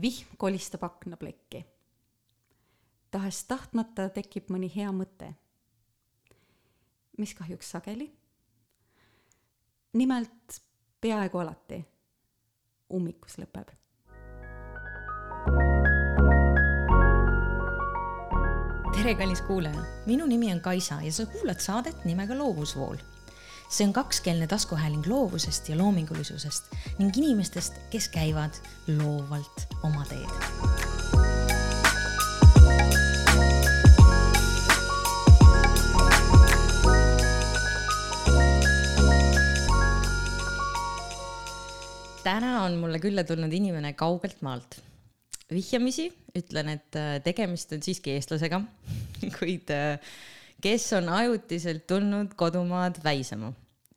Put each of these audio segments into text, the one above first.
vihm kolistab aknaplekki. tahes-tahtmata tekib mõni hea mõte, mis kahjuks sageli, nimelt peaaegu alati ummikus lõpeb. tere, kallis kuulaja, minu nimi on Kaisa ja sa kuulad saadet nimega Loovusvool see on kakskeelne taskuhääling loovusest ja loomingulisusest ning inimestest, kes käivad loovalt oma teed. täna on mulle külla tulnud inimene kaugelt maalt. vihjamisi ütlen, et äh, tegemist on siiski eestlasega, kuid äh, kes on ajutiselt tulnud kodumaad väisama.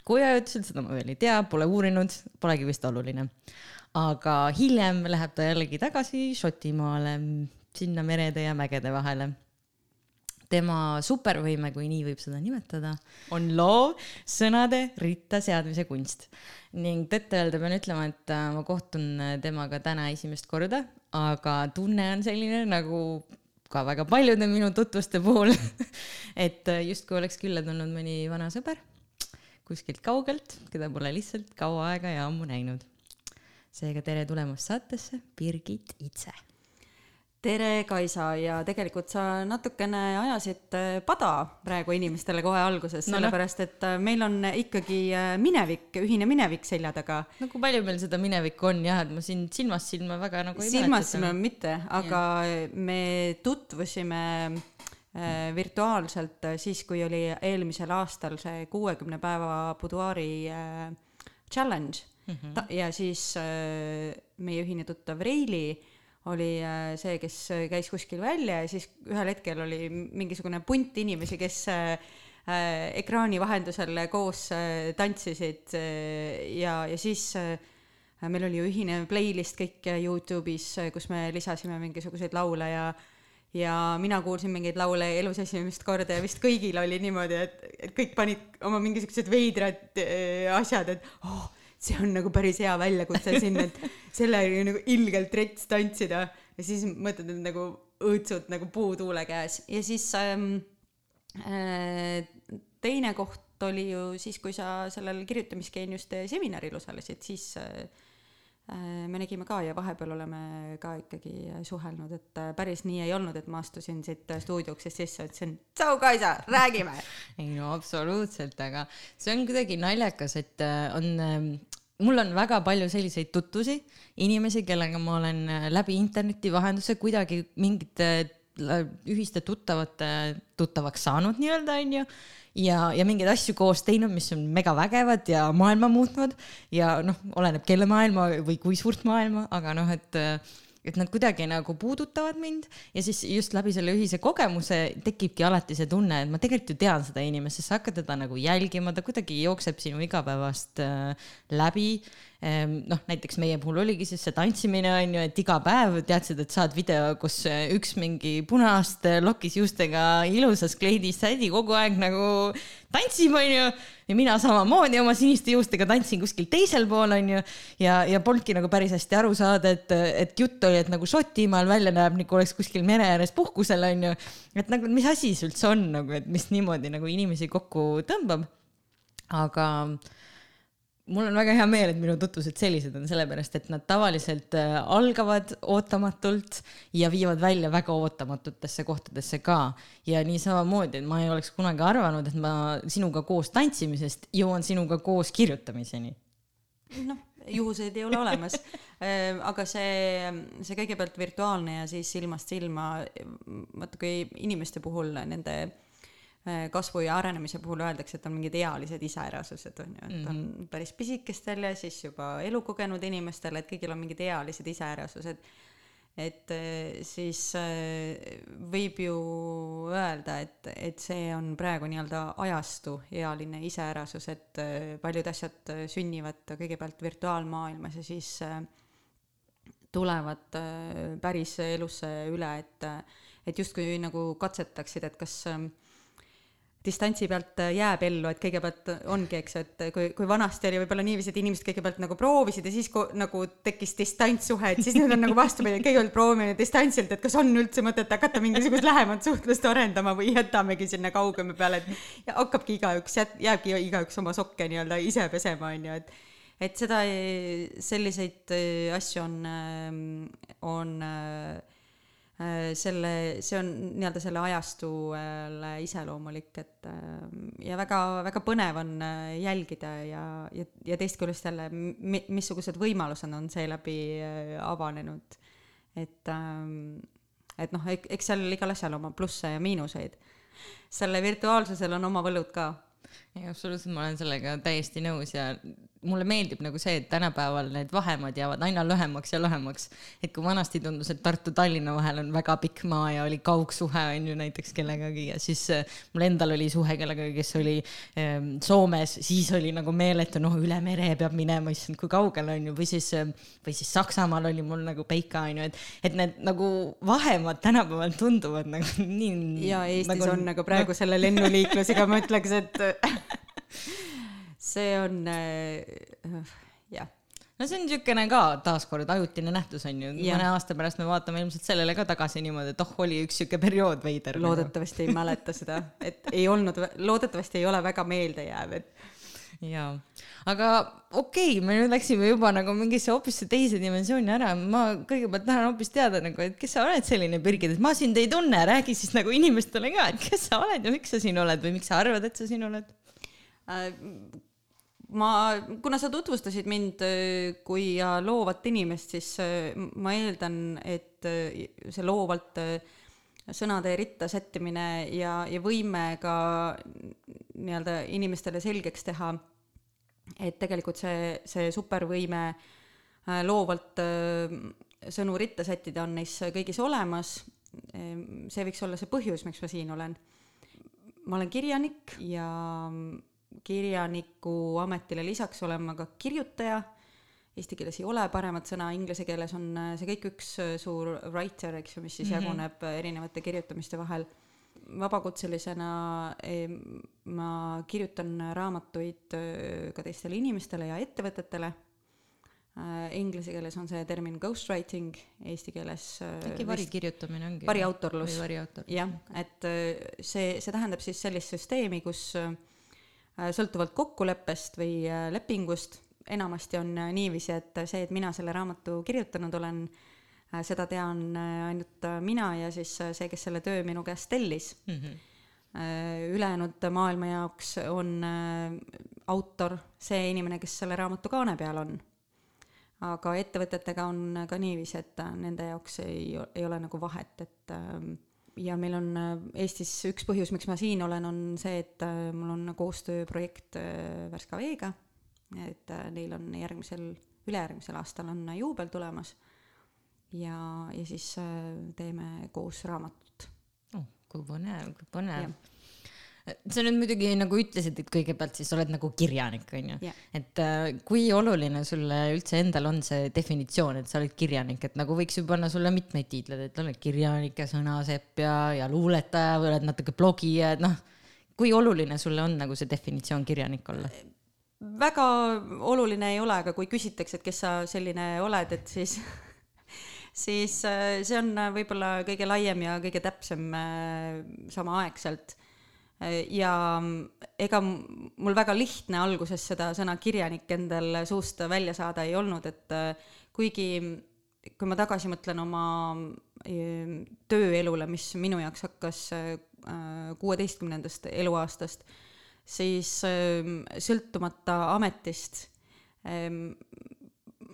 kui ajutiselt, seda ma veel ei tea, pole uurinud, polegi vist oluline. aga hiljem läheb ta jällegi tagasi Šotimaale, sinna merede ja mägede vahele tema supervõime, kui nii võib seda nimetada, on loov sõnade ritta seadmise kunst. ning tõtt-öelda pean ütlema, et äh, ma kohtun temaga täna esimest korda, aga tunne on selline nagu ka väga paljude minu tutvuste puhul et äh, justkui oleks külla tulnud mõni vana sõber kuskilt kaugelt, keda pole lihtsalt kaua aega ja ammu näinud. seega tere tulemast saatesse, Birgit Itse tere, Kaisa, ja tegelikult sa natukene ajasid äh, pada praegu inimestele kohe alguses no,, sellepärast et äh, meil on ikkagi äh, minevik, ühine minevik selja taga. no kui palju meil seda minevikku on jah, et ma siin silmast silma väga nagu ei silmast silma mitte, aga ja. me tutvusime virtuaalselt siis, kui oli eelmisel aastal see kuuekümne päeva buduaari challenge mm. -hmm. ja siis meie ühine tuttav Reili oli äh, see, kes äh, käis kuskil välja ja siis ühel hetkel oli mingisugune punt inimesi, kes äh, ekraani vahendusel koos tantsisid ja, ja siis meil oli ju ühine playlist kõik Youtube'is, kus me lisasime mingisuguseid laule ja ja mina kuulsin mingeid laule elus esimest korda ja vist kõigil oli niimoodi, et, et kõik panid oma mingisugused veidrad asjad, et oh, see on nagu päris hea väljakutse siin, et sellega nagu ilgelt rets tantsida ja siis mõtled, et nagu õõtsud nagu puutuule käes ja siis ähm, äh, teine koht oli ju siis, kui sa sellel kirjutamisgeeniuste seminaril osalesid, siis äh, äh, me nägime ka ja vahepeal oleme ka ikkagi suhelnud, et äh, päris nii ei olnud, et ma astusin siit stuudiuksest sisse, ütlesin tšau, Kaisa, räägime. ei no absoluutselt, aga see on kuidagi naljakas, et äh, on ähm, mul on väga palju selliseid tutvusi, inimesi, kellega ma olen äh, läbi interneti vahenduse kuidagi mingite äh, ühiste tuttavate tuttavaks saanud nii-öelda, onju. ja, ja mingeid asju koos teinud, mis on megavägevad ja maailma muutnud ja noh, oleneb kelle maailma või kui suurt maailma, aga noh, et äh, et nad kuidagi nagu puudutavad mind ja siis just läbi selle ühise kogemuse tekibki alati see tunne, et ma tegelikult ju tean seda inimest, sest sa hakkad teda nagu jälgima, ta kuidagi jookseb sinu igapäevast äh, läbi. Ehm, noh, näiteks meie puhul oligi siis see tantsimine on ju, et iga päev teadsid, et saad video, kus üks mingi punaste lokis juustega ilusas kleidis sädi kogu aeg nagu tantsib, on ju. ja mina samamoodi oma siniste juustega tantsin kuskil teisel pool, on ju. ja, ja polnudki nagu päris hästi aru saada, et, et jutt oli, et nagu Šotimaal välja näeb, nagu oleks kuskil mere ääres puhkusel, on ju. et nagu, mis asi see üldse on nagu, et mis niimoodi nagu inimesi kokku tõmbab. aga mul on väga hea meel, et minu tutvused sellised on, sellepärast et nad tavaliselt äh, algavad ootamatult ja viivad välja väga ootamatutesse kohtadesse ka. ja nii samamoodi, et ma ei oleks kunagi arvanud, et ma sinuga koos tantsimisest jõuan sinuga koos kirjutamiseni. noh, juhuseid ei ole olemas äh, aga see, see kõigepealt virtuaalne ja siis silmast silma, vaata kui inimeste puhul nende Äh, kasvu ja arenemise puhul öeldakse, et on mingid ealised iseärasused, on ju, et on -hmm. päris pisikestel ja siis juba elukogenud inimestel, et kõigil on mingid ealised iseärasused. et äh, siis äh, võib ju öelda, et, et see on praegu nii-öelda ajastu ealine iseärasus, et paljud asjad sünnivad kõigepealt virtuaalmaailmas ja siis tulevad päris elusse üle, et, et justkui nagu katsetaksid, et kas distantsi pealt äh, jääb ellu, et kõigepealt ongi, eks ju, et kui, kui vanasti oli võib-olla niiviisi, et inimesed kõigepealt nagu proovisid ja siis kui, nagu tekkis distantssuhe, et siis nüüd on nagu vastupidi, et kõigepealt proovime distantsilt, et kas on üldse mõtet hakata mingisugust lähemat suhtlust arendama või jätamegi sinna kaugema peale, et ja hakkabki igaüks, jääbki igaüks oma sokke nii-öelda ise pesema, on ju, et et seda, selliseid äh, asju on, äh, on Äh, selle, see on nii-öelda selle ajastule iseloomulik, et äh, ja väga, väga põnev on äh, jälgida ja, ja, ja teist küljest jälle, missugused võimalused on seeläbi avanenud. et, et noh, eks seal igal asjal oma plusse ja miinuseid. sellel virtuaalsusel on oma võlud ka. ei, absoluutselt, ma olen sellega täiesti nõus ja mulle meeldib nagu see, et tänapäeval need vahemaad jäävad aina lühemaks ja lühemaks. et kui vanasti tundus, et Tartu-Tallinna vahel on väga pikk maa ja oli kaugsuhe on ju näiteks kellegagi ja siis äh, mul endal oli suhe kellegagi, kes oli äh, Soomes, siis oli nagu meeletu, noh, üle mere peab minema, issand, kui kaugel on ju, või siis äh,, või siis Saksamaal oli mul nagu Peika on ju, et, et need nagu vahemaad tänapäeval tunduvad nagu nii. ja Eestis nagu, on nagu praegu nagu... selle lennuliiklusega ma ütleks, et see on äh, jah no see on niisugune ka taaskord ajutine nähtus on ju, mõne aasta pärast me vaatame ilmselt sellele ka tagasi niimoodi, et oh, oli üks sihuke periood veider. Nagu. loodetavasti ei mäleta seda, et ei olnud, loodetavasti ei ole väga meeldejääv, et. jaa, aga okei okay,, me nüüd läksime juba nagu mingisse hoopis teise dimensiooni ära, ma kõigepealt tahan hoopis teada nagu, et kes sa oled selline Birgit, et ma sind ei tunne, räägi siis nagu inimestele ka, et kes sa oled ja miks sa siin oled või miks sa arvad, et sa siin oled äh,? Ma, kuna sa tutvustasid mind äh, kui loovat inimest, siis äh, ma eeldan, et äh, see loovalt sõnade ritta sättimine ja, ja võime ka nii-öelda inimestele selgeks teha, et tegelikult see, see supervõime loovalt sõnu ritta sättida on neis kõigis olemas. see võiks olla see põhjus, miks ma siin olen. ma olen kirjanik ja kirjaniku ametile lisaks olen ma ka kirjutaja, eesti keeles ei ole paremat sõna, inglise keeles on äh, see kõik üks äh, suur writer, eks ju, mis siis mm -hmm. jaguneb äh, erinevate kirjutamiste vahel. vabakutselisena ma kirjutan raamatuid ka teistele inimestele ja ettevõtetele. Inglise keeles on see termin ghostwriting, eesti keeles äkki varikirjutamine ongi? variautorlus. jah, et see, see tähendab siis sellist süsteemi, kus äh, Äh, sõltuvalt kokkuleppest või äh, lepingust, enamasti on äh, niiviisi, et see, et mina selle raamatu kirjutanud olen, seda tean ainult mina ja siis see, kes selle töö minu käest tellis mm. -hmm. ülejäänud maailma jaoks on autor see inimene, kes selle raamatu kaane peal on. aga ettevõtetega on ka niiviisi, et nende jaoks ei, ei ole nagu vahet, et ähm, ja meil on äh, Eestis üks põhjus, miks ma siin olen, on see, et äh, mul on koostööprojekt äh, Värska Veega, et neil on järgmisel, ülejärgmisel aastal on juubel tulemas. Ja, ja siis teeme koos raamatut. Oh,. kui põnev, kui põnev sa nüüd muidugi nagu ütlesid, et kõigepealt siis oled nagu kirjanik, onju. Yeah.. et äh, kui oluline sulle üldse endal on see definitsioon, et sa oled kirjanik, et nagu võiks ju panna sulle mitmeid tiitleid, et oled kirjanik ja sõnasepp ja, ja luuletaja või oled natuke blogija, et noh, kui oluline sulle on nagu see definitsioon kirjanik olla? väga oluline ei ole, aga kui küsitakse, et kes sa selline oled, et siis siis äh, see on võib-olla kõige laiem ja kõige täpsem äh, samaaegselt ja ega mul väga lihtne alguses seda sõna kirjanik endal suust välja saada ei olnud, et äh, kuigi kui ma tagasi mõtlen oma äh, tööelule, mis minu jaoks hakkas äh, kuueteistkümnendast eluaastast, siis sõltumata ametist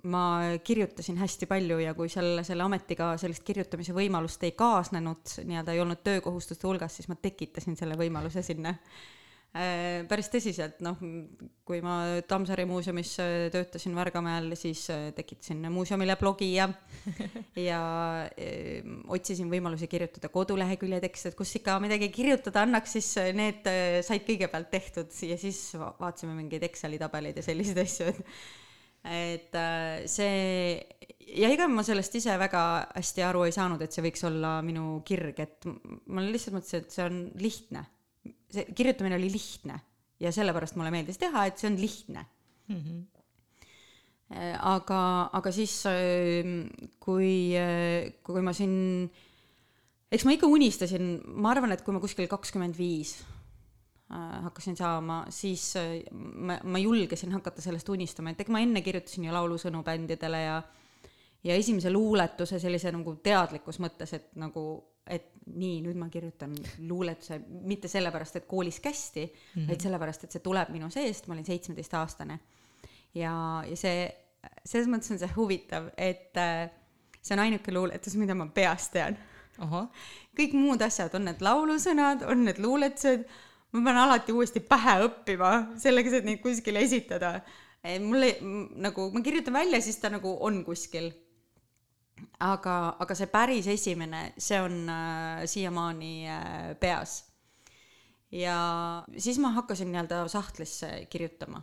ma kirjutasin hästi palju ja kui selle, selle ametiga sellist kirjutamise võimalust ei kaasnenud, nii-öelda ei olnud töökohustuste hulgas, siis ma tekitasin selle võimaluse sinna. Äh, päris tõsiselt, noh, kui ma Tammsaare muuseumis äh, töötasin Värgamäel, siis äh, tekitasin muuseumile blogi ja ja öö, otsisin võimalusi kirjutada kodulehekülje tekste, et kus ikka midagi kirjutada annaks, siis need said kõigepealt tehtud ja siis vaatasime mingeid Exceli tabeleid ja selliseid asju, et et äh, see ja ega ma sellest ise väga hästi aru ei saanud, et see võiks olla minu kirg, et ma lihtsalt mõtlesin, et see on lihtne. see kirjutamine oli lihtne ja sellepärast mulle meeldis teha, et see on lihtne mm. -hmm aga, aga siis, kui, kui ma siin, eks ma ikka unistasin, ma arvan, et kui ma kuskil kakskümmend viis Äh, hakkasin saama, siis äh, ma, ma julgesin hakata sellest unistama, et ega ma enne kirjutasin ju laulusõnu bändidele ja ja esimese luuletuse sellise nagu teadlikus mõttes, et nagu, et nii, nüüd ma kirjutan luuletuse mitte sellepärast, et koolis kästi mm, -hmm. vaid sellepärast, et see tuleb minu seest, ma olin seitsmeteistaastane. ja, ja see, selles mõttes on see huvitav, et äh, see on ainuke luuletus, mida ma peast tean. kõik muud asjad, on need laulusõnad, on need luuletused ma pean alati uuesti pähe õppima selleks, et neid kuskile esitada. mulle nagu, ma kirjutan välja, siis ta nagu on kuskil. aga, aga see päris esimene, see on äh, siiamaani äh, peas. ja siis ma hakkasin nii-öelda sahtlisse kirjutama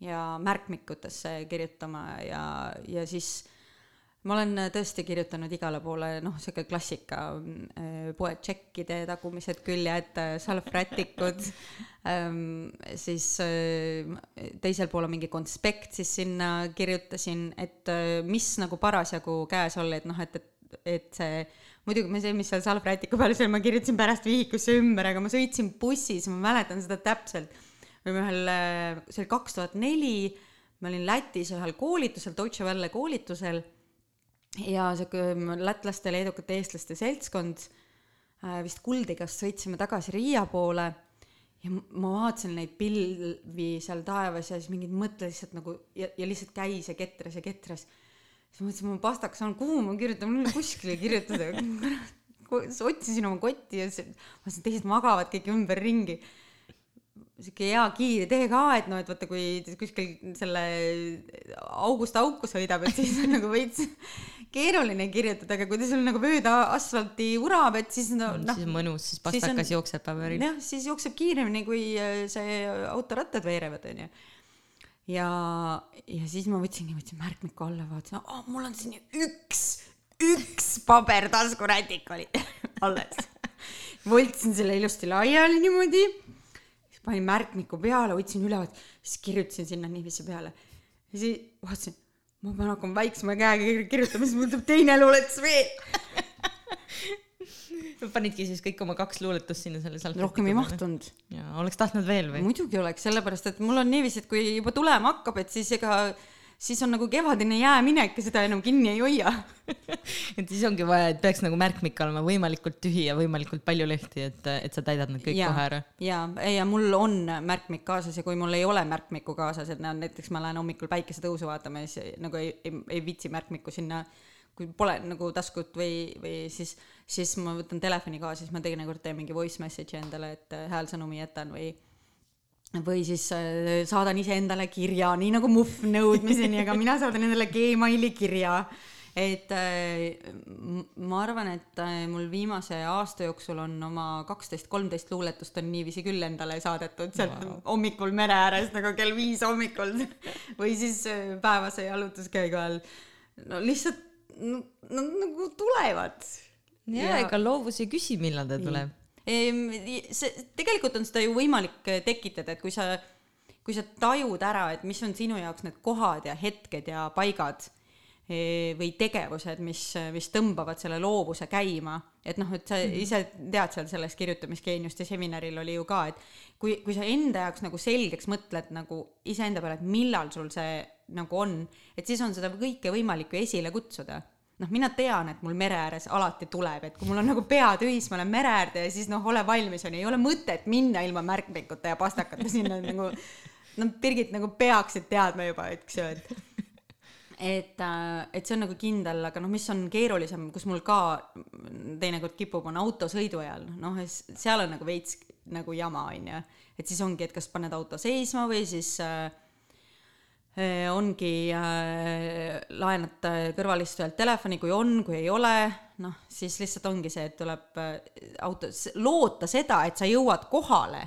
ja märkmikutesse kirjutama ja, ja siis ma olen äh, tõesti kirjutanud igale poole, noh, sihuke klassika, äh, poetšekkide tagumised küljed, äh, salvrätikud ähm,, siis teisel pool on mingi konspekt, siis sinna kirjutasin, et mis nagu parasjagu käes oli, et noh, et, et, et see muidugi ma see, mis seal salvrätiku peal oli, ma kirjutasin pärast vihikusse ümber, aga ma sõitsin bussis, ma mäletan seda täpselt. või ühel, see oli kaks tuhat neli, ma olin Lätis ühel koolitusel, Deutsche Welle koolitusel ja sihuke lätlaste, leedukate, eestlaste seltskond äh, vist Kuldikast sõitsime tagasi Riia poole ja ma vaatasin neid pilvi seal taevas ja siis mingid mõtted lihtsalt nagu ja, ja lihtsalt käis ja ketras ja ketras. siis ma mõtlesin, ma pastaks saan, kuhu ma kirjutan, mul ei ole kuskile kirjutada. otsisin oma kotti ja siis, ma mõtlesin, teised magavad kõik ümberringi sihuke hea kiire, tee ka, et noh, et vaata, kui kuskil selle august auku sõidab, et siis on nagu veits keeruline kirjutada, aga kui ta sul nagu mööda asfalti urab, et siis no noh. siis on mõnus, siis pastakas on, jookseb paberil. jah, siis jookseb kiiremini, kui äh, see autorattad veerevad, onju. ja, ja siis ma võtsingi, võtsin märkmiku alla, vaatasin, oh, mul on siin üks, üks paber taskurätik oli alles. võltsin selle ilusti laiali niimoodi, panin märkmiku peale, võtsin üle, siis kirjutasin sinna niiviisi peale. ja siis vaatasin ma pean hakkama väiksema käega kirjutama, siis mul tuleb teine luuletus veel panidki siis kõik oma kaks luuletust sinna selle salvestisse? rohkem ei mahtunud. ja oleks tahtnud veel või? muidugi oleks, sellepärast et mul on niiviisi, et kui juba tulema hakkab, et siis ega siis on nagu kevadine jääminek ja seda enam kinni ei hoia. Et siis ongi vaja, et peaks nagu märkmik olema võimalikult tühi ja võimalikult palju lehti, et, et sa täidad need kõik ja, kohe ära. ja, ja mul on märkmik kaasas ja kui mul ei ole märkmikku kaasas, et no näiteks ma lähen hommikul päikesetõusu vaatama ja siis nagu ei, ei, ei viitsi märkmikku sinna kui pole nagu taskut või, või siis, siis ma võtan telefoni kaasa, siis ma teinekord teen mingi voice message'i endale, et häälsõnumi jätan või või siis äh, saadan iseendale kirja, nii nagu Muhv nõudmiseni, aga mina saadan endale Gmaili kirja. et äh, ma arvan, et äh, mul viimase aasta jooksul on oma kaksteist, kolmteist luuletust on niiviisi küll endale saadetud sealt wow. hommikul mere ääres nagu kell viis hommikul või siis päevase jalutuskäigu all. no lihtsalt no, no, nagu tulevad. ja ega loovus ei küsi, millal ta tuleb see, tegelikult on seda ju võimalik äh, tekitada, et kui sa, kui sa tajud ära, et mis on sinu jaoks need kohad ja hetked ja paigad e, või tegevused, mis, mis tõmbavad selle loovuse käima, et noh, et sa -hmm. ise tead seal selles kirjutamisgeeniuste seminaril oli ju ka, et kui, kui sa enda jaoks nagu selgeks mõtled nagu iseenda peale, et millal sul see nagu on, et siis on seda kõike võimalik ju esile kutsuda noh, mina tean, et mul mere ääres alati tuleb, et kui mul on nagu pea tühis, ma lähen mere äärde ja siis noh, ole valmis, onju, ei ole mõtet minna ilma märkmikute ja pastakate sinna nagu. noh, Birgit nagu peaksid teadma juba, eks ju, et et, äh, et see on nagu kindel, aga noh, mis on keerulisem, kus mul ka teinekord kipub, on autosõidu ajal, noh, seal on nagu veits nagu jama, onju. et siis ongi, et kas paned auto seisma või siis Äh, ongi äh,, laenad kõrvalistujalt telefoni, kui on, kui ei ole, noh, siis lihtsalt ongi see, et tuleb äh, autos, loota seda, et sa jõuad kohale.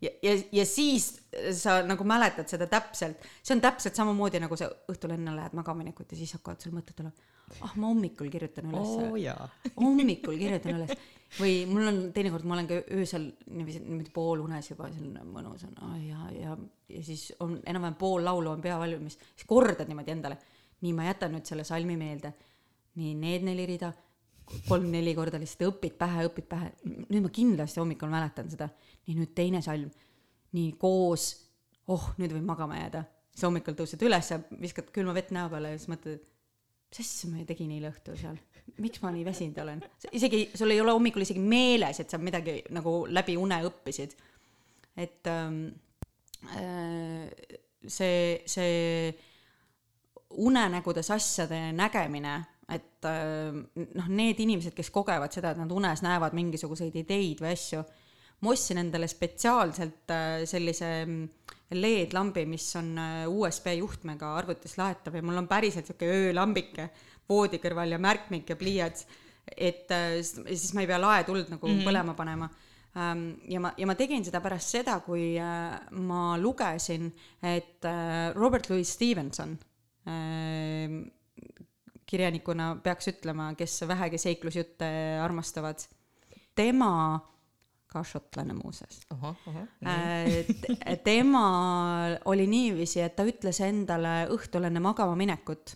Ja, ja, ja siis sa nagu mäletad seda täpselt, see on täpselt samamoodi nagu sa õhtul enne lähed magama minekut ja siis hakkavad sul mõtted tulema. ah, ma hommikul kirjutan ülesse oh,. hommikul kirjutan üles või mul on teinekord, ma olen ka öösel niiviisi, niimoodi poolunes juba, selline mõnus on oh, ja, ja, ja siis on enam-vähem pool laulu on pea valmis, siis kordad niimoodi endale. nii, ma jätan nüüd selle salmi meelde. nii, need neli rida, kolm-neli korda lihtsalt õpid pähe, õpid pähe. nüüd ma kindlasti hommikul mäletan seda. nii, nüüd teine salm. nii, koos, oh, nüüd võib magama jääda. siis hommikul tõused üles viskad külma vett näo peale ja siis mõtled, mis asja ma tegin eile õhtul seal miks ma nii väsinud olen? isegi, sul ei ole hommikul isegi meeles, et sa midagi nagu läbi une õppisid. et ähm, äh, see, see unenägudes asjade nägemine, et äh, noh, need inimesed, kes kogevad seda, et nad unes näevad mingisuguseid ideid või asju, ma ostsin endale spetsiaalselt äh, sellise mm, LED-lambi, mis on äh, USB juhtmega arvutis laetav ja mul on päriselt sihuke öölambike voodi kõrval ja märkmik ja pliiats, et äh, siis ma ei pea laetuld nagu mm -hmm. põlema panema ähm, ja ma, ja ma tegin seda pärast seda, kui äh, ma lugesin, et Robert Louis Stevenson ähm, kirjanikuna peaks ütlema, kes vähegi seiklusjutte armastavad, tema, ka šotlane muuseas, tema oli niiviisi, et ta ütles endale õhtul enne magama minekut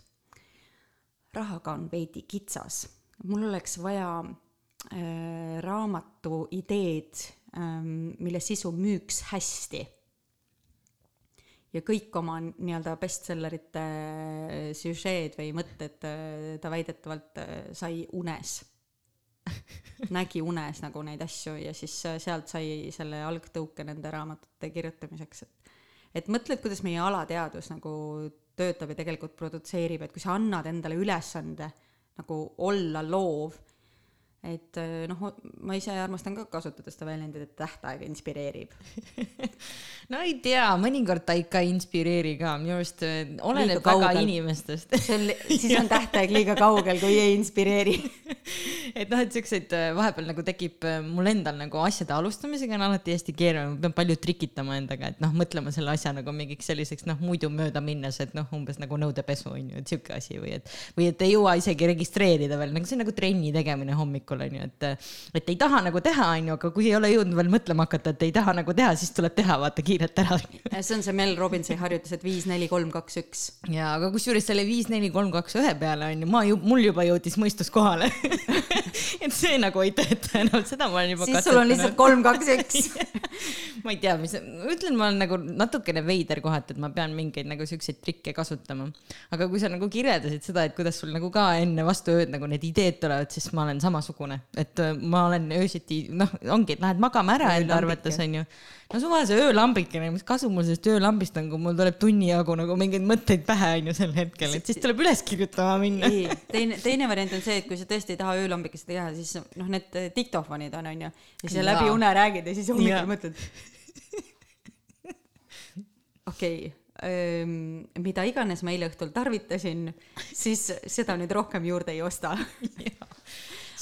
rahaga on veidi kitsas. mul oleks vaja äh, raamatu ideed ähm,, mille sisu müüks hästi. ja kõik oma nii-öelda bestsellerite äh, süžeed või mõtted äh, ta väidetavalt äh, sai unes nägi unes nagu neid asju ja siis äh, sealt sai selle algtõuke nende raamatute kirjutamiseks, et et mõtled, kuidas meie alateadvus nagu töötab ja tegelikult produtseerib, et kui sa annad endale ülesande nagu olla loov, et äh, noh, ma ise armastan ka kasutada seda väljendit, et tähtaeg inspireerib. No ei tea, mõnikord ta ikka ei inspireeri ka, minu arust äh, oleneb väga inimestest. See on, siis on tähtaeg liiga kaugel, kui ei inspireeri. Et noh, et siukseid äh, vahepeal nagu tekib mul endal nagu asjade alustamisega on alati hästi keeruline, ma pean palju trikitama endaga, et noh, mõtlema selle asja nagu mingiks selliseks noh, muidu mööda minnes, et noh, umbes nagu nõudepesu on ju, et sihuke asi või et, või et ei jõua isegi registreerida veel, nagu see on nagu trenni tegemine hommikul hommikul on ju, et, et ei taha nagu teha, on ju, aga kui ei ole jõudnud veel mõtlema hakata, et ei taha nagu teha, siis tuleb teha, vaata kiirelt ära. see on see Mel Robbinsi harjutus, et viis, neli, kolm, kaks, üks. ja, aga kusjuures selle viis, neli, kolm, kaks, ühe peale on ju, ma ju, mul juba jõudis mõistus kohale et see nagu ei tööta enam, seda ma olen juba siis sul on lihtsalt kolm, kaks, üks ma ei tea, mis, ütlen, ma olen nagu natukene veider kohati, et ma pean mingeid nagu siukseid trikke kasutama. aga kui sa nagu kirjeldasid seda, et kuidas sul nagu ka enne vastu ööd nagu need ideed tulevad, siis ma olen samasugune, et äh, ma olen öösiti, noh, ongi, et lähed magama ära enda arvates onju. No suvalise öölambikene, mis kasu mul sellest öölambist on, kui mul tuleb tunni jagu nagu mingeid mõtteid pähe onju sel hetkel, et siis tuleb üles kirjutama minna. ei, teine, teine variant on see, et kui sa tõesti ei taha öölambikest teha, siis noh, need diktofonid on onju. ja siis läbi une räägid ja siis hommikul mõtled. okei okay mida iganes ma eile õhtul tarvitasin, siis seda nüüd rohkem juurde ei osta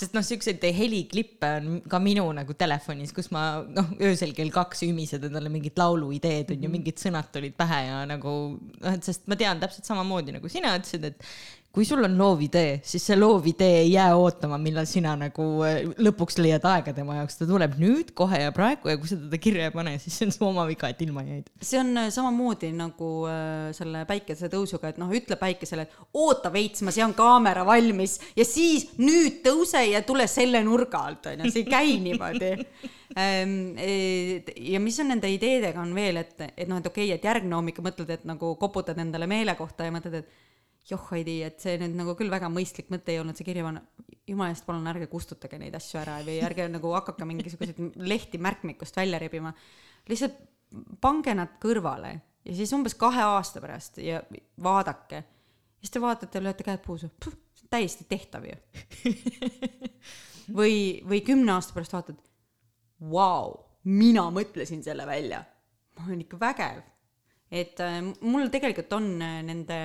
sest noh, siukseid heliklippe on ka minu nagu telefonis, kus ma noh, öösel kell kaks ümised endale mingid lauluideed on ju, mhm. mingid sõnad tulid pähe ja nagu noh, et sest ma tean täpselt samamoodi nagu sina ütlesid, et kui sul on loovidee, siis see loovidee ei jää ootama, millal sina nagu äh, lõpuks leiad aega tema jaoks, ta tuleb nüüd, kohe ja praegu ja kui sa teda kirja ei pane, siis see on su oma viga, et ilma jäid. see on äh, samamoodi nagu äh, selle päikesetõusuga, et noh, ütle päikesele, et oota veits, ma sean kaamera valmis ja siis nüüd tõuse ja tule selle nurga alt, onju, see ei käi niimoodi. Ähm, ja mis on nende ideedega on veel, et, et noh, et okei okay,, et järgmine hommik mõtled, et nagu koputad endale meele kohta ja mõtled, et joh, Heidi, et see nüüd nagu küll väga mõistlik mõte ei olnud, see kiri panna, jumala eest, palun ärge kustutage neid asju ära või ärge nagu hakake mingisuguseid lehti märkmikust välja rebima. lihtsalt pange nad kõrvale ja siis umbes kahe aasta pärast ja vaadake. siis te vaatate lööte käed puusu, täiesti tehtav ju või, või kümne aasta pärast vaatad, vau, mina mõtlesin selle välja. ma olen ikka vägev. et äh, mul tegelikult on äh, nende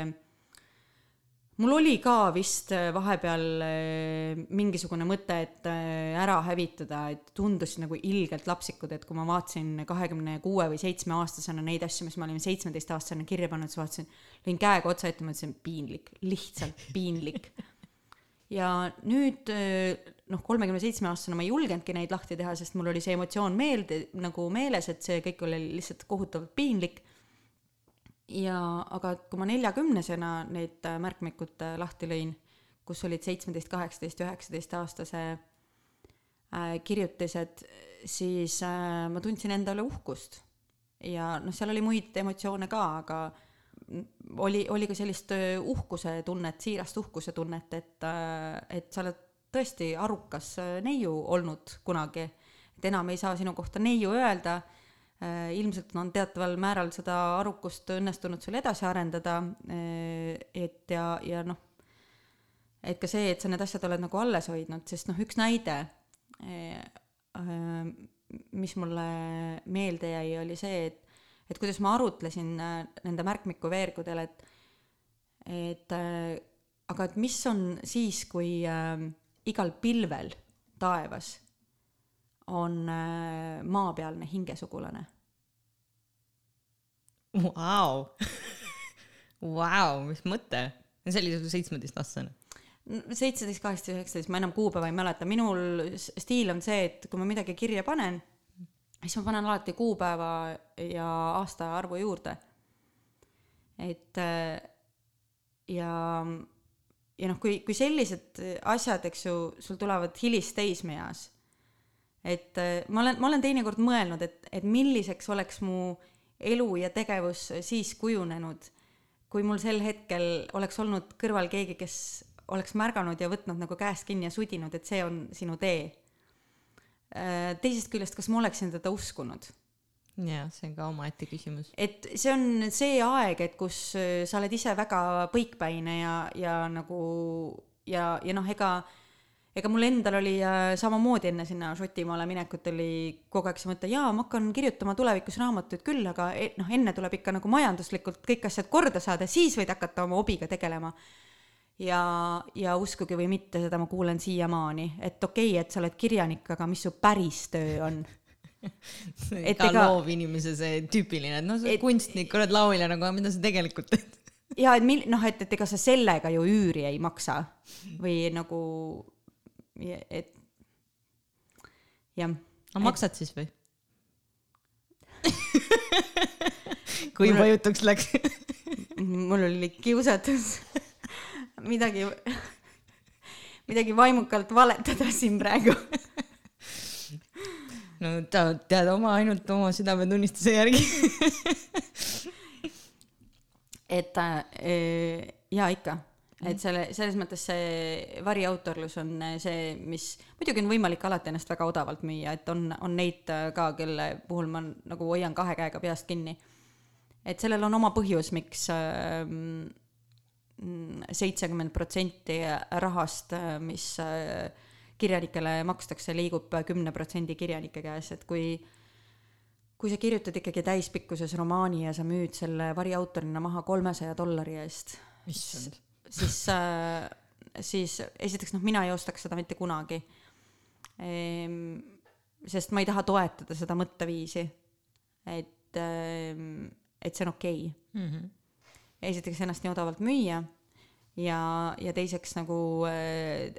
mul oli ka vist äh, vahepeal äh, mingisugune mõte, et äh, ära hävitada, et tundus nagu ilgelt lapsikud, et kui ma vaatasin kahekümne kuue või seitsme aastasena neid asju, mis ma olin seitsmeteistaastasena kirja pannud, siis vaatasin, lõin käega otsa ette, mõtlesin piinlik, lihtsalt piinlik. ja nüüd noh, kolmekümne seitsme aastasena ma ei julgenudki neid lahti teha, sest mul oli see emotsioon meelde, nagu meeles, et see kõik oli lihtsalt kohutavalt piinlik. Ja, aga kui ma neljakümnesena need äh, märkmikud äh, lahti lõin, kus olid seitsmeteist, kaheksateist, üheksateist aastase äh, kirjutised, siis ma tundsin enda üle uhkust. ja noh, seal oli muid emotsioone ka, aga oli, oli ka sellist uhkuse tunnet, siirast uhkuse tunnet, et, et sa oled tõesti arukas neiu olnud kunagi. et enam ei saa sinu kohta neiu öelda. Ilmselt on teataval määral seda arukust õnnestunud sul edasi arendada. et ja, ja noh, et ka see, et sa need asjad oled nagu alles hoidnud, sest noh, üks näide, mis mulle meelde jäi, oli see, et et kuidas ma arutlesin äh, nende märkmiku veergudel, et et äh, aga et mis on siis, kui äh, igal pilvel taevas on äh, maapealne hingesugulane. Vau, vau, mis mõte, see oli seitsmeteistaastane seitseteist, kaheksateist, üheksateist, ma enam kuupäeva ei mäleta, minul stiil on see, et kui ma midagi kirja panen, siis ma panen alati kuupäeva ja aastaarvu juurde. et äh, ja, ja noh, kui, kui sellised asjad, eks ju, sul tulevad hilisteismeeas, et äh, ma olen, ma olen teinekord mõelnud, et, et milliseks oleks mu elu ja tegevus siis kujunenud, kui mul sel hetkel oleks olnud kõrval keegi, kes oleks märganud ja võtnud nagu käest kinni ja sudinud, et see on sinu tee Äh, teisest küljest, kas ma oleksin teda uskunud? jaa, see on ka omaette küsimus. et see on see aeg, et kus äh, sa oled ise väga põikpäine ja, ja nagu ja, ja noh, ega ega mul endal oli äh, samamoodi enne sinna Šotimaale minekut oli kogu aeg see mõte, jaa, ma hakkan kirjutama tulevikus raamatuid küll, aga e, noh, enne tuleb ikka nagu majanduslikult kõik asjad korda saada, siis võid hakata oma hobiga tegelema ja, ja uskuge või mitte, seda ma kuulen siiamaani, et okei okay,, et sa oled kirjanik, aga mis su päris töö on et iga loovinimese see tüüpiline, et noh, sa oled kunstnik, oled laulja nagu, aga mida sa tegelikult teed? ja et mil-, noh, et, et ega sa sellega ju üüri ei maksa või nagu, et jah. aga maksad et... siis või? Kui mul... vajutuks läks. Mul oli kiusatus midagi, midagi vaimukalt valetada siin praegu. No ta tead oma ainult oma südametunnistuse järgi. Et äh, jaa ikka, et selle, selles mõttes see variautorlus on see, mis muidugi on võimalik alati ennast väga odavalt müüa, et on, on neid ka, kelle puhul ma nagu hoian kahe käega peast kinni. et sellel on oma põhjus, miks äh, seitsekümmend protsenti rahast, mis äh, kirjanikele makstakse, liigub kümne protsendi kirjanike käes, et kui kui sa kirjutad ikkagi täispikkuses romaani ja sa müüd selle variautorina maha kolmesaja dollari eest, siis äh,, siis esiteks noh, mina ei ostaks seda mitte kunagi ehm,. sest ma ei taha toetada seda mõtteviisi, et ehm,, et see on okei okay. mm. -hmm esiteks ennast nii odavalt müüa ja, ja teiseks nagu äh,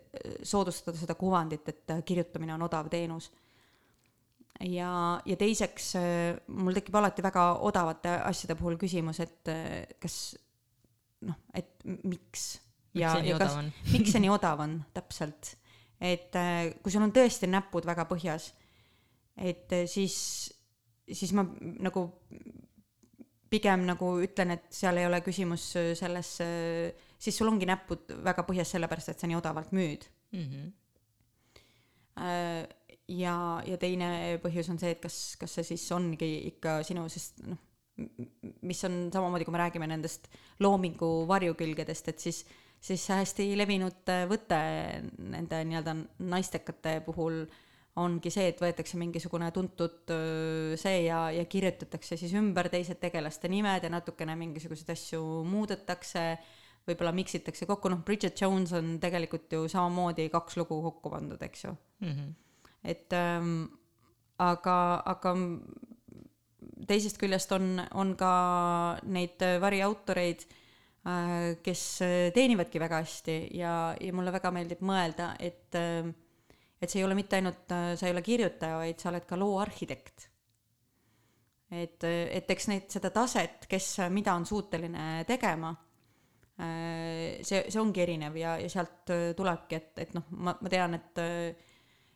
soodustada seda kuvandit, et kirjutamine on odav teenus. ja, ja teiseks äh, mul tekib alati väga odavate asjade puhul küsimus, et äh, kas noh, et miks ja, ja kas, miks see nii odav on, täpselt. et äh, kui sul on tõesti näpud väga põhjas, et äh, siis, siis ma nagu pigem nagu ütlen, et seal ei ole küsimus äh, selles, siis sul ongi näpud väga põhjas sellepärast, et sa nii odavalt müüd mm. -hmm. ja, ja teine põhjus on see, et kas, kas see siis ongi ikka sinu, sest noh, mis on samamoodi, kui me räägime nendest loomingu varjukülgedest, et siis, siis hästi levinud võte nende nii-öelda naistekate puhul ongi see, et võetakse mingisugune tuntud see ja, ja kirjutatakse siis ümber teised tegelaste nimed ja natukene mingisuguseid asju muudetakse, võib-olla miksitakse kokku, noh, Bridget Jones on tegelikult ju samamoodi kaks lugu kokku pandud, eks ju mm. -hmm. et ähm, aga, aga teisest küljest on, on ka neid variautoreid äh,, kes teenivadki väga hästi ja, ja mulle väga meeldib mõelda, et äh, et see ei ole mitte ainult, sa ei ole kirjutaja, vaid sa oled ka loo arhitekt. et, et eks neid, seda taset, kes mida on suuteline tegema, see, see ongi erinev ja, ja sealt tulebki, et, et noh, ma, ma tean, et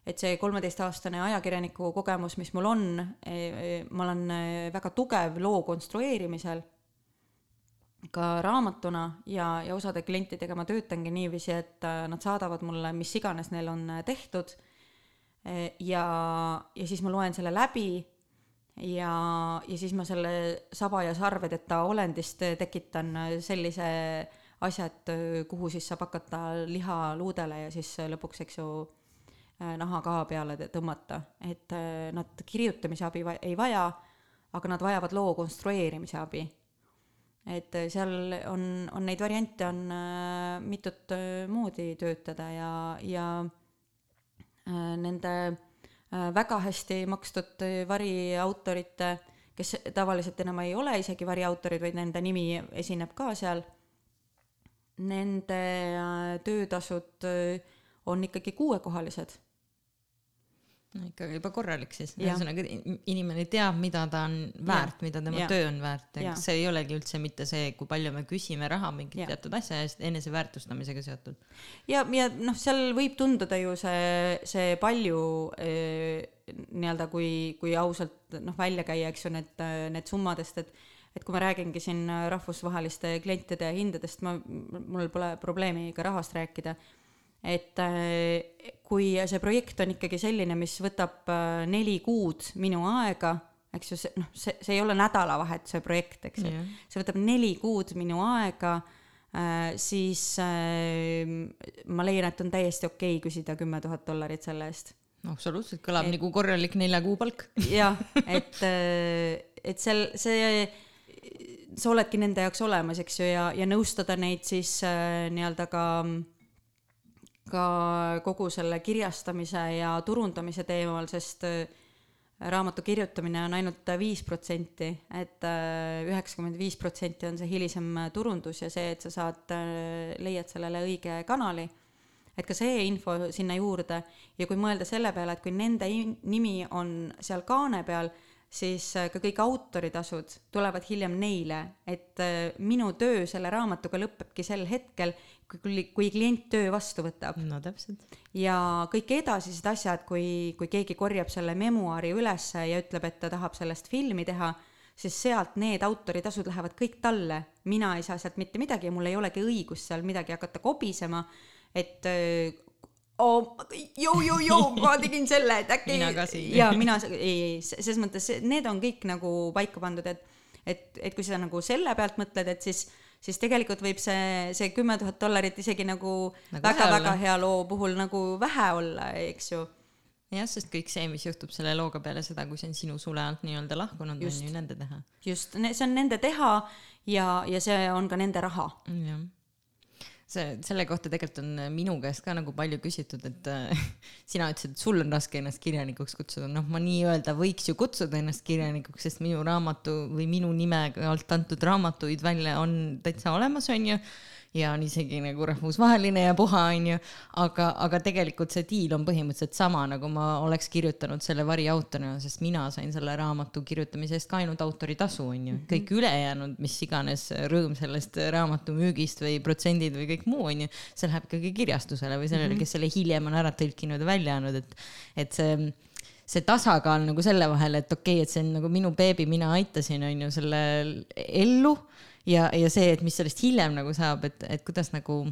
et see kolmeteistaastane ajakirjaniku kogemus, mis mul on, ma olen väga tugev loo konstrueerimisel ka raamatuna ja, ja osade klientidega ma töötangi niiviisi, et äh, nad saadavad mulle, mis iganes neil on äh, tehtud. E, ja, ja siis ma loen selle läbi ja, ja siis ma selle saba ja sarvedeta olendist tekitan sellise asja, et kuhu siis saab hakata liha luudele ja siis lõpuks, eks ju, äh, naha ka peale tõmmata, et nad kirjutamise abi ei vaja, aga nad vajavad loo konstrueerimise abi. Et äh, seal on, on neid variante on äh, mitut äh, moodi töötada ja, ja äh, nende äh, väga hästi makstud äh, variautorite, kes tavaliselt enam ei ole isegi variautorid, vaid nende nimi esineb ka seal, nende äh, töötasud äh, on ikkagi kuuekohalised no ikkagi juba korralik siis, ühesõnaga inimene teab, mida ta on väärt, mida tema ja. töö on väärt, eks see ei olegi üldse mitte see, kui palju me küsime raha mingi teatud asja eest, eneseväärtustamisega seotud. ja, ja noh, seal võib tunduda ju see, see palju eh, nii-öelda, kui, kui ausalt noh, välja käia, eks ju, need, need summadest, et et kui ma räägingi siin rahvusvaheliste klientide hindadest, ma, mul pole probleemi ka rahast rääkida et äh, kui see projekt on ikkagi selline, mis võtab äh, neli kuud minu aega, eks ju, see noh, see, see ei ole nädalavahetuse projekt, eks ju, see võtab neli kuud minu aega äh,, siis ma leian, et on täiesti okei okay küsida kümme tuhat dollarit selle eest. absoluutselt, kõlab et, nagu korralik nelja kuu palk. jah, et, et seal see sa oledki nende jaoks olemas, eks ju, ja, ja nõustada neid siis äh, nii-öelda ka äh, ka kogu selle kirjastamise ja turundamise teemal, sest äh, raamatu kirjutamine on ainult viis protsenti, et äh, üheksakümmend viis protsenti on see hilisem turundus ja see, et sa saad, äh, leiad sellele õige kanali, et ka see info sinna juurde ja kui mõelda selle peale, et kui nende nimi on seal kaane peal, siis ka kõik autoritasud tulevad hiljem neile, et minu töö selle raamatuga lõpebki sel hetkel, kui, kui klient töö vastu võtab. no täpselt. ja kõik edasised asjad, kui, kui keegi korjab selle memuaari ülesse ja ütleb, et ta tahab sellest filmi teha, siis sealt need autoritasud lähevad kõik talle. mina ei saa sealt mitte midagi ja mul ei olegi õigust seal midagi hakata kobisema, et oh, joo, joo, joo, ma tegin selle, et äkki. mina ka siin. ja mina, ei, ei, selles mõttes need on kõik nagu paika pandud, et, et, et kui sa nagu selle pealt mõtled, et siis siis tegelikult võib see, see kümme tuhat dollarit isegi nagu väga-väga hea loo puhul nagu vähe olla, eks ju. Jah, sest kõik see, mis juhtub selle looga peale seda, kui see on sinu sule alt nii-öelda lahkunud, on ju nende teha. just, see on nende teha ja, ja see on ka nende raha. jah see, selle kohta tegelikult on minu käest ka nagu palju küsitud, et äh, sina ütlesid, et sul on raske ennast kirjanikuks kutsuda, noh, ma nii-öelda võiks ju kutsuda ennast kirjanikuks, sest minu raamatu või minu nime alt antud raamatuid välja on täitsa olemas, onju ja on isegi nagu rahvusvaheline ja puha, onju. aga, aga tegelikult see diil on põhimõtteliselt sama, nagu ma oleks kirjutanud selle variautorina, sest mina sain selle raamatu kirjutamise eest ka ainult autoritasu, onju. Mhm. kõik ülejäänud, mis iganes rõõm sellest raamatu müügist või protsendid või kõik muu, onju, see läheb ikkagi kirjastusele või sellele, mhm. kes selle hiljem on ära tõlkinud ja välja andnud, et, et see see tasakaal nagu selle vahel, et okei okay,, et see on nagu minu beebi, mina aitasin, on ju, selle ellu ja, ja see, et mis sellest hiljem nagu saab, et, et kuidas nagu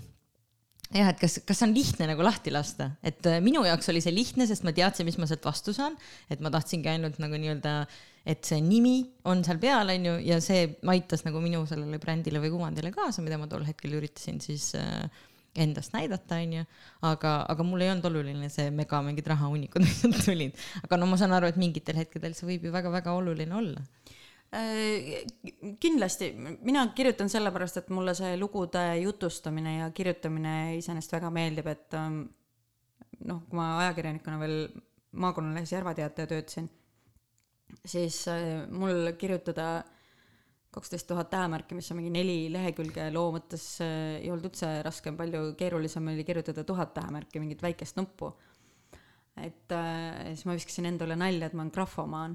jah, et kas, kas on lihtne nagu lahti lasta, et äh, minu jaoks oli see lihtne, sest ma teadsin, mis ma sealt vastu saan, et ma tahtsingi ainult nagu nii-öelda, et see nimi on seal peal, onju, ja see aitas nagu minu sellele brändile või kuvandile kaasa, mida ma tol hetkel üritasin siis äh, endast näidata, onju, aga, aga mul ei olnud oluline see mega mingid rahahunnikud, mis sealt tulid. aga no ma saan aru, et mingitel hetkedel see võib ju väga-väga oluline olla kindlasti, mina kirjutan sellepärast, et mulle see lugude jutustamine ja kirjutamine iseenesest väga meeldib, et ähm, noh, kui ma ajakirjanikuna veel maakonnalehes Järva Teataja töötasin, siis äh, mul kirjutada kaksteist tuhat tähemärki, mis on mingi neli lehekülge loo mõttes, äh, ei olnud üldse raskem, palju keerulisem oli kirjutada tuhat tähemärki, mingit väikest nuppu. Et äh, siis ma viskasin endale nalja, et ma olen grafomaan.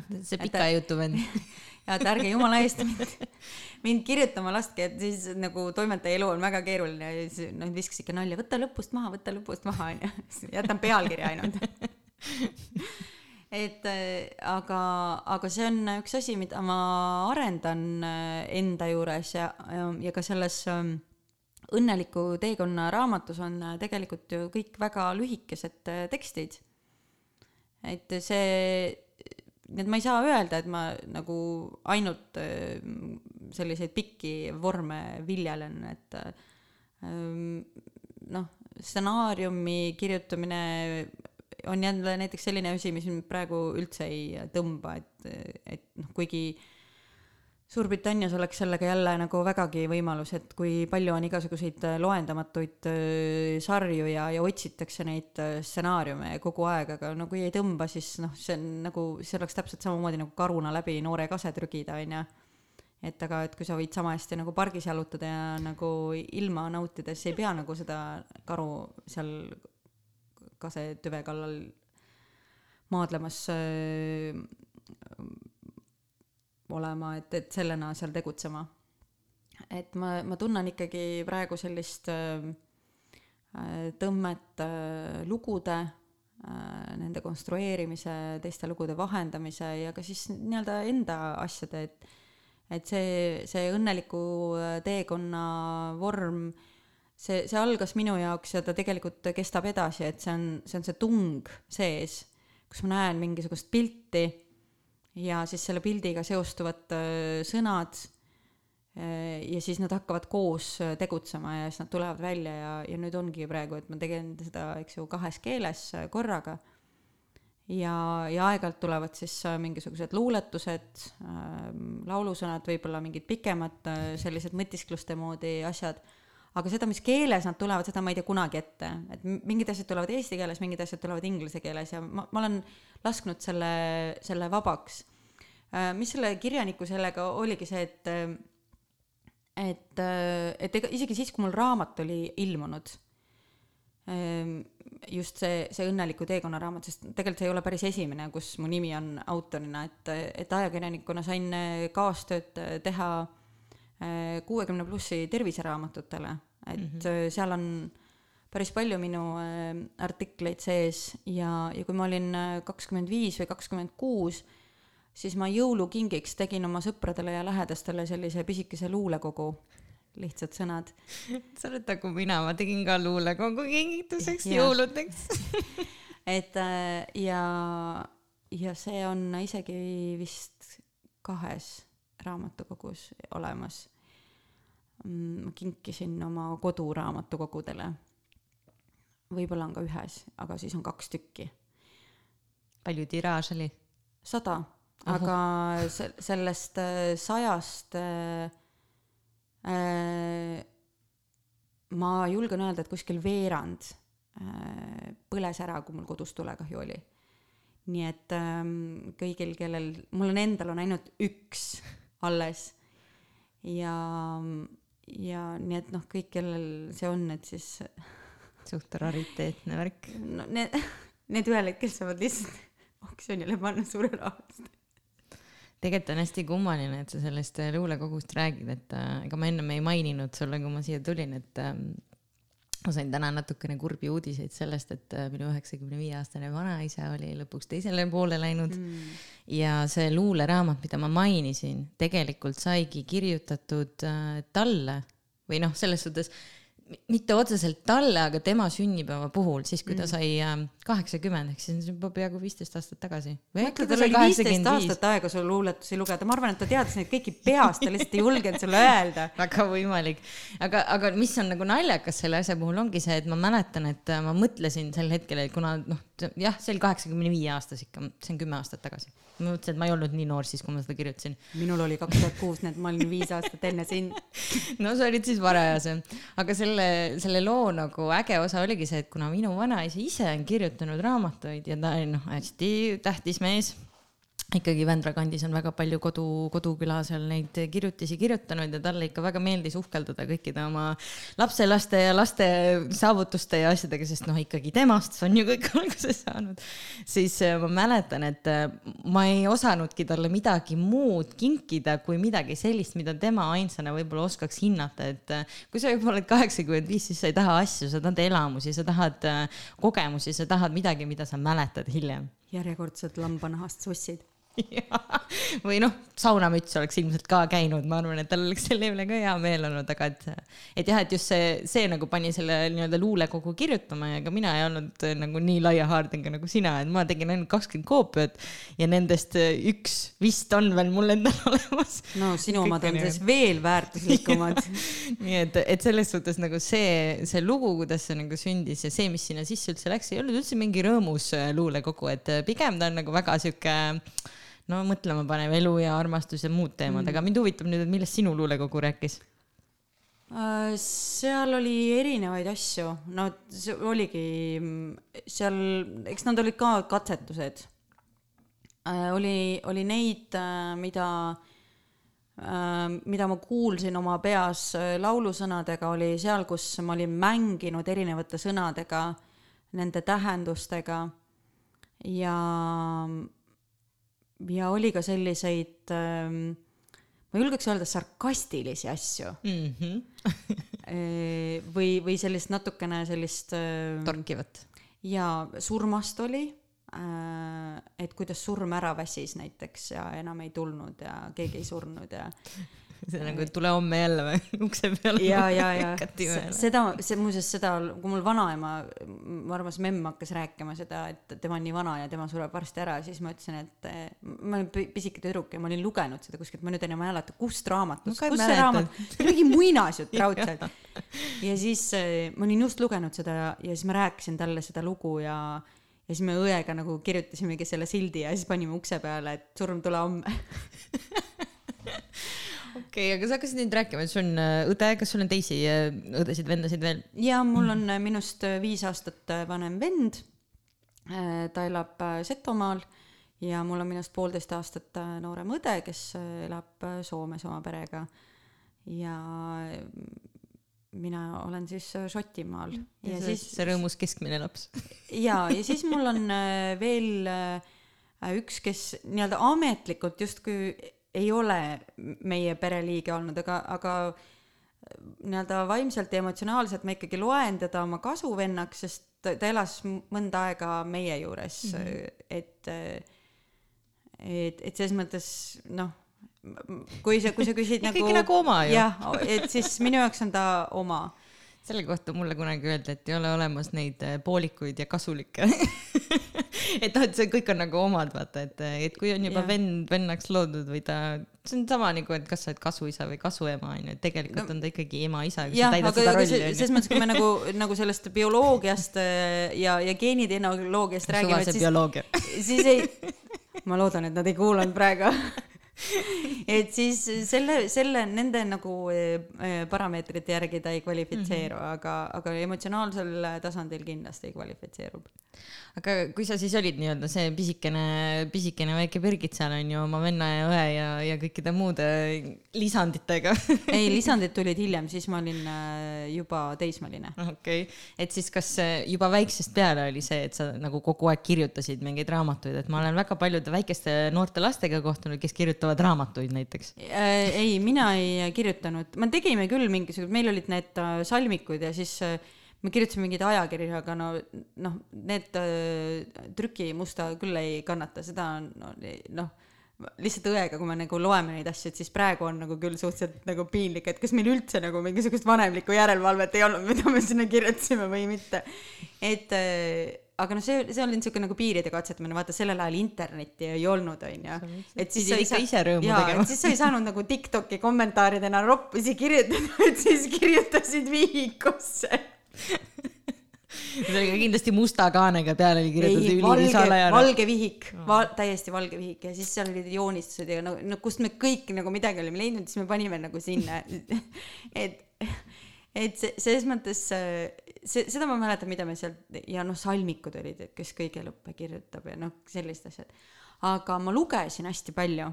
see pika jutu vend. ja et ärge jumala eest mind, mind kirjutama laske, et siis nagu toimetaja elu on väga keeruline ja siis noh, viskas ikka nalja, võta lõpust maha, võta lõpust maha onju, jätan pealkirja ainult et aga, aga see on üks asi, mida ma arendan enda juures ja, ja, ja ka selles ähm, õnneliku teekonna raamatus on tegelikult ju kõik väga lühikesed tekstid. et see nii et ma ei saa öelda, et ma nagu ainult äh, selliseid pikki vorme viljelen, et ähm, noh, stsenaariumi kirjutamine on jälle näiteks selline asi, mis mind praegu üldse ei tõmba, et, et noh, kuigi äh, Suurbritannias oleks sellega jälle nagu vägagi võimalus, et kui palju on igasuguseid äh, loendamatuid äh, sarju ja, ja otsitakse neid äh, stsenaariume kogu aeg, aga no kui ei tõmba, siis noh, see on nagu, see oleks täpselt samamoodi nagu karuna läbi noore kase trügida, onju. et aga, et kui sa võid sama hästi nagu pargis jalutada ja nagu ilma nautida, siis ei pea nagu seda karu seal kasetüve kallal maadlemas äh, olema, et, et sellena seal tegutsema. et ma, ma tunnen ikkagi praegu sellist äh, tõmmet äh, lugude äh,, nende konstrueerimise, teiste lugude vahendamise ja ka siis nii-öelda enda asjade, et et see, see õnneliku teekonna vorm, see, see algas minu jaoks ja ta tegelikult kestab edasi, et see on, see on see tung sees, kus ma näen mingisugust pilti ja siis selle pildiga seostuvad äh, sõnad äh, ja siis nad hakkavad koos äh, tegutsema ja siis nad tulevad välja ja, ja nüüd ongi praegu, et ma tegin seda, eks ju, kahes keeles korraga. ja, ja aeg-ajalt tulevad siis mingisugused luuletused, laulusõnad, võib-olla mingid pikemad sellised mõtiskluste moodi asjad, aga seda, mis keeles nad tulevad, seda ma ei tea kunagi ette, et mingid asjad tulevad eesti keeles, mingid asjad tulevad inglise keeles ja ma, ma olen lasknud selle, selle vabaks. Äh, mis selle kirjaniku sellega oligi see, et, et, et ega isegi siis, kui mul raamat oli ilmunud, ähm, just see, see Õnneliku teekonna raamat, sest tegelikult see ei ole päris esimene, kus mu nimi on autorina, et, et ajakirjanikuna sain kaastööd teha äh, kuuekümne plussi terviseraamatutele, et mm -hmm. seal on päris palju minu äh, artikleid sees ja, ja kui ma olin äh, kakskümmend viis või kakskümmend kuus, siis ma jõulukingiks tegin oma sõpradele ja lähedastele sellise pisikese luulekogu, lihtsad sõnad. sa oled nagu mina, ma tegin ka luulekogu kingituseks jõuludeks et ja, ja see on isegi vist kahes raamatukogus olemas. Mm, ma kinkisin oma koduraamatukogudele võib-olla on ka ühes, aga siis on kaks tükki. palju tiraaž oli? sada, aga se-, sellest äh, sajast äh, äh, ma julgen öelda, et kuskil veerand äh, põles ära, kui mul kodus tulekahju oli. nii et ähm, kõigil, kellel, mul on endal on ainult üks alles ja, ja nii et noh, kõik, kellel see on, et siis suht rariteetne värk. no need, need ühel hetkel saavad lihtsalt oksjonile panna suure raha eest tegelikult on hästi kummaline, et sa sellest luulekogust räägid, et äh, ega ma ennem ei maininud sulle, kui ma siia tulin, et äh, ma sain täna natukene kurbi uudiseid sellest, et äh, minu üheksakümne viie aastane vanaisa oli lõpuks teisele poole läinud mm. ja see luuleraamat, mida ma mainisin, tegelikult saigi kirjutatud äh, talle või noh, selles suhtes mitte otseselt talle, aga tema sünnipäeva puhul, siis kui ta mm. sai ähm, kaheksakümmend, ehk siis juba peaaegu viisteist aastat tagasi. viisteist aastat aega sul luuletusi lugeda, ma arvan, et ta teadis neid kõiki peast, ta lihtsalt ei julgenud sulle öelda. väga võimalik, aga, aga mis on nagu naljakas selle asja puhul ongi see, et ma mäletan, et äh, ma mõtlesin sel hetkel, et kuna noh, jah, see oli kaheksakümne viie aastas ikka, see on kümme aastat tagasi ma mõtlesin, et ma ei olnud nii noor siis, kui ma seda kirjutasin. minul oli kaks tuhat kuus, nii et ma olin viis aastat enne sind. no sa olid siis varajasem, aga selle, selle loo nagu äge osa oligi see, et kuna minu vanaisa ise on kirjutanud raamatuid ja ta oli noh, hästi tähtis mees ikkagi Vändra kandis on väga palju kodu, koduküla seal neid kirjutisi kirjutanud ja talle ikka väga meeldis uhkeldada kõikide oma lapselaste ja laste saavutuste ja asjadega, sest noh, ikkagi temast on ju kõik alguse saanud. siis äh, ma mäletan, et äh, ma ei osanudki talle midagi muud kinkida kui midagi sellist, mida tema ainsana võib-olla oskaks hinnata, et äh, kui sa juba oled kaheksakümmend viis, siis sa ei taha asju, sa tahad elamusi, sa tahad kogemusi, sa tahad midagi, mida sa mäletad hiljem järjekordselt lambanahast sussid või noh, saunamüts oleks ilmselt ka käinud, ma arvan, et tal oleks selle üle ka hea meel olnud, aga et, et jah, et just see, see nagu pani selle nii-öelda luulekogu kirjutama ja ega mina ei olnud äh, nagu nii laia haardega nagu sina, et ma tegin ainult kakskümmend koopiat ja nendest äh, üks vist on veel mul endal olemas. no sinu omad on siis veel väärtuslikumad. Nii et, et selles suhtes nagu see, see lugu, kuidas see nagu sündis ja see, mis sinna sisse üldse läks, ei olnud üldse mingi rõõmus äh, luulekogu, et pigem ta on nagu väga sihuke no mõtlema panev elu ja armastus ja muud teemad mm., aga mind huvitab nüüd, et millest sinu luulekogu rääkis? Äh, seal oli erinevaid asju, no see oligi seal, eks nad olid ka katsetused. Äh, oli, oli neid, äh, mida, mida ma kuulsin oma peas laulusõnadega, oli seal, kus ma olin mänginud erinevate sõnadega, nende tähendustega ja ja oli ka selliseid ähm, ma julgeks öelda sarkastilisi asju mm. -hmm. või, või sellist natukene sellist äh,. torkivat. ja surmast oli äh,, et kuidas surm ära väsis näiteks ja enam ei tulnud ja keegi ei surnud ja see nagu, et tule homme jälle või? Ukse peale. ja, ja, ja seda, see muuseas seda, kui mul vanaema, mu armas memm hakkas rääkima seda, et tema on nii vana ja tema sureb varsti ära, siis ma ütlesin, et eh, ma olen pisike tüdruk ja ma olin lugenud seda kuskilt, ma nüüd enam ei mäleta, kust raamatust kus see raamat, mingi muinasjutt raudselt. ja siis eh, ma olin just lugenud seda ja, ja siis ma rääkisin talle seda lugu ja ja siis me õega nagu kirjutasimegi selle sildi ja siis panime ukse peale, et surm, tule homme okei okay,, aga sa hakkasid nüüd rääkima, et sul on äh, õde, kas sul on teisi äh, õdesid-vendasid veel? ja mul on äh, minust viis aastat vanem vend. ta elab Setomaal ja mul on minust poolteist aastat noorem õde, kes elab Soomes oma perega. ja mina olen siis Šotimaal. ja, ja siis see rõõmus keskmine laps ja, ja siis mul on veel üks, kes nii-öelda ametlikult justkui ei ole meie pereliige olnud, aga, aga nii-öelda vaimselt ja emotsionaalselt ma ikkagi loen teda oma kasuvennaks, sest ta, ta elas mõnda aega meie juures mm, -hmm. et, et, et selles mõttes noh, kui sa, kui sa küsid nagu. ikkagi nagu oma ju. jah, et siis minu jaoks on ta oma selle kohta mulle kunagi öeldi, et ei ole olemas neid äh, poolikuid ja kasulikke et noh, et see kõik on nagu omad, vaata, et, et kui on juba ja. vend vennaks loodud või ta, see on sama nagu, et kas sa oled kasuisa või kasuema onju, et tegelikult no, on ta ikkagi ema-isa, kes jah, täidab seda rolli. selles mõttes, kui me nagu, nagu sellest bioloogiast äh, ja, ja geenitehnoloogiast räägime, et siis, siis ei, ma loodan, et nad ei kuulanud praegu et siis selle, selle, nende nagu eh, eh, parameetrite järgi ta ei kvalifitseeru mm, -hmm. aga, aga emotsionaalsel tasandil kindlasti kvalifitseerub aga kui sa siis olid nii-öelda see pisikene, pisikene väike Birgit seal on ju oma venna ja õe ja, ja kõikide muude lisanditega ei, lisandid tulid hiljem, siis ma olin äh, juba teismeline. okei okay., et siis kas juba väiksest peale oli see, et sa nagu kogu aeg kirjutasid mingeid raamatuid, et ma olen väga paljude väikeste noorte lastega kohtunud, kes kirjutavad raamatuid näiteks äh,. ei, mina ei kirjutanud, me tegime küll mingisugused, meil olid need äh, salmikud ja siis äh, me kirjutasime mingeid ajakirju, aga no noh, need äh, trükimusta küll ei kannata, seda on noh, lihtsalt õega, kui me nagu loeme neid asju, et siis praegu on nagu küll suhteliselt nagu piinlik, et kas meil üldse nagu mingisugust vanemlikku järelevalvet ei olnud, mida me sinna kirjutasime või mitte. et äh, aga noh, see, see oli niisugune nagu piiride katsetamine, vaata sellel ajal internetti ei olnud, onju. et siis sa ei saa ise rõõmu jaa, tegema. siis sa ei saanud nagu Tiktoki kommentaaridena roppusi kirjutada, et siis kirjutasid vihikusse see oli kindlasti musta kaanega peale oli kirjutatud ülisalajane. valge vihik val,, täiesti valge vihik ja siis seal olid joonistused ja no, no kust me kõik nagu midagi olime leidnud, siis me panime nagu sinna et, et see, selles mõttes see, seda ma mäletan, mida me seal ja noh, salmikud olid, et kes kõige lõppe kirjutab ja noh, sellised asjad. aga ma lugesin hästi palju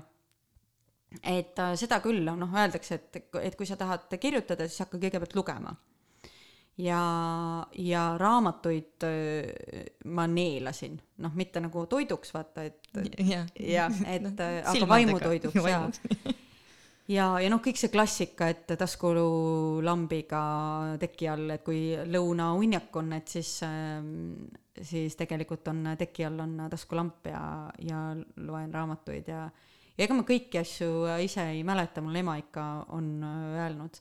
et äh, seda küll, noh, öeldakse, et, et kui sa tahad kirjutada, siis hakka kõigepealt lugema. Ja, ja raamatuid äh, ma neelasin, noh, mitte nagu toiduks, vaata, et jah, jah, et Noh, äh, aga vaimutoiduks ja ja, ja noh, kõik see klassika, et taskululambiga teki all, et kui lõunauinnak on, et siis ähm, siis tegelikult on teki all on taskulamp ja, ja loen raamatuid ja ja ega ma kõiki asju ise ei mäleta, mul ema ikka on äh, öelnud.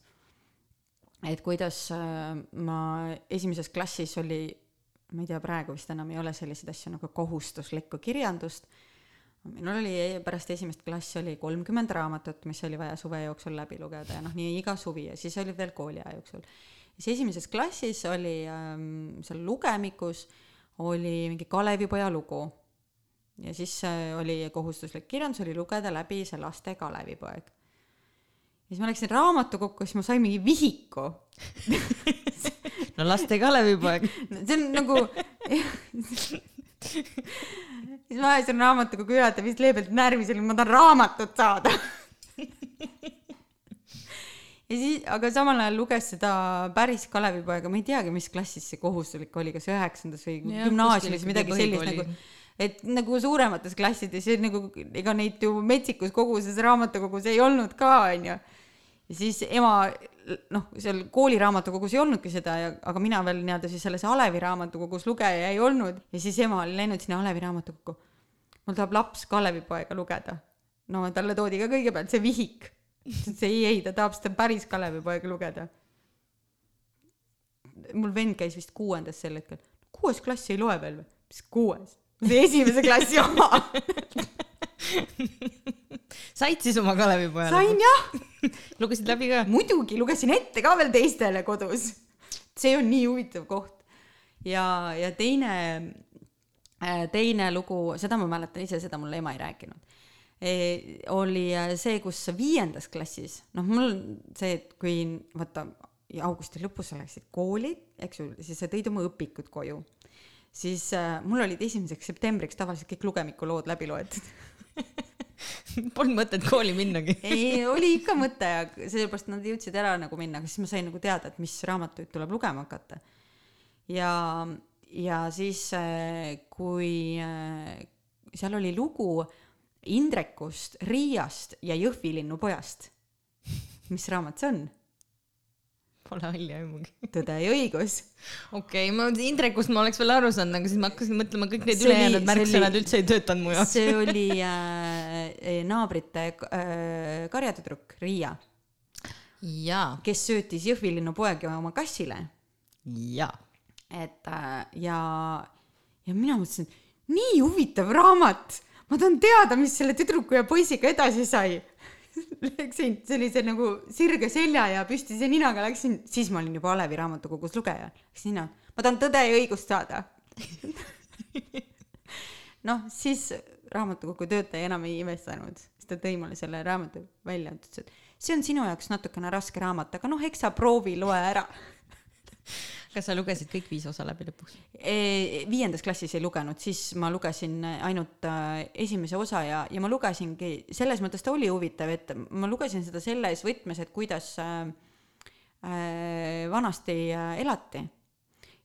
Et kuidas äh, ma esimeses klassis oli, ma ei tea, praegu vist enam ei ole selliseid asju nagu kohustuslikku kirjandust minul oli pärast esimest klassi oli kolmkümmend raamatut, mis oli vaja suve jooksul läbi lugeda ja noh, nii iga suvi ja siis oli veel kooliaja jooksul. siis esimeses klassis oli ähm, seal lugemikus oli mingi Kalevipoja lugu. ja siis äh, oli kohustuslik kirjandus oli lugeda läbi see laste Kalevipoeg. Ja siis ma läksin raamatukokku, siis ma sain mingi vihiku. no laste Kalevipoeg. see on nagu siis ma ajasin raamatukogu juhataja vist leebelt närvi, see oli, ma tahan raamatut saada. ja siis, aga samal ajal luges seda päris Kalevipoega, ma ei teagi, mis klassis see kohustuslik oli, kas üheksandas või Jah, gümnaasiumis midagi sellist nagu et nagu suuremates klassides ja nagu ega neid ju metsikus koguses raamatukogus ei olnud ka onju ja siis ema noh seal kooliraamatukogus ei olnudki seda ja aga mina veel nii-öelda siis selles Alevi raamatukogus lugeja ei olnud. Ja siis ema oli läinud sinna Alevi raamatukokku. Mul tahab laps Kalevipoega lugeda. No talle toodi ka kõigepealt see vihik. Ütles ei ei ta tahab seda päris Kalevipoega lugeda. Mul vend käis vist kuuendas sel hetkel. Kuues klass ei loe veel või? Mis kuues? See esimese klassi oma said siis oma Kalevipojale? sain jah. Lugesid läbi ka? muidugi lugesin ette ka veel teistele kodus. See on nii huvitav koht. Ja ja teine teine lugu seda ma mäletan ise seda mulle ema ei rääkinud. E, oli äh, see kus viiendas klassis noh mul see et kui vaata augusti lõpus sa läksid kooli eks ju siis sa tõid oma õpikud koju. Siis äh, mul olid esimeseks septembriks tavaliselt kõik lugemikulood läbi loetud Polnud mõtet kooli minnagi. ei, oli ikka mõte sellepärast nad jõudsid ära nagu minna, aga siis ma sain nagu teada, et mis raamatuid tuleb lugema hakata. ja, ja siis, kui äh, seal oli lugu Indrekust, Riiast ja Jõhvi linnupojast. mis raamat see on? Pole halli aimugi. Tõde ja õigus. okei okay,, ma Indrekust ma oleks veel aru saanud, aga siis ma hakkasin mõtlema, kõik need ülejäänud märksõnad oli- üldse ei töötanud mu jaoks. see oli äh, naabrite äh, karjatüdruk Riia, kes söötis Jõhvi linnupoegi oma kassile jaa. et äh, ja, ja mina mõtlesin, nii huvitav raamat, ma tahan teada, mis selle tüdruku ja poisiga edasi sai. Läksin sellise nagu sirge selja ja püstise ninaga läksin, siis ma olin juba Alevi raamatukogus lugeja, läksin nina, ma tahan Tõde ja õigust saada. noh, siis raamatukogu töötaja enam ei imestanud, siis ta tõi mulle selle raamatu välja, ütles, et see on sinu jaoks natukene raske raamat, aga noh, eks sa proovi, loe ära kas sa lugesid kõik viis osa läbi lõpuks? E, viiendas klassis ei lugenud, siis ma lugesin ainult äh, esimese osa ja, ja ma lugesingi, selles mõttes ta oli huvitav, et ma lugesin seda selles võtmes, et kuidas äh, äh, vanasti elati.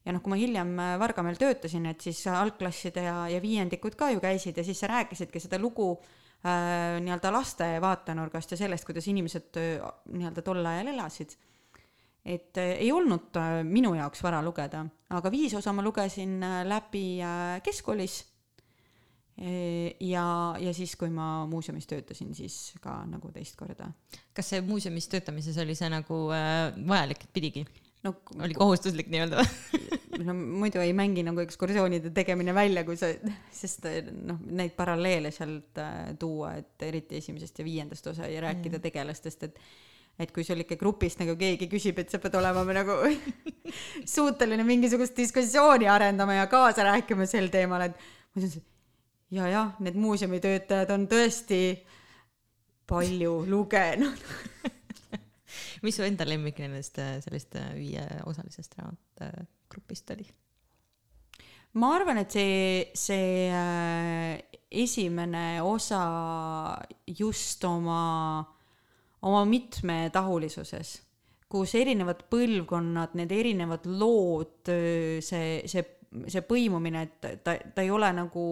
ja noh, kui ma hiljem Vargamäel töötasin, et siis algklasside ja, ja viiendikud ka ju käisid ja siis sa rääkisidki seda lugu äh, nii-öelda laste vaatenurgast ja sellest, kuidas inimesed äh, nii-öelda tol ajal elasid et äh, ei olnud äh, minu jaoks vara lugeda, aga viis osa ma lugesin äh, läbi keskkoolis. ja, ja siis, kui ma muuseumis töötasin, siis ka nagu teist korda. kas see muuseumis töötamises oli see nagu vajalik, et pidigi? no, oli kohustuslik nii-öelda no muidu ei mängi nagu ekskursioonide tegemine välja, kui sa, sest noh, neid paralleele sealt tuua, et eriti esimesest ja viiendast osa ja rääkida mm. tegelastest, et et kui sul ikka grupist nagu keegi küsib, et sa pead olema nagu suuteline mingisugust diskussiooni arendama ja kaasa rääkima sel teemal, et ma ütlesin, ja jah, need muuseumitöötajad on tõesti palju lugenud. mis su enda lemmik nendest äh, sellest äh, viieosalisest raamatgrupist oli? ma arvan, et see, see äh, esimene osa just oma, oma mitmetahulisuses, kus erinevad põlvkonnad, need erinevad lood, see, see, see põimumine, et ta, ta ei ole nagu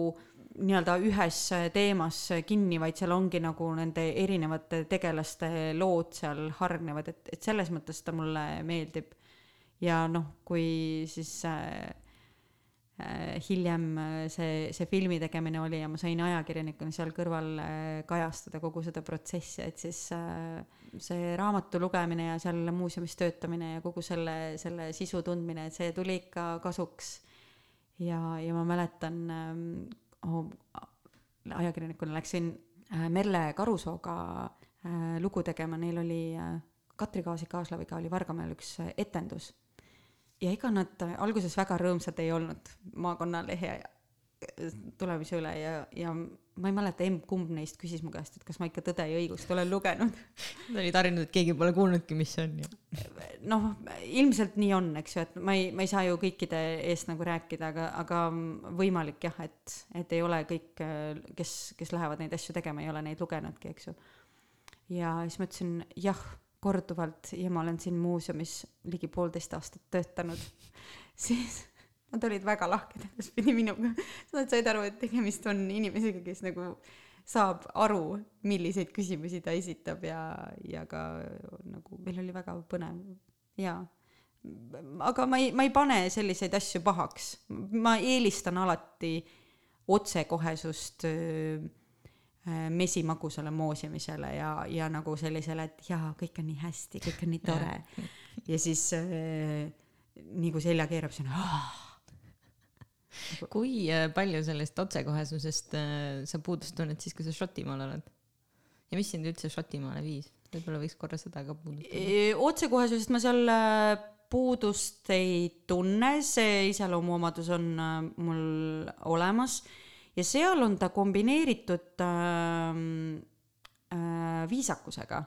nii-öelda ühes teemas kinni, vaid seal ongi nagu nende erinevate tegelaste lood seal hargnevad, et, et selles mõttes ta mulle meeldib. ja noh, kui siis äh, hiljem äh, see, see filmi tegemine oli ja ma sain ajakirjanikuna seal kõrval äh, kajastada kogu seda protsessi, et siis see raamatu lugemine ja seal muuseumis töötamine ja kogu selle, selle sisu tundmine, et see tuli ikka kasuks. ja, ja ma mäletan oh,, ajakirjanikuna läksin Merle Karusooga lugu tegema, neil oli Katri Kaasik-Aaslaviga oli Vargamäel üks etendus ja ega nad alguses väga rõõmsad ei olnud maakonnalehe tulemise üle ja, ja ma ei mäleta, emb-kumb neist küsis mu käest, et kas ma ikka Tõde ja õigust olen lugenud. Nad olid harjunud, et keegi pole kuulnudki, mis see on ju. noh, ilmselt nii on, eks ju, et ma ei, ma ei saa ju kõikide eest nagu rääkida, aga, aga võimalik jah, et, et ei ole kõik, kes, kes lähevad neid asju tegema, ei ole neid lugenudki, eks ju. ja siis ma ütlesin jah korduvalt ja ma olen siin muuseumis ligi poolteist aastat töötanud, siis nad olid väga lahked edaspidi minuga. Nad said aru, et tegemist on inimesega, kes nagu saab aru, milliseid küsimusi ta esitab ja, ja ka nagu meil oli väga põnev ja aga ma ei, ma ei pane selliseid asju pahaks, ma eelistan alati otsekohesust Äh, mesimagusale moosimisele ja, ja nagu sellisele, et jaa, kõik on nii hästi, kõik on nii tore. ja siis äh, nii kui selja keerab, siis on aah. kui äh, palju sellest otsekohesusest äh, sa puudust tunned siis, kui sa Šotimaal oled? ja mis sind üldse Šotimaale viis? võib-olla võiks korra seda ka puudutada. otsekohesusest ma seal äh, puudust ei tunne, see iseloomuomadus on äh, mul olemas ja seal on ta kombineeritud äh, äh, viisakusega.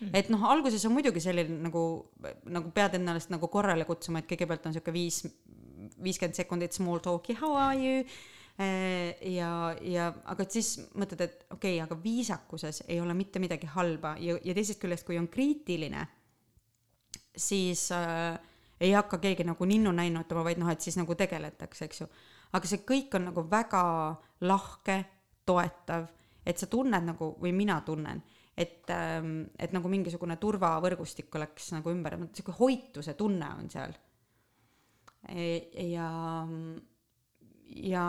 Mm.. et noh, alguses on muidugi selline nagu, nagu pead ennast nagu korrale kutsuma, et kõigepealt on sihuke viis, viiskümmend sekundit small talk'i, how are you? Äh, ja, ja aga siis mõtled, et okei okay,, aga viisakuses ei ole mitte midagi halba. Ja, ja teisest küljest, kui on kriitiline, siis äh, ei hakka keegi nagu ninnu näinutama, vaid noh, et siis nagu tegeletakse, eks ju aga see kõik on nagu väga lahke, toetav, et sa tunned nagu, või mina tunnen, et, ähm, et nagu mingisugune turvavõrgustik oleks nagu ümber, sihuke hoituse tunne on seal. E, ja, ja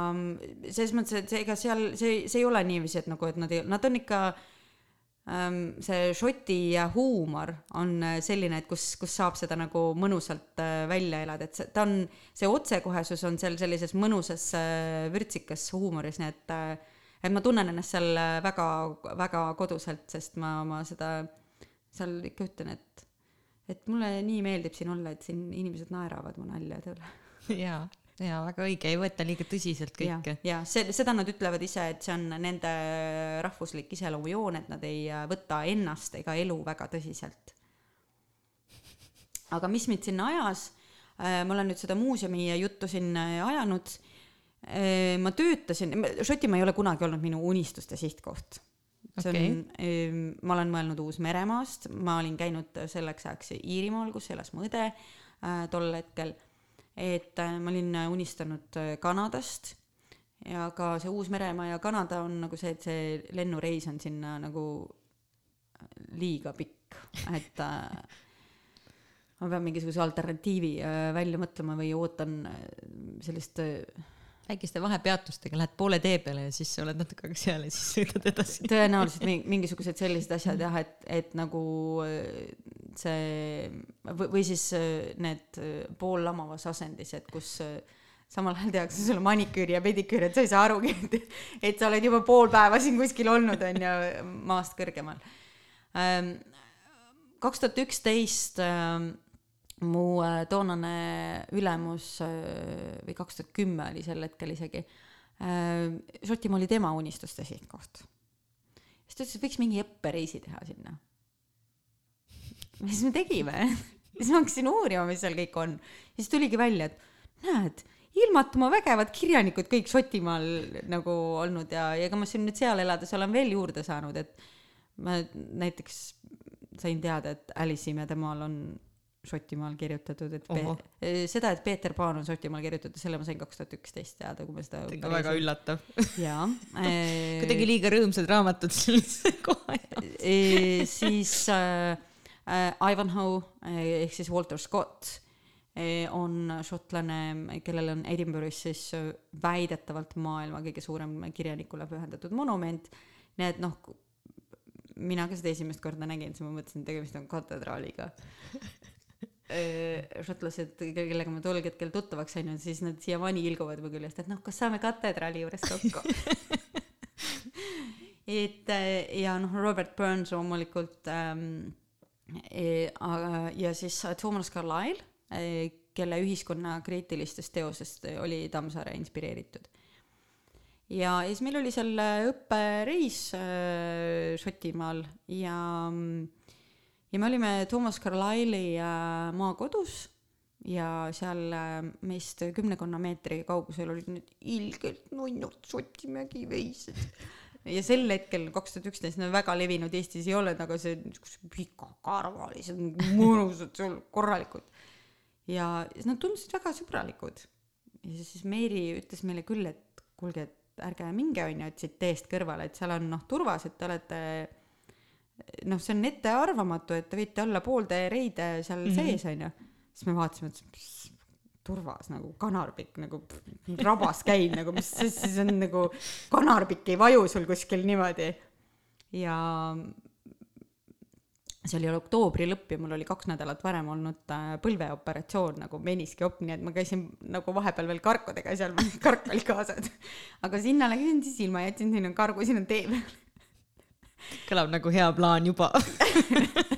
selles mõttes, et ega seal see, see ei ole niiviisi, et nagu, et nad ei, nad on ikka Ehm, see Šoti huumor on äh, selline, et kus, kus saab seda nagu mõnusalt äh, välja elada, et see, ta on, see otsekohesus on seal sellises mõnusas äh, vürtsikas huumoris, nii et et ma tunnen ennast seal väga, väga koduselt, sest ma oma seda seal ikka ütlen, et et mulle nii meeldib siin olla, et siin inimesed naeravad mu naljade üle. jaa ja väga õige, ei võeta liiga tõsiselt kõike. ja see, seda nad ütlevad ise, et see on nende rahvuslik iseloomujoon, et nad ei võta ennast ega elu väga tõsiselt. aga mis mind sinna ajas, äh, ma olen nüüd seda muuseumi juttu siin ajanud, äh, ma töötasin, Šotimaa ei ole kunagi olnud minu unistuste sihtkoht see okay. on, ähm, ma olen mõelnud Uus-Meremaast, ma olin käinud selleks ajaks Iirimaal, kus elas mu õde äh, tol hetkel et äh, ma olin äh, unistanud äh, Kanadast. Ja ka see Uus-Meremaa ja Kanada on nagu see, et see lennureis on sinna nagu liiga pikk, et ma pean mingisuguse alternatiivi välja mõtlema või ootan sellist väikeste vahepeatustega lähed poole tee peale ja siis oled natuke aega seal ja siis sõidad edasi. tõenäoliselt mingisugused sellised asjad jah, et, et nagu see või, või siis äh, need äh, poollamavas asendis, et kus äh, samal ajal tehakse sulle maniküüri ja pediküüri, et sa ei saa arugi, et, et sa oled juba pool päeva siin kuskil olnud, on ju, maast kõrgemal. Ähm, kaks tuhat üksteist ähm, mu toonane ülemus või kaks tuhat kümme oli sel hetkel isegi, Šotimaa oli tema unistuste sihtkoht. siis ta ütles, et võiks mingi õppereisi teha sinna siis me tegime siis ma hakkasin uurima, mis seal kõik on. siis tuligi välja, et näed, ilmata oma vägevad kirjanikud kõik Šotimaal nagu olnud ja, ja ega ma siin nüüd seal elades olen veel juurde saanud, et ma näiteks sain teada, et Alice imedemaal on Šotimaal kirjutatud, et Oho. Pe- seda, et Peeter Paan on Šotimaal kirjutatud, selle ma sain kaks tuhat üksteist teada, kui ma seda väga üllatav. jaa kuidagi liiga rõõmsad raamatud sellise koha jaoks. Eh, siis äh, Ivanhoe eh, ehk siis Walter Scott eh, on šotlane, kellel on Edinburgh'is siis väidetavalt maailma kõige suurem kirjanikule pühendatud monument. nii et noh, mina ka seda esimest korda nägin, siis ma mõtlesin, et tegemist on katedraaliga. šotlased, kellega ma tol hetkel tuttavaks sain, siis nad siiamaani ilguvad mu küljest, et noh, kas saame katedraali juures kokku et äh, ja noh, Robert Burns loomulikult ähm, e, ja siis äh, Thomas Carlyle, kelle ühiskonnakriitilistest teosest oli Tammsaare inspireeritud. ja, ja siis meil oli seal äh, õppereis äh, Šotimaal ja, ja me olime Thomas Carlyle'i maakodus ja seal äh, meist kümnekonna meetri kaugusel olid need ilgelt nunnud Šotimägi veised ja sel hetkel, kaks tuhat üksteist, need väga levinud Eestis ei olnud, aga see niisugused pikakarvalised, mõnusad sul korralikud. ja siis nad tundusid väga sõbralikud. ja siis Meeri ütles meile küll, et kuulge, et ärge minge onju, et siit teest kõrvale, et seal on noh turvas, et te olete noh, see on ettearvamatu, et te võite olla pooltee reide seal mm -hmm. sees onju. siis me vaatasime, et turvas nagu kanarpikk nagu pff, rabas käib nagu mis siis siis on nagu kanarpikk ei vaju sul kuskil niimoodi ja see oli oktoobri lõpp ja mul oli kaks nädalat varem olnud äh, põlveoperatsioon nagu meniskiop, nii et ma käisin nagu vahepeal veel karkudega seal, kark oli kaasas. aga sinna läksin siis ilma, jätsin sinna kargu sinna tee peale. Kõlab nagu hea plaan juba.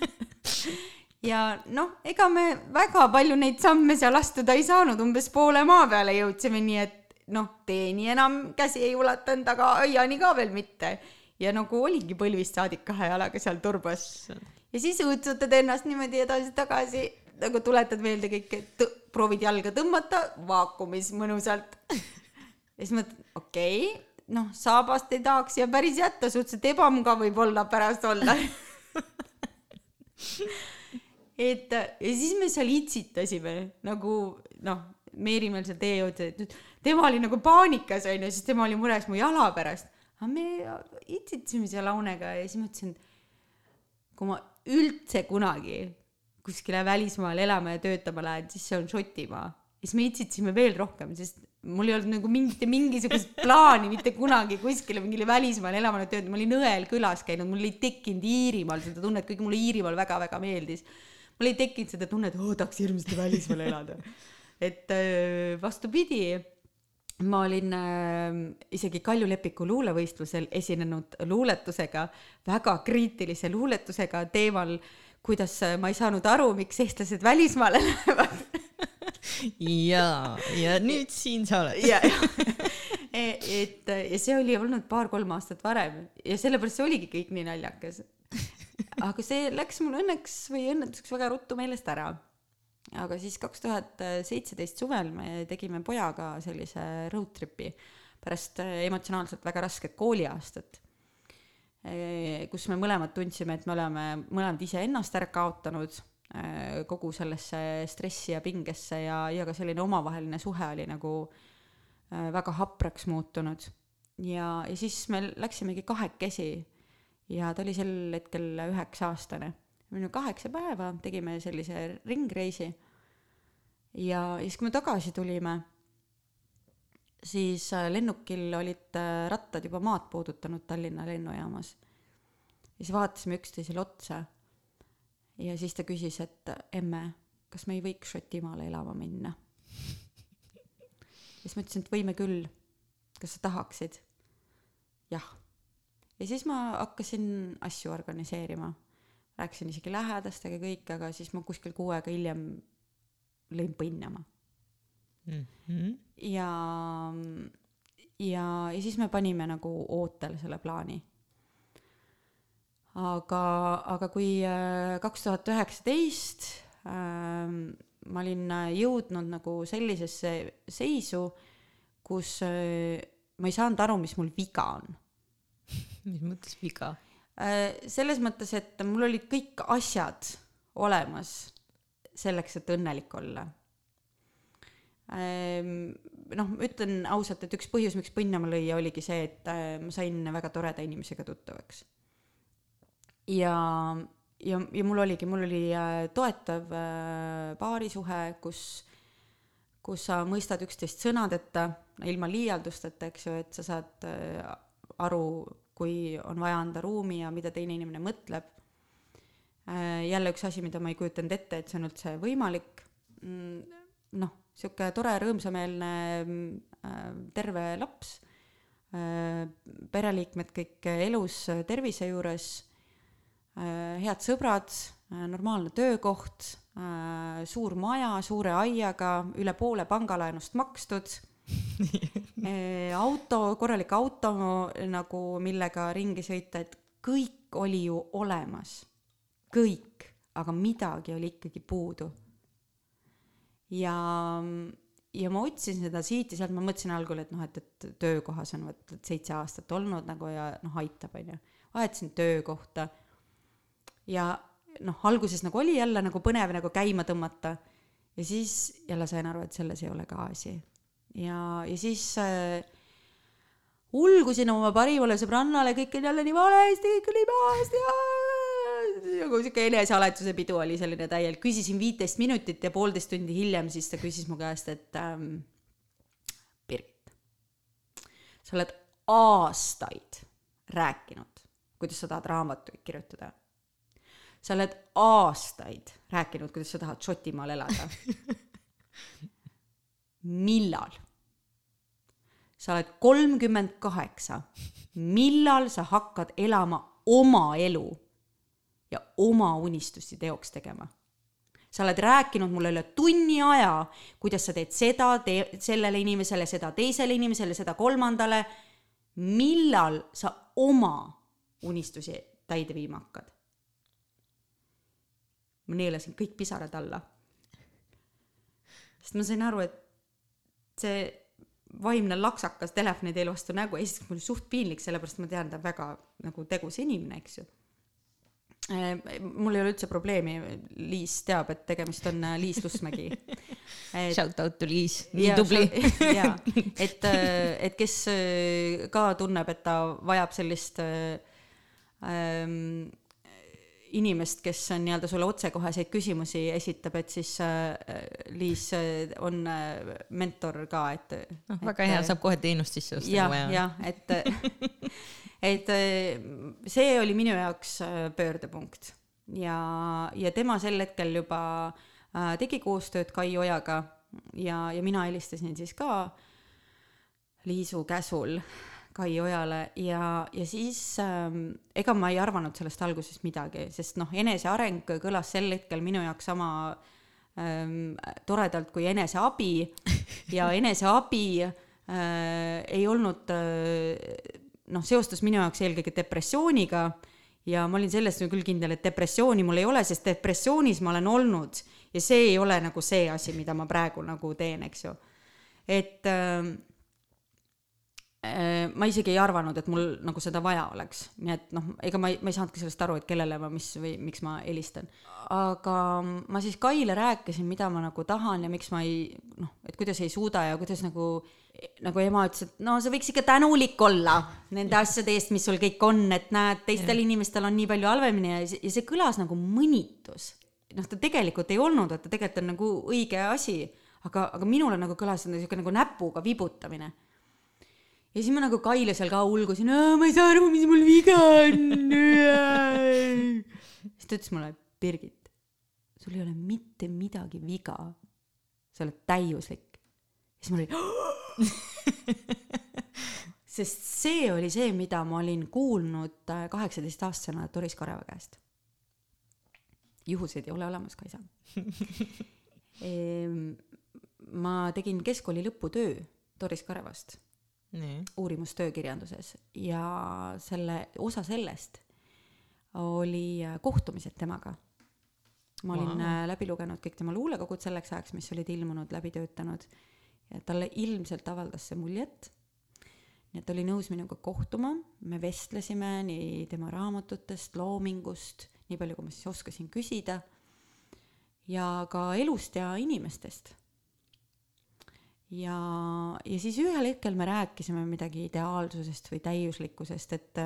ja noh, ega me väga palju neid samme seal astuda ei saanud, umbes poole maa peale jõudsime, nii et noh, teeni enam käsi ei ulatanud, aga aiani ka veel mitte. ja nagu oligi põlvist saadik kahe jalaga seal turbas. ja siis õõtsutad ennast niimoodi edasi-tagasi, nagu tuletad meelde kõike, proovid jalga tõmmata vaakumis mõnusalt. ja siis mõtled, okei okay,, noh, saabast ei tahaks ja päris jätta, suhteliselt ebamugav võib olla pärast olla et ja siis me seal itsitasime nagu noh, Meeri meil seal tee juurde, et tema oli nagu paanikas onju, siis tema oli mures mu jala pärast. aga me itsitasime seal Aunega ja siis mõtlesin, et kui ma üldse kunagi kuskile välismaale elama ja töötama lähen, siis see on Šotimaa. siis me itsitasime veel rohkem, sest mul ei olnud nagu mingit, mingisugust plaani mitte kunagi kuskile mingile välismaale elama töötada, ma olin õel külas käinud, mul ei tekkinud Iirimaal seda tunnet, kuigi mulle Iirimaal väga-väga meeldis. mul ei tekkinud seda tunnet, oo tahaks hirmsasti välismaal elada. et vastupidi, ma olin isegi Kalju Lepiku luulevõistlusel esinenud luuletusega, väga kriitilise luuletusega teemal, kuidas ma ei saanud aru, miks eestlased välismaale lähevad ja, ja nüüd siin sa oled. ja, ja et ja see oli olnud paar-kolm aastat varem ja sellepärast see oligi kõik nii naljakas. aga see läks mul õnneks või õnnetuseks väga ruttu meelest ära. aga siis kaks tuhat seitseteist suvel me tegime pojaga sellise road trip'i pärast emotsionaalselt väga rasket kooliaastat, kus me mõlemad tundsime, et me oleme mõlemad iseennast ära kaotanud kogu sellesse stressi ja pingesse ja, ja ka selline omavaheline suhe oli nagu äh, väga hapraks muutunud. ja, ja siis me läksimegi kahekesi ja ta oli sel hetkel üheksa aastane. me olime kaheksa päeva, tegime sellise ringreisi ja, ja siis, kui me tagasi tulime, siis äh, lennukil olid äh, rattad juba maad puudutanud Tallinna lennujaamas. ja siis vaatasime üksteisele otsa ja siis ta küsis, et emme, kas me ei võiks Šotimaale elama minna? ja siis ma ütlesin, et võime küll. kas sa tahaksid? jah. ja siis ma hakkasin asju organiseerima. rääkisin isegi lähedastega kõik, aga siis ma kuskil kuu aega hiljem lõin põnnama. ja, ja, ja siis me panime nagu ootele selle plaani. aga, aga kui kaks tuhat üheksateist ähm, ma olin äh, jõudnud nagu sellisesse seisu, kus äh, ma ei saanud aru, mis mul viga on. mis mõttes viga? Äh, selles mõttes, et mul olid kõik asjad olemas selleks, et õnnelik olla. noh, ütlen ausalt, et üks põhjus, miks põnnama lüüa, oligi see, et ma sain väga toreda inimesega tuttavaks. Ja ja, ja mul oligi, mul oli äh, toetav äh, paarisuhe, kus, kus sa mõistad üksteist sõnadeta, ilma liialdusteta, eks ju, et sa saad äh, aru, kui on vaja anda ruumi ja mida teine inimene mõtleb. jälle üks asi, mida ma ei kujutanud ette, et see on üldse võimalik. Mm, noh, sihuke tore rõõmsameelne terve laps, pereliikmed kõik elus, tervise juures head sõbrad, äh, normaalne töökoht, äh, suur maja suure aiaga, üle poole pangalaenust makstud auto, korralik auto nagu, millega ringi sõita, et kõik oli ju olemas. kõik, aga midagi oli ikkagi puudu. ja, ja ma otsisin seda siit ja sealt, ma mõtlesin algul, et noh, et, et töökohas on vot seitse aastat olnud nagu ja noh, aitab, onju. vahetasin töökohta ja noh, alguses nagu oli jälle nagu põnev nagu käima tõmmata ja siis jälle sain aru, et selles ei ole ka asi. ja, ja siis äh, ulgusin oma parimale sõbrannale, kõik on jälle nii valesti, kõik on nii pahasti ja nagu sihuke enesealetuse pidu oli selline täielik, küsisin viiteist minutit ja poolteist tundi hiljem siis ta küsis mu käest, et ähm, Birgit, sa oled aastaid rääkinud, kuidas sa tahad raamatuid kirjutada sa oled aastaid rääkinud, kuidas sa tahad Šotimaal elada millal? sa oled kolmkümmend kaheksa, millal sa hakkad elama oma elu ja oma unistusi teoks tegema? sa oled rääkinud mulle üle tunni aja, kuidas sa teed seda, tee sellele inimesele, seda teisele inimesele, seda kolmandale. millal sa oma unistusi täide viima hakkad? Ma neelasin kõik pisarad alla. sest ma sain aru, et see vaimne laksakas telefoni teil vastu nägu, esiteks mul oli suht piinlik, sellepärast ma tean, ta on väga nagu tegus inimene, eks ju. Äh, mul ei ole üldse probleemi, Liis teab, et tegemist on äh, Liis Lussmägi. Shout out to Liis, nii tubli. jaa, et, äh, et kes ka tunneb, et ta vajab sellist ähm, inimest, kes on nii-öelda sulle otsekoheseid küsimusi esitab, et siis äh, Liis äh, on äh, mentor ka, et. noh, väga hea, saab kohe teenust sisse osta. jah, jah, et et see oli minu jaoks pöördepunkt ja, ja tema sel hetkel juba tegi koostööd Kai Ojaga ja, ja mina helistasin siis ka Liisu käsul Kai Ojale ja, ja siis ähm, ega ma ei arvanud sellest alguses midagi, sest noh, eneseareng kõlas sel hetkel minu jaoks sama ähm, toredalt kui eneseabi. Ja eneseabi äh, ei olnud äh, noh, seostus minu jaoks eelkõige depressiooniga. Ja ma olin selles küll kindel, et depressiooni mul ei ole, sest depressioonis ma olen olnud. Ja see ei ole nagu see asi, mida ma praegu nagu teen, eks ju. et äh, ma isegi ei arvanud, et mul nagu seda vaja oleks, nii et noh, ega ma ei, ma ei saanudki sellest aru, et kellele ma mis või miks ma helistan. aga ma siis Kaile rääkisin, mida ma nagu tahan ja miks ma ei noh, et kuidas ei suuda ja kuidas nagu, nagu ema ütles, et no sa võiks ikka tänulik olla nende asjade eest, mis sul kõik on, et näed, teistel inimestel on nii palju halvemini ja, ja see kõlas nagu mõnitus. noh, ta tegelikult ei olnud, et ta tegelikult on nagu õige asi, aga, aga minule nagu kõlas niisugune nagu näpuga vibutamine ja siis ma nagu Kaile seal ka ulgusin, ma ei saa aru, mis mul viga on. siis ta ütles mulle, Birgit, sul ei ole mitte midagi viga. sa oled täiuslik. siis mul oli sest see oli see, mida ma olin kuulnud äh, kaheksateistaastasena Doris Kareva käest. juhuseid ei ole olemas, Kaisa ehm, ma tegin keskkooli lõputöö Doris Karevast uurimustöö kirjanduses ja selle, osa sellest oli kohtumised temaga. ma olin wow. läbi lugenud kõik tema luulekogud selleks ajaks, mis olid ilmunud, läbi töötanud ja talle ilmselt avaldas see muljet. nii et ta oli nõus minuga kohtuma, me vestlesime nii tema raamatutest, loomingust, nii palju, kui ma siis oskasin küsida, ja ka elust ja inimestest ja, ja siis ühel hetkel me rääkisime midagi ideaalsusest või täiuslikkusest, et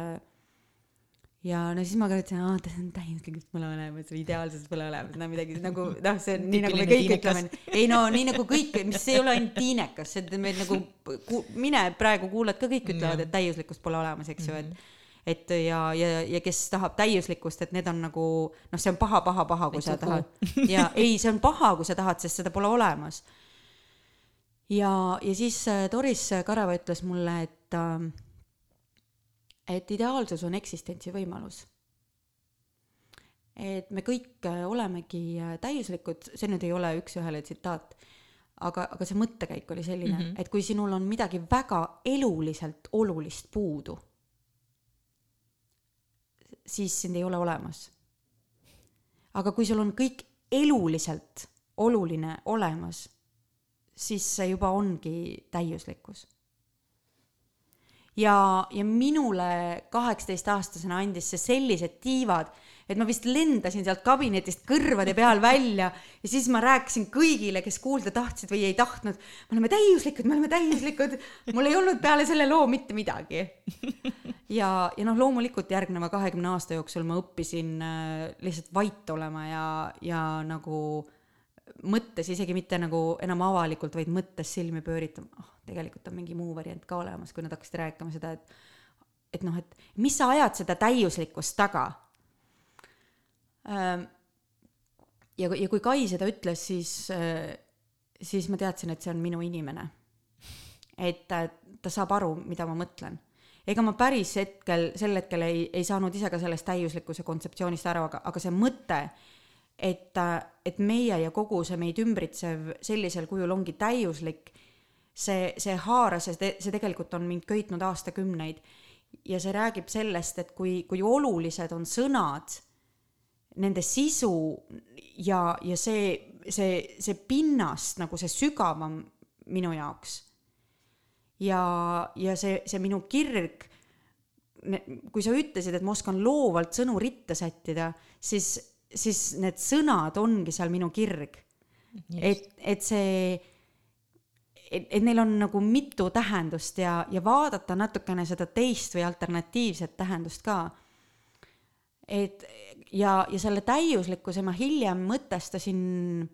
ja no siis ma ka ütlesin, aa, täiuslikkust pole olemas või ideaalsust pole olemas, no midagi nagu noh, see on nii nagu me kõik ütleme, ei no nii nagu kõik, mis ei ole ainult tiinekas, see meil nagu ku, mine praegu kuulad ka kõik ütlevad, et täiuslikkust pole olemas, eks ju, et mhm. et ja, ja, ja kes tahab täiuslikkust, et need on nagu noh, see on paha, paha, paha, kui sa tahad. ja ei, see on paha, kui sa tahad, sest seda pole olemas ja, ja siis äh, Doris Kareva ütles mulle, et, äh, et ideaalsus on eksistentsi võimalus. et me kõik äh, olemegi täiuslikud, see nüüd ei ole üks-ühele tsitaat, aga, aga see mõttekäik oli selline mm, -hmm. et kui sinul on midagi väga eluliselt olulist puudu, siis sind ei ole olemas. aga kui sul on kõik eluliselt oluline olemas siis see juba ongi täiuslikkus. ja, ja minule kaheksateistaastasena andis see sellised tiivad, et ma vist lendasin sealt kabinetist kõrvade peal välja ja siis ma rääkisin kõigile, kes kuulda tahtsid või ei tahtnud, me oleme täiuslikud, me oleme täiuslikud. mul ei olnud peale selle loo mitte midagi. ja, ja noh, loomulikult järgneva kahekümne aasta jooksul ma õppisin äh, lihtsalt vait olema ja, ja nagu äh, mõttes isegi mitte nagu enam avalikult, vaid mõttes silmi pööritama, oh, tegelikult on mingi muu variant ka olemas, kui nad hakkasid rääkima seda, et et noh, et mis sa ajad seda täiuslikkust taga. ja, ja kui Kai seda ütles, siis, siis ma teadsin, et see on minu inimene. et ta, ta saab aru, mida ma mõtlen ega ma päris hetkel, sel hetkel ei, ei saanud ise ka sellest täiuslikkuse kontseptsioonist aru, aga, aga see mõte, et, et meie ja kogu see meid ümbritsev sellisel kujul ongi täiuslik, see, see haaras ja see, see tegelikult on mind köitnud aastakümneid. ja see räägib sellest, et kui, kui olulised on sõnad, nende sisu ja, ja see, see, see pinnast nagu see sügavam minu jaoks. ja, ja see, see minu kirg, kui sa ütlesid, et ma oskan loovalt sõnu ritta sättida, siis siis need sõnad ongi seal minu kirg. et, et see, et, et neil on nagu mitu tähendust ja, ja vaadata natukene seda teist või alternatiivset tähendust ka. et ja, ja selle täiuslikkuse ma hiljem mõtestasin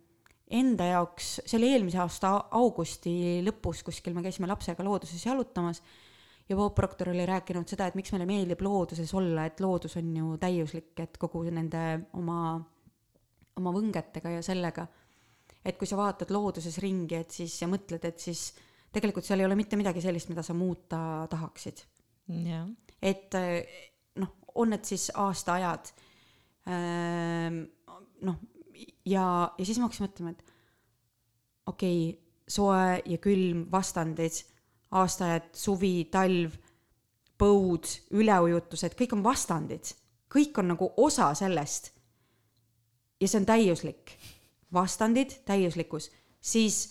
enda jaoks, see oli eelmise aasta augusti lõpus kuskil, me käisime lapsega looduses jalutamas ja Bob Proctor oli rääkinud seda, et miks meile meeldib looduses olla, et loodus on ju täiuslik, et kogu nende oma, oma võngetega ja sellega. et kui sa vaatad looduses ringi, et siis ja mõtled, et siis tegelikult seal ei ole mitte midagi sellist, mida sa muuta tahaksid. et noh, on need siis aastaajad. Ehm, noh, ja, ja siis ma hakkasin mõtlema, et okei okay,, soe ja külm, vastandid aastaajad, suvi, talv, põud, üleujutused, kõik on vastandid, kõik on nagu osa sellest. ja see on täiuslik, vastandid, täiuslikkus, siis,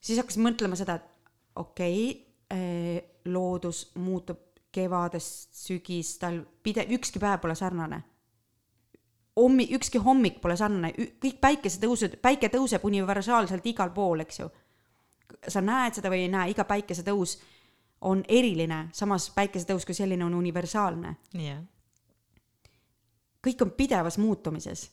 siis hakkasin mõtlema seda, et okei okay, eh,, loodus muutub kevadest, sügis, talv, pidev, ükski päev pole sarnane. Hommi-, ükski hommik pole sarnane, kõik päikesetõusud, päike tõuseb universaalselt igal pool, eks ju sa näed seda või ei näe, iga päikesetõus on eriline, samas päikesetõus kui selline on universaalne yeah.. kõik on pidevas muutumises.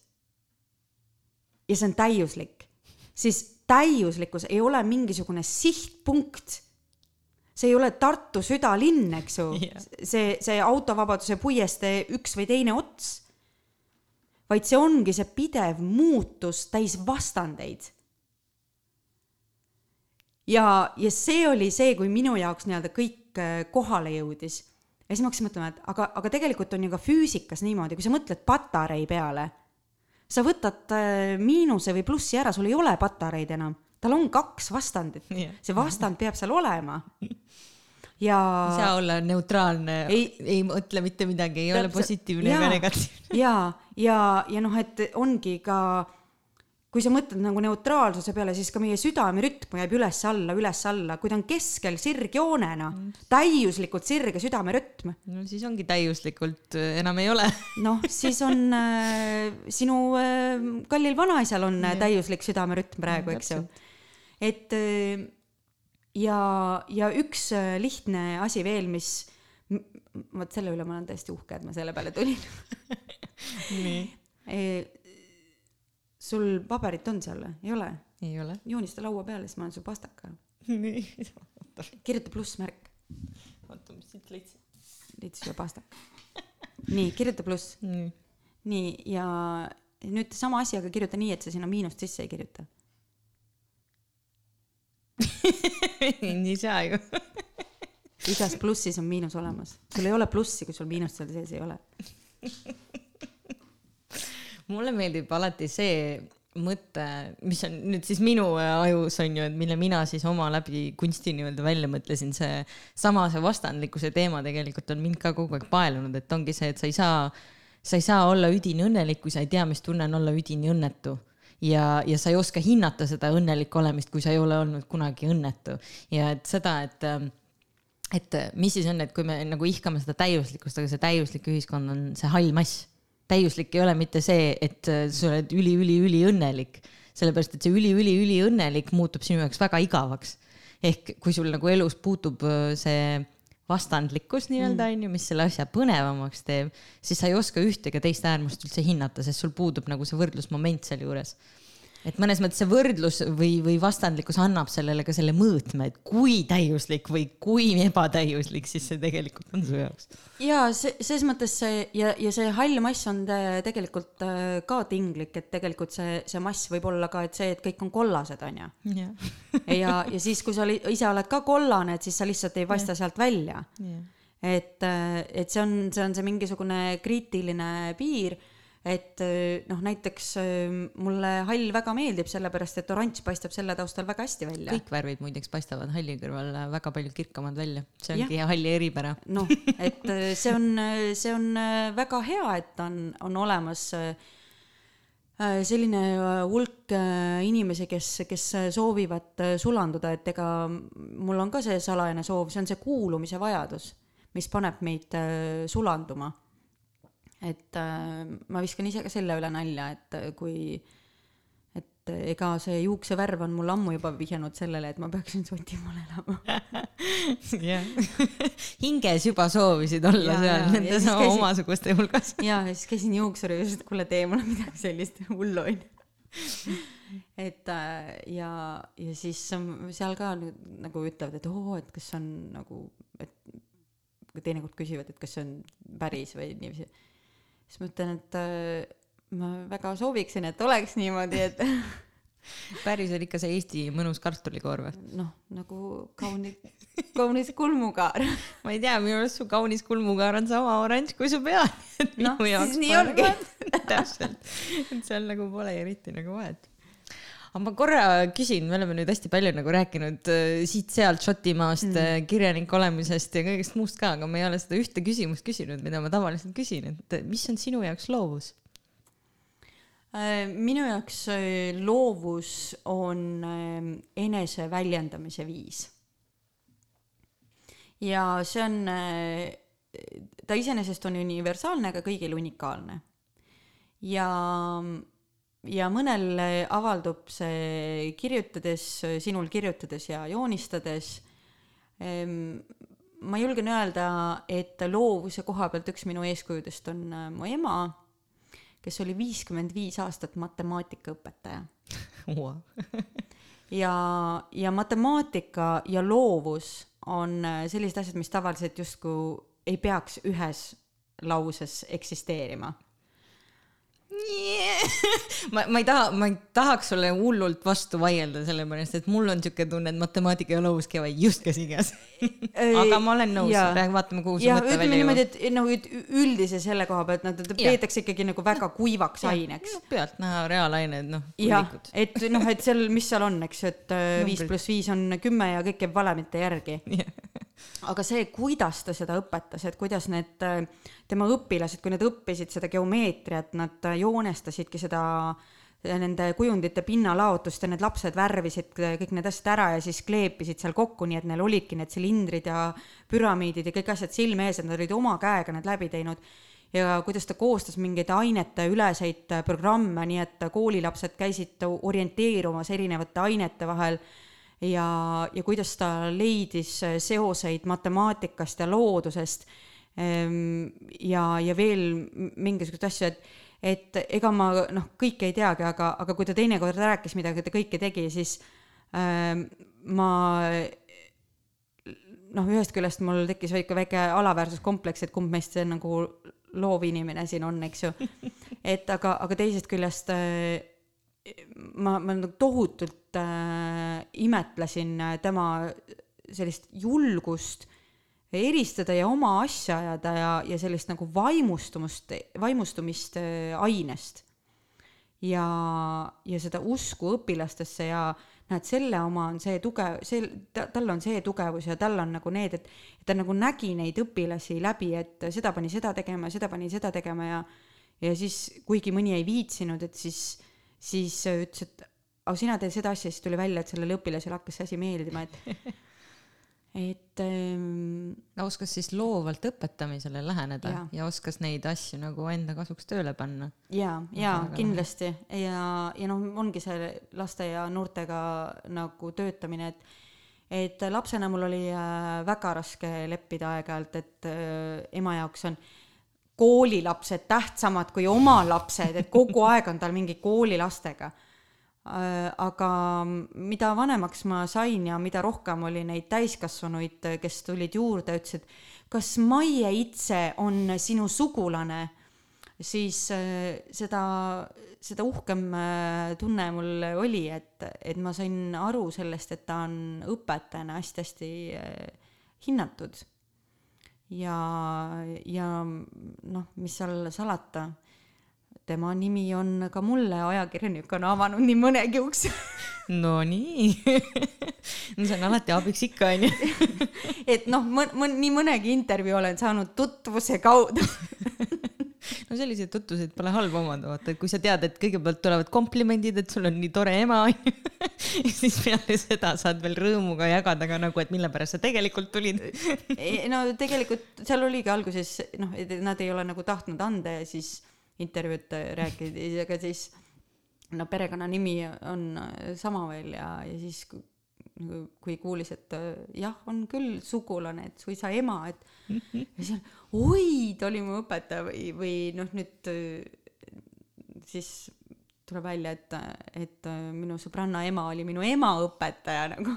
ja see on täiuslik, siis täiuslikkus ei ole mingisugune sihtpunkt. see ei ole Tartu südalinn, eks ju yeah., see, see autovabaduse puiestee üks või teine ots. vaid see ongi see pidev muutus täis vastandeid ja, ja see oli see, kui minu jaoks nii-öelda kõik äh, kohale jõudis. ja siis ma hakkasin mõtlema, et aga, aga tegelikult on ju ka füüsikas niimoodi, kui sa mõtled patarei peale, sa võtad äh, miinuse või plussi ära, sul ei ole patareid enam, tal on kaks vastandit. See vastand peab seal olema. Ja. ei saa olla neutraalne, ei. mõtle mitte midagi, ei täpselt, ole positiivne ega negatiivne. ja, ja, ja noh, et ongi ka kui sa mõtled nagu neutraalsuse peale, siis ka meie südamerütm jääb üles-alla, üles-alla, kui ta on keskel sirgjoonena, täiuslikult sirge südamerütm. no siis ongi täiuslikult, äh, enam ei ole. noh, siis on äh, sinu äh, kallil vanaisal on ja. täiuslik südamerütm praegu, eks ju. et äh, ja, ja üks äh, lihtne asi veel, mis vot selle üle ma olen täiesti uhke, et ma selle peale tulin nii sul paberit on seal ei ole? ei ole. joonista laua peale, siis ma annan su pastaka. nii. kirjuta plussmärk. oota, mis siit leidsid? leidsid ühe pastaka. nii, kirjuta pluss. nii, ja nüüd sama asi, aga kirjuta nii, et sa sinna miinust sisse ei kirjuta nii ei saa ju igas plussis on miinus olemas. sul ei ole plussi, kui sul miinust seal sees ei ole mulle meeldib alati see mõte, mis on nüüd siis minu ajus on ju, et mille mina siis oma läbi kunsti nii-öelda välja mõtlesin, see sama see vastandlikkuse teema tegelikult on mind ka kogu aeg paelunud, et ongi see, et sa ei saa, sa ei saa olla üdini õnnelik, kui sa ei tea, mis tunne on olla üdini õnnetu ja, ja sa ei oska hinnata seda õnnelik olemist, kui sa ei ole olnud kunagi õnnetu. Ja et seda, et et mis siis on, et kui me nagu ihkame seda täiuslikkust, aga see täiuslik ühiskond on see hall mass täiuslik ei ole mitte see, et äh, sa oled üli-üli-üliõnnelik, sellepärast et see üli-üli-üliõnnelik muutub sinu jaoks väga igavaks. ehk kui sul nagu elus puutub äh, see vastandlikkus nii-öelda mm. onju, mis selle asja põnevamaks teeb, siis sa ei oska ühte ega teist äärmust üldse hinnata, sest sul puudub nagu see võrdlusmoment sealjuures et mõnes mõttes see võrdlus või, või vastandlikkus annab sellele ka selle mõõtme, et kui täiuslik või kui ebatäiuslik siis see tegelikult on su jaoks. ja see, selles mõttes see ja, ja see hall mass on te, tegelikult äh, ka tinglik, et tegelikult see, see mass võib olla ka, et see, et kõik on kollased, on ju. ja, ja, ja siis, kui sa oli, ise oled ka kollane, et siis sa lihtsalt ei paista sealt välja. et, äh, et see on, see on see mingisugune kriitiline piir et äh, noh, näiteks äh, mulle hall väga meeldib, sellepärast et oranž paistab selle taustal väga hästi välja. kõik värvid muideks paistavad halli kõrval väga palju kirkamad välja, see ongi ja. halli eripära. noh, et äh, see on, see on väga hea, et on, on olemas selline hulk inimesi, kes, kes soovivad sulanduda, et ega mul on ka see salajane soov, see on see kuulumise vajadus, mis paneb meid sulanduma et äh, ma viskan ise ka selle üle nalja, et äh, kui, et äh, ega see juuksevärv on mul ammu juba vihjanud sellele, et ma peaksin Šotimaal elama. Hinges juba soovisid olla ja, seal nende sama käisin, omasuguste hulgas. Ja, ja siis käisin juuksuri juures, et kuule, tee mulle midagi sellist hullu onju et äh, ja, ja siis seal ka nagu ütlevad, et oo, et kas on nagu, et teinekord küsivad, et kas see on päris või niiviisi siis ma ütlen, et äh, ma väga sooviksin, et oleks niimoodi, et päris on ikka see Eesti mõnus kartulikoor või? noh, nagu kaunis, kaunis kulmukaar ma ei tea, minu arust su kaunis kulmukaar on sama oranž kui su pea. noh, siis nii ongi täpselt, et seal nagu pole eriti nagu vahet aga ma korra küsin, me oleme nüüd hästi palju nagu rääkinud äh, siit-sealt Šotimaast mm., äh, kirjanik olemisest ja kõigest muust ka, aga me ei ole seda ühte küsimust küsinud, mida ma tavaliselt küsin, et äh, mis on sinu jaoks loovus? minu jaoks loovus on enese väljendamise viis. ja see on, ta iseenesest on universaalne, aga kõigil unikaalne. ja ja mõnel avaldub see kirjutades, sinul kirjutades ja joonistades. Ehm, ma julgen öelda, et loovuse koha pealt üks minu eeskujudest on äh, mu ema, kes oli viiskümmend viis aastat matemaatikaõpetaja. Ja, ja matemaatika ja loovus on äh, sellised asjad, mis tavaliselt justkui ei peaks ühes lauses eksisteerima ma, ma ei taha, ma ei tahaks sulle hullult vastu vaielda, sellepärast et mul on siuke tunne, et matemaatika ja loovus käivad just käsikäes aga ma olen nõus, vaatame, kuhu see mõte välja jõuab. et nagu üldise selle koha pealt, nad no, peetakse ikkagi nagu väga kuivaks ja. aineks no,. pealtnäha reaalained, noh. jah, et noh, et seal, mis seal on, eks ju, et äh, viis pluss viis on kümme ja kõik käib valemite järgi aga see, kuidas ta seda õpetas, et kuidas need äh, tema õpilased, kui nad õppisid seda geomeetriat, nad äh, joonestasidki seda nende kujundite pinnalaotust ja need lapsed värvisid kõik need asjad ära ja siis kleepisid seal kokku, nii et neil olidki need silindrid ja püramiidid ja kõik asjad silme ees, et nad olid oma käega need läbi teinud. ja kuidas ta koostas mingeid ainete üleseid programme, nii et koolilapsed käisid orienteerumas erinevate ainete vahel ja, ja kuidas ta leidis seoseid matemaatikast ja loodusest ehm, ja, ja veel mingisuguseid asju, et et ega ma noh, kõike ei teagi, aga, aga kui ta teinekord rääkis midagi, ta kõike tegi, siis äh, ma noh, ühest küljest mul tekkis väike, väike alaväärsuskompleks, et kumb meist see nagu loovinimene siin on, eks ju. et aga, aga teisest küljest äh, ma, ma nagu tohutult äh, imetlesin tema sellist julgust eristada ja oma asja ajada ja, ja sellist nagu vaimustumust, vaimustumist äh, ainest. ja, ja seda usku õpilastesse ja näed, selle oma on see tugev, see, tal on see tugevus ja tal on nagu need, et, et ta nagu nägi neid õpilasi läbi, et seda pani seda tegema ja seda pani seda tegema ja ja siis, kuigi mõni ei viitsinud, et siis, siis ütles, et aga sina teed seda asja, siis tuli välja, et sellele õpilasele hakkas see asi meeldima, et et ähm,. ta oskas siis loovalt õpetamisele läheneda ja, ja oskas neid asju nagu enda kasuks tööle panna. ja, ja kindlasti ja, ja noh, ongi see laste ja noortega nagu töötamine, et et lapsena mul oli äh, väga raske leppida aeg-ajalt, et äh, ema jaoks on koolilapsed tähtsamad kui oma lapsed, et kogu aeg on tal mingi koolilastega Äh, aga mida vanemaks ma sain ja mida rohkem oli neid täiskasvanuid, kes tulid juurde, ütlesid, kas Maie Itse on sinu sugulane, siis äh, seda, seda uhkem äh, tunne mul oli, et, et ma sain aru sellest, et ta on õpetajana hästi-hästi hinnatud. Ja, ja noh, mis seal salata tema nimi on ka mulle ajakirjanikuna avanud nii mõnegi ukse. Nonii no see on alati abiks ikka onju. Et noh, mõn-, nii mõnegi intervjuu olen saanud tutvuse kaudu no selliseid tutvuseid pole halb omada, vaata, et kui sa tead, et kõigepealt tulevad komplimendid, et sul on nii tore ema ja siis peale seda saad veel rõõmuga jagada ka nagu, et mille pärast sa tegelikult tulid. No tegelikult seal oligi alguses noh, et nad ei ole nagu tahtnud anda ja siis intervjuud rääkides, aga siis no perekonnanimi on sama veel ja, ja siis kui kuulis, et jah, on küll sugulane, et suisa ema, et ja siis oi, ta oli mu õpetaja või, või noh, nüüd siis tuleb välja, et, et minu sõbranna ema oli minu ema õpetaja nagu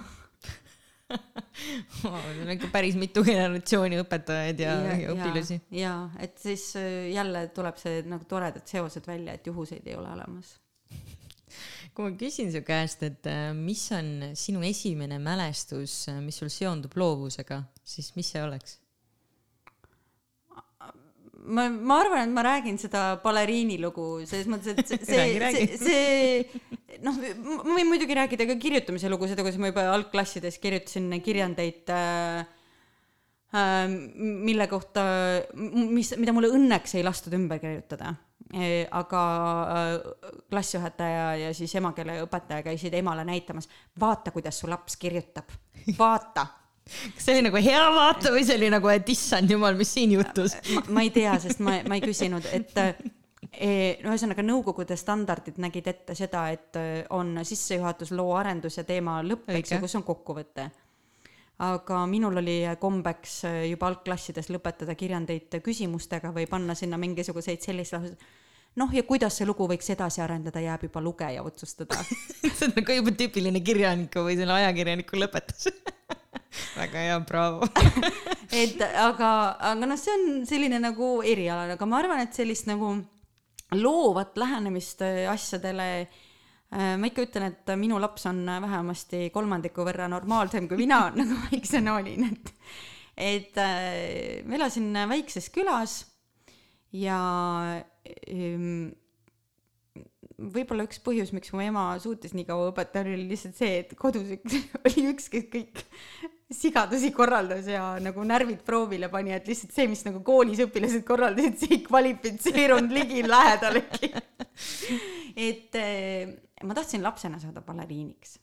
on ikka päris mitu generatsiooni õpetajaid ja, ja, ja õpilasi. ja, et siis äh, jälle tuleb see nagu toredad seosed välja, et juhuseid ei ole olemas. kui ma küsin su käest, et äh, mis on sinu esimene mälestus, äh, mis sul seondub loovusega, siis mis see oleks? Ma, ma arvan, et ma räägin seda baleriini lugu selles mõttes, et see, see, see, see noh, ma võin muidugi rääkida ka kirjutamise lugu, seda, kuidas ma juba algklassides kirjutasin kirjandeid äh, äh, mille kohta, mis, mida mulle õnneks ei lastud ümber kirjutada. Aga äh, klassijuhataja ja siis emakeeleõpetaja käisid emale näitamas, vaata, kuidas su laps kirjutab, vaata kas see oli nagu hea vaata või see oli nagu, et issand jumal, mis siin juhtus? ma ei tea, sest ma, ma ei küsinud, et e, no ühesõnaga nõukogude standardid nägid ette seda, et on sissejuhatus, loo arendus ja teema lõpp, eks ju, kus on kokkuvõte. aga minul oli kombeks juba algklassides lõpetada kirjandeid küsimustega või panna sinna mingisuguseid selliseid lauseid noh, ja kuidas see lugu võiks edasi arendada, jääb juba lugeja otsustada. See on nagu juba tüüpiline kirjaniku või selle ajakirjaniku lõpetus. Väga hea, braavo et aga, aga noh, see on selline nagu eriala, aga ma arvan, et sellist nagu loovat lähenemist äh, asjadele äh, ma ikka ütlen, et minu laps on vähemasti kolmandiku võrra normaalsem, kui mina nagu väiksena olin, et et äh, ma elasin väikses külas ja võib-olla üks põhjus, miks mu ema suutis nii kaua õpetada, oli lihtsalt see, et kodus üks, oli üks, kes kõik sigadusi korraldas ja nagu närvid proovile pani, et lihtsalt see, mis nagu koolis õpilased korraldasid, see ei kvalifitseerunud ligilähedalegi et eh, ma tahtsin lapsena saada baleriiniks.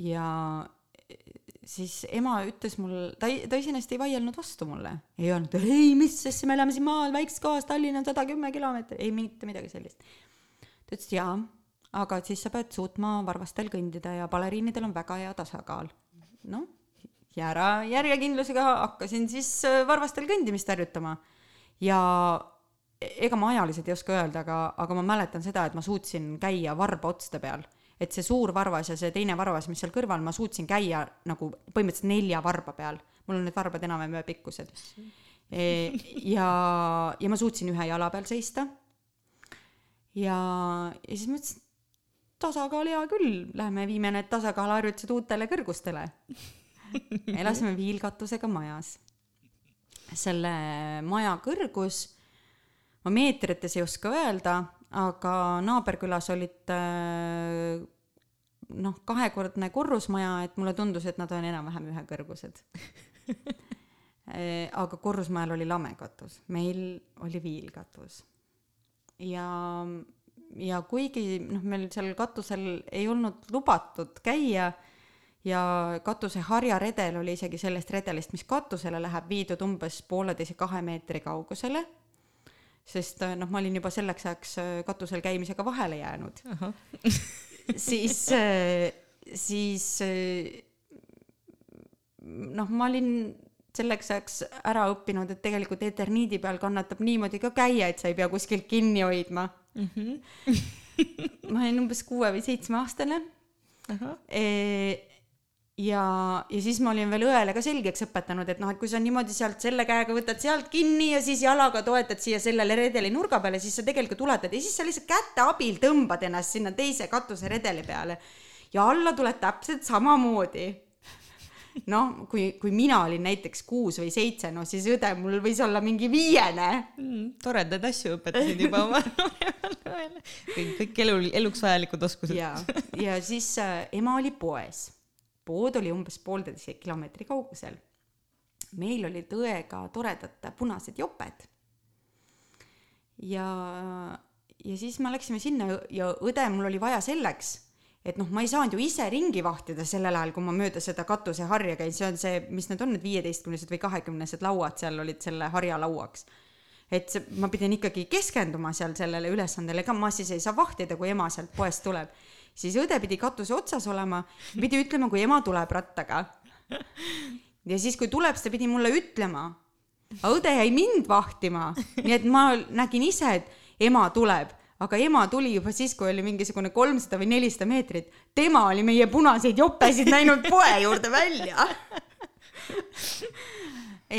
ja siis ema ütles mul, ta ei, ta iseenesest ei vaielnud vastu mulle, ei öelnud, ei, mis asja, me elame siin maal, väikses kohas, Tallinn on sada kümme kilomeetrit, ei mitte midagi sellist. ta ütles, jaa, aga siis sa pead suutma varvastel kõndida ja baleriinidel on väga hea tasakaal. noh, jäära järjekindlusega hakkasin siis äh, varvastel kõndimist harjutama ja ega ma ajaliselt ei oska öelda, aga, aga ma mäletan seda, et ma suutsin käia varba otste peal. Et see suur varvas ja see teine varvas, mis seal kõrval, ma suutsin käia nagu põhimõtteliselt nelja varba peal. mul on need varbad enam-vähem ühepikkused e,. ja, ja ma suutsin ühe jala peal seista. ja, ja siis mõtlesin, tasakaal hea küll, lähme viime need tasakaaluharjutused uutele kõrgustele. elasime viilkatusega majas. selle maja kõrgus ma meetrites ei oska öelda, aga naaberkülas olid äh, noh, kahekordne korrusmaja, et mulle tundus, et nad on enam-vähem ühekõrgused äh, aga korrusmajal oli lamekatus, meil oli viilkatus. ja, ja kuigi noh, meil seal katusel ei olnud lubatud käia ja katuse harjaredel oli isegi sellest redelist, mis katusele läheb, viidud umbes pooleteise, kahe meetri kaugusele sest äh, noh, ma olin juba selleks ajaks äh, katusel käimisega vahele jäänud. siis, äh, siis noh, ma olin selleks ajaks ära õppinud, et tegelikult eterniidi peal kannatab niimoodi ka käia, et sa ei pea kuskilt kinni hoidma mm. -hmm. ma olin umbes kuue või seitsmeaastane. E, ja, ja siis ma olin veel õele ka selgeks õpetanud, et noh, et kui sa niimoodi sealt selle käega võtad sealt kinni ja siis jalaga toetad siia sellele redeli nurga peale, siis sa tegelikult ulatad ja siis sa lihtsalt käte abil tõmbad ennast sinna teise katuseredeli peale. ja alla tuled täpselt samamoodi. noh, kui, kui mina olin näiteks kuus või seitse, no siis õde mul võis olla mingi viiene mm,. toredaid asju õpetasid juba oma kõik, kõik elu, eluks vajalikud oskused. ja, ja siis äh, ema oli poes pood oli umbes poolteise kilomeetri kaugusel. meil olid õega toredad punased joped. ja, ja siis me läksime sinna ja õde mul oli vaja selleks, et noh, ma ei saanud ju ise ringi vahtida sellel ajal, kui ma mööda seda katuseharja käin, see on see, mis need on, need viieteistkümnesed või kahekümnesed lauad seal olid selle harja lauaks et see, ma pidin ikkagi keskenduma seal sellele ülesandele, ega ma siis ei saa vahtida, kui ema sealt poest tuleb siis õde pidi katuse otsas olema, pidi ütlema, kui ema tuleb rattaga. ja siis, kui tuleb, siis ta pidi mulle ütlema. aga õde jäi mind vahtima, nii et ma nägin ise, et ema tuleb, aga ema tuli juba siis, kui oli mingisugune kolmsada või nelisada meetrit. tema oli meie punaseid jopesid näinud poe juurde välja.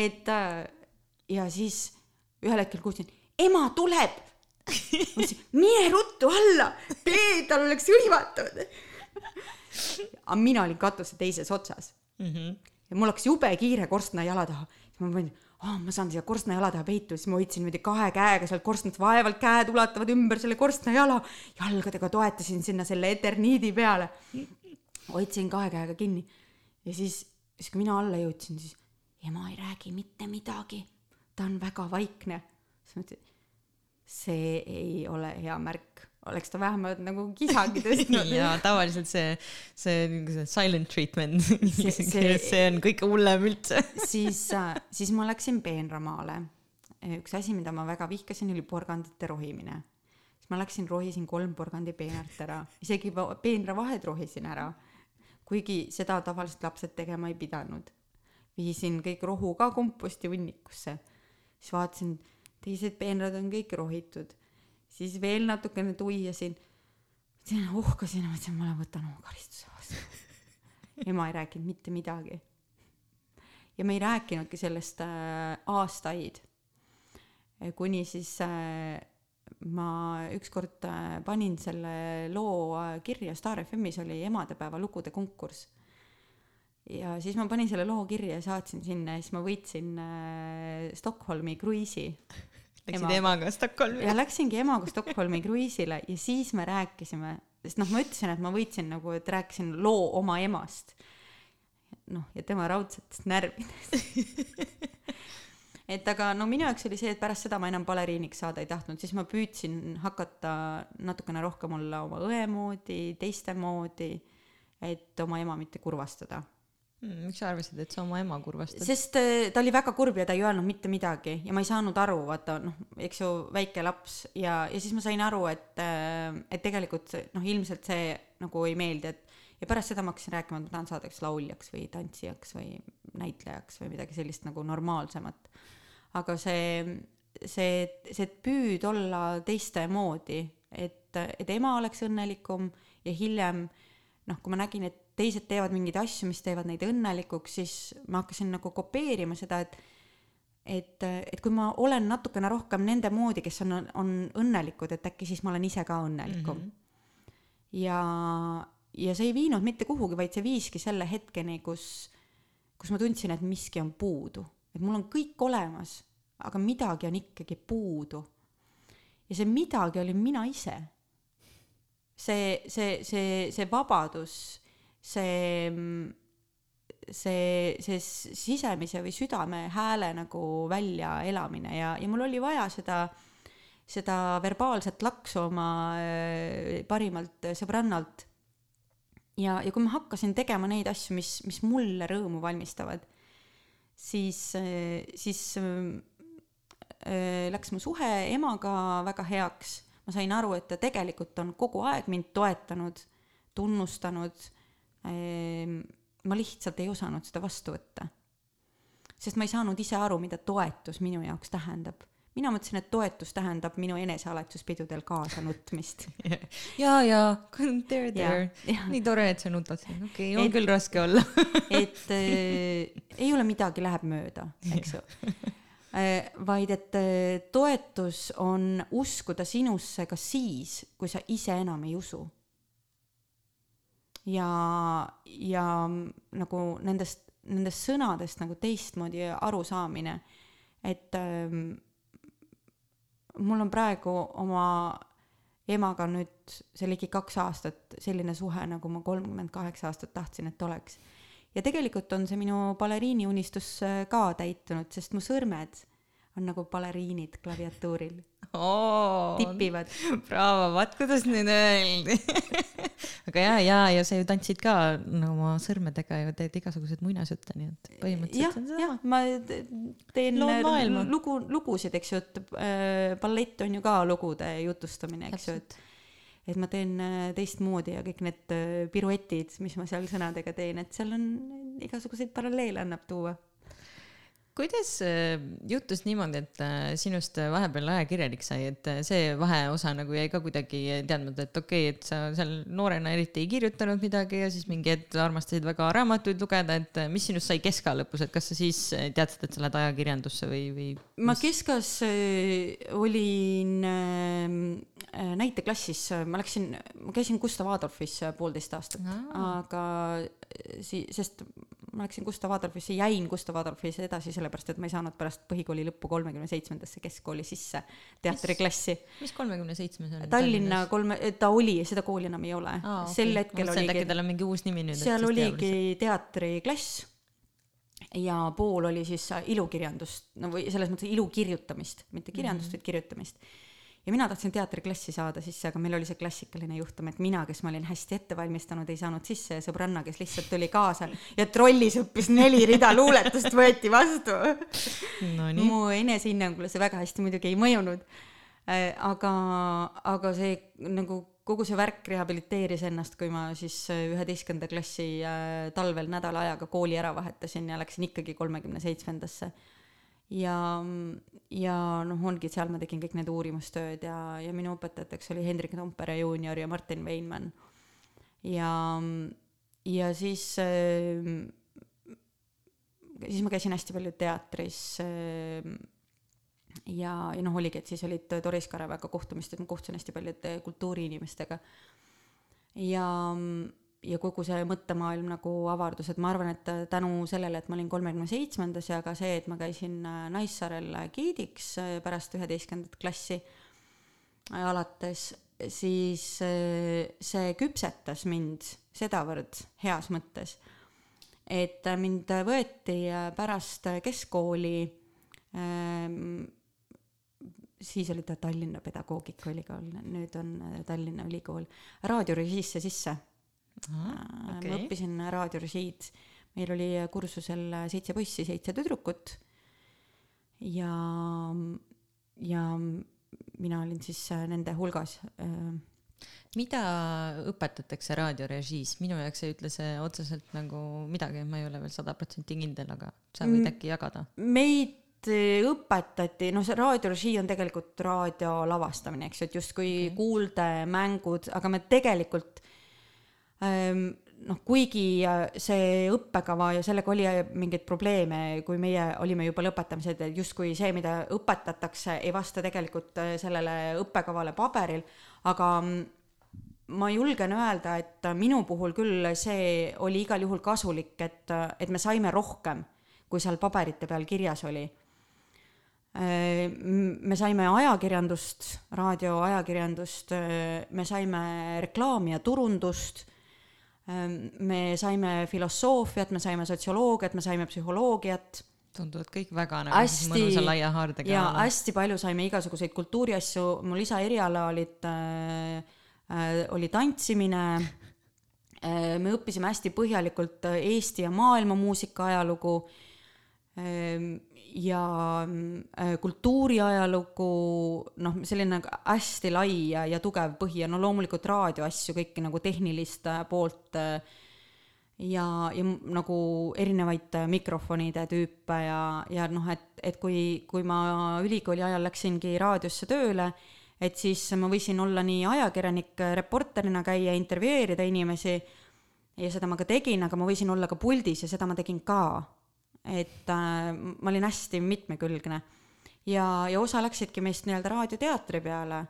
et äh, ja siis ühel hetkel kuulsin, ema tuleb mine ruttu alla, tee, tal oleks hõivatud. aga mina olin katuse teises otsas mm. -hmm. ja mul hakkas jube kiire korstna jala taha. siis ma mõtlesin, aa, ma saan siia korstna jala taha peitu, siis ma hoidsin niimoodi kahe käega sealt korstnast, vaevalt käed ulatavad ümber selle korstna jala. jalgadega toetasin sinna selle eterniidi peale. hoidsin kahe käega kinni. ja siis, siis kui mina alla jõudsin, siis ema ei räägi mitte midagi. ta on väga vaikne. siis ma ütlesin see ei ole hea märk, oleks ta vähemalt nagu kisagi tõstnud ja tavaliselt see, see, see silent treatment see, see, see on kõige hullem üldse siis, äh, siis ma läksin peenramaale. üks asi, mida ma väga vihkasin, oli porgandite rohimine. siis ma läksin, rohisin kolm porgandi peenart ära, isegi peenravahed rohisin ära. kuigi seda tavaliselt lapsed tegema ei pidanud. viisin kõik rohu ka komposti hunnikusse. siis vaatasin teised peenrad on kõik rohitud. siis veel natukene tuiasin, uhkasin, mõtlesin, ma võtan oma karistuse vastu ema ei rääkinud mitte midagi. ja me ei rääkinudki sellest äh, aastaid. kuni siis äh, ma ükskord äh, panin selle loo äh, kirja, Star FM-is oli emadepäeva lugude konkurss ja siis ma panin selle loo kirja ja saatsin sinna ja siis ma võitsin äh, Stockholmi kruiisi Läksid ema. emaga Stockholmi? ja läksingi emaga Stockholmi kruiisile ja siis me rääkisime, sest noh, ma ütlesin, et ma võitsin nagu, et rääkisin loo oma emast. noh, ja tema raudsetest närvidest et aga no minu jaoks oli see, et pärast seda ma enam baleriiniks saada ei tahtnud, siis ma püüdsin hakata natukene rohkem olla oma õe moodi, teiste moodi, et oma ema mitte kurvastada. Miks sa arvasid, et sa oma ema kurvastad? sest äh, ta oli väga kurb ja ta ei öelnud mitte midagi ja ma ei saanud aru, vaata noh, eks ju, väike laps ja, ja siis ma sain aru, et, äh, et tegelikult noh, ilmselt see nagu ei meeldi, et ja pärast seda ma hakkasin rääkima, et ma tahan saada kas lauljaks või tantsijaks või näitlejaks või midagi sellist nagu normaalsemat. aga see, see, see püüd olla teiste moodi, et, et ema oleks õnnelikum ja hiljem noh, kui ma nägin, et teised teevad mingeid asju, mis teevad neid õnnelikuks, siis ma hakkasin nagu kopeerima seda, et et, et kui ma olen natukene rohkem nende moodi, kes on, on õnnelikud, et äkki siis ma olen ise ka õnnelikum mm. -hmm. ja, ja see ei viinud mitte kuhugi, vaid see viiski selle hetkeni, kus, kus ma tundsin, et miski on puudu, et mul on kõik olemas, aga midagi on ikkagi puudu. ja see midagi olin mina ise. see, see, see, see vabadus, see, see, see sisemise või südame hääle nagu väljaelamine ja, ja mul oli vaja seda seda verbaalset laksu oma äh, parimalt sõbrannalt ja, ja kui ma hakkasin tegema neid asju, mis, mis mulle rõõmu valmistavad, siis, siis äh, läks mu suhe emaga väga heaks. ma sain aru, et ta tegelikult on kogu aeg mind toetanud, tunnustanud äh,. Ma lihtsalt ei osanud seda vastu võtta. sest ma ei saanud ise aru, mida toetus minu jaoks tähendab. Mina mõtlesin, et toetus tähendab minu enesealetsuspidudel kaasa nutmist. Ja, ja there, there, nii tore, et sa nutad siin, okei okay,, on et, küll raske olla. et äh, ei ole midagi, läheb mööda, eks ju. Äh, vaid et äh, toetus on uskuda sinusse ka siis, kui sa ise enam ei usu. Ja, ja nagu nendest, nendest sõnadest nagu teistmoodi arusaamine, et ähm, mul on praegu oma emaga nüüd see ligi kaks aastat selline suhe, nagu ma kolmkümmend kaheksa aastat tahtsin, et oleks. ja tegelikult on see minu baleriini unistus äh, ka täitunud, sest mu sõrmed on nagu baleriinid klaviatuuril oh,. tipivad. Bravo, vaat kuidas nüüd öeldi aga ja, ja, ja sa ju tantsid ka no oma sõrmedega ju teed igasuguseid muinasjutte, nii et põhimõtteliselt on see sama. ma teen lugu, lugusid, eks ju, et äh, ballett on ju ka lugude jutustamine, eks ju, et et ma teen äh, teistmoodi ja kõik need äh, piruetid, mis ma seal sõnadega teen, et seal on igasuguseid paralleele annab tuua kuidas äh, juhtus niimoodi, et äh, sinust vahepeal ajakirjanik sai, et äh, see vaheosa nagu jäi ka kuidagi teadmata, et okei okay,, et sa seal noorena eriti ei kirjutanud midagi ja siis mingi hetk armastasid väga raamatuid lugeda, et mis sinust sai keska lõpus, et kas sa siis teadsid, et sa lähed ajakirjandusse või, või ma keskas olin näiteklassis, ma läksin, ma käisin Gustav Adolfis poolteist aastat, aga si-, sest ma läksin Gustav Adolfisse, jäin Gustav Adolfisse edasi sellepärast, et ma ei saanud pärast põhikooli lõppu kolmekümne seitsmendasse keskkooli sisse teatriklassi. mis kolmekümne seitsmes on? Tallinna kolme, ta oli, seda kooli enam ei ole ah,. Okay. sel hetkel oligi. äkki tal on mingi uus nimi nüüd. seal oligi teatriklass ja pool oli siis ilukirjandust, no või selles mõttes ilu kirjutamist, mitte kirjandust mm, -hmm. vaid kirjutamist ja mina tahtsin teatriklassi saada sisse, aga meil oli see klassikaline juhtum, et mina, kes ma olin hästi ette valmistanud, ei saanud sisse ja sõbranna, kes lihtsalt tuli kaasa ja trollis õppis neli rida luuletust, võeti vastu no,. mu enesehinnangule see väga hästi muidugi ei mõjunud. Äh, aga, aga see nagu kogu see värk rehabiliteeris ennast, kui ma siis üheteistkümnenda klassi äh, talvel nädala ajaga kooli ära vahetasin ja läksin ikkagi kolmekümne seitsmendasse ja, ja noh, ongi, seal ma tegin kõik need uurimustööd ja, ja minu õpetajateks oli Hendrik Tompere juunior ja Martin Veinmann. ja, ja siis äh, siis ma käisin hästi palju teatris äh, ja, ja noh, oligi, et siis olid Doris Kareväega kohtumised, ma kohtusin hästi paljude kultuuriinimestega. ja ja kogu see mõttemaailm nagu avardus, et ma arvan, et tänu sellele, et ma olin kolmekümne seitsmendas ja ka see, et ma käisin äh, Naissaarel giidiks äh, pärast üheteistkümnendat klassi äh, alates, siis see küpsetas mind sedavõrd heas mõttes, et mind võeti pärast keskkooli ähm, siis oli ta Tallinna Pedagoogikaülikool, nüüd on äh, Tallinna Ülikool, raadiorežiisse sisse. Okei ma õppisin raadiorežiid, meil oli kursusel seitse poissi, seitse tüdrukut ja, ja mina olin siis äh, nende hulgas. äh, mida õpetatakse raadiorežiis, minu jaoks ei ütle see otseselt nagu midagi, ma ei ole veel sada protsenti kindel, aga sa võid Mm. äkki jagada? meid õpetati, noh, see raadiorežii on tegelikult raadio lavastamine, eks ju, et justkui okay. kuuldemängud, aga me tegelikult noh, kuigi äh, see õppekava ja sellega oli äh, mingeid probleeme, kui meie olime juba lõpetamised, et justkui see, mida õpetatakse, ei vasta tegelikult äh, sellele õppekavale paberil, aga mm, ma julgen öelda, et minu puhul küll see oli igal juhul kasulik, et, et me saime rohkem, kui seal paberite peal kirjas oli. me saime ajakirjandust, raadioajakirjandust, me saime reklaami ja turundust, me saime filosoofiat, me saime sotsioloogiat, me saime psühholoogiat. Tunduvad kõik väga nagu Hästi- mõnusa laia haardega ja hästi palju saime igasuguseid kultuuriasju, mu lisaeriala olid äh, äh, oli tantsimine. Äh,, me õppisime hästi põhjalikult Eesti ja maailma muusika ajalugu. Äh, ja äh, kultuuriajalugu, noh, selline hästi lai ja, ja tugev põhi ja no loomulikult raadioasju, kõiki nagu tehnilist äh, poolt äh, ja, ja nagu erinevaid mikrofonide tüüpe ja, ja noh, et, et kui, kui ma ülikooli ajal läksingi raadiosse tööle, et siis ma võisin olla nii ajakirjanik, reporterina käia, intervjueerida inimesi ja seda ma ka tegin, aga ma võisin olla ka puldis ja seda ma tegin ka. Et äh, ma olin hästi mitmekülgne ja, ja osa läksidki meist nii-öelda raadioteatri peale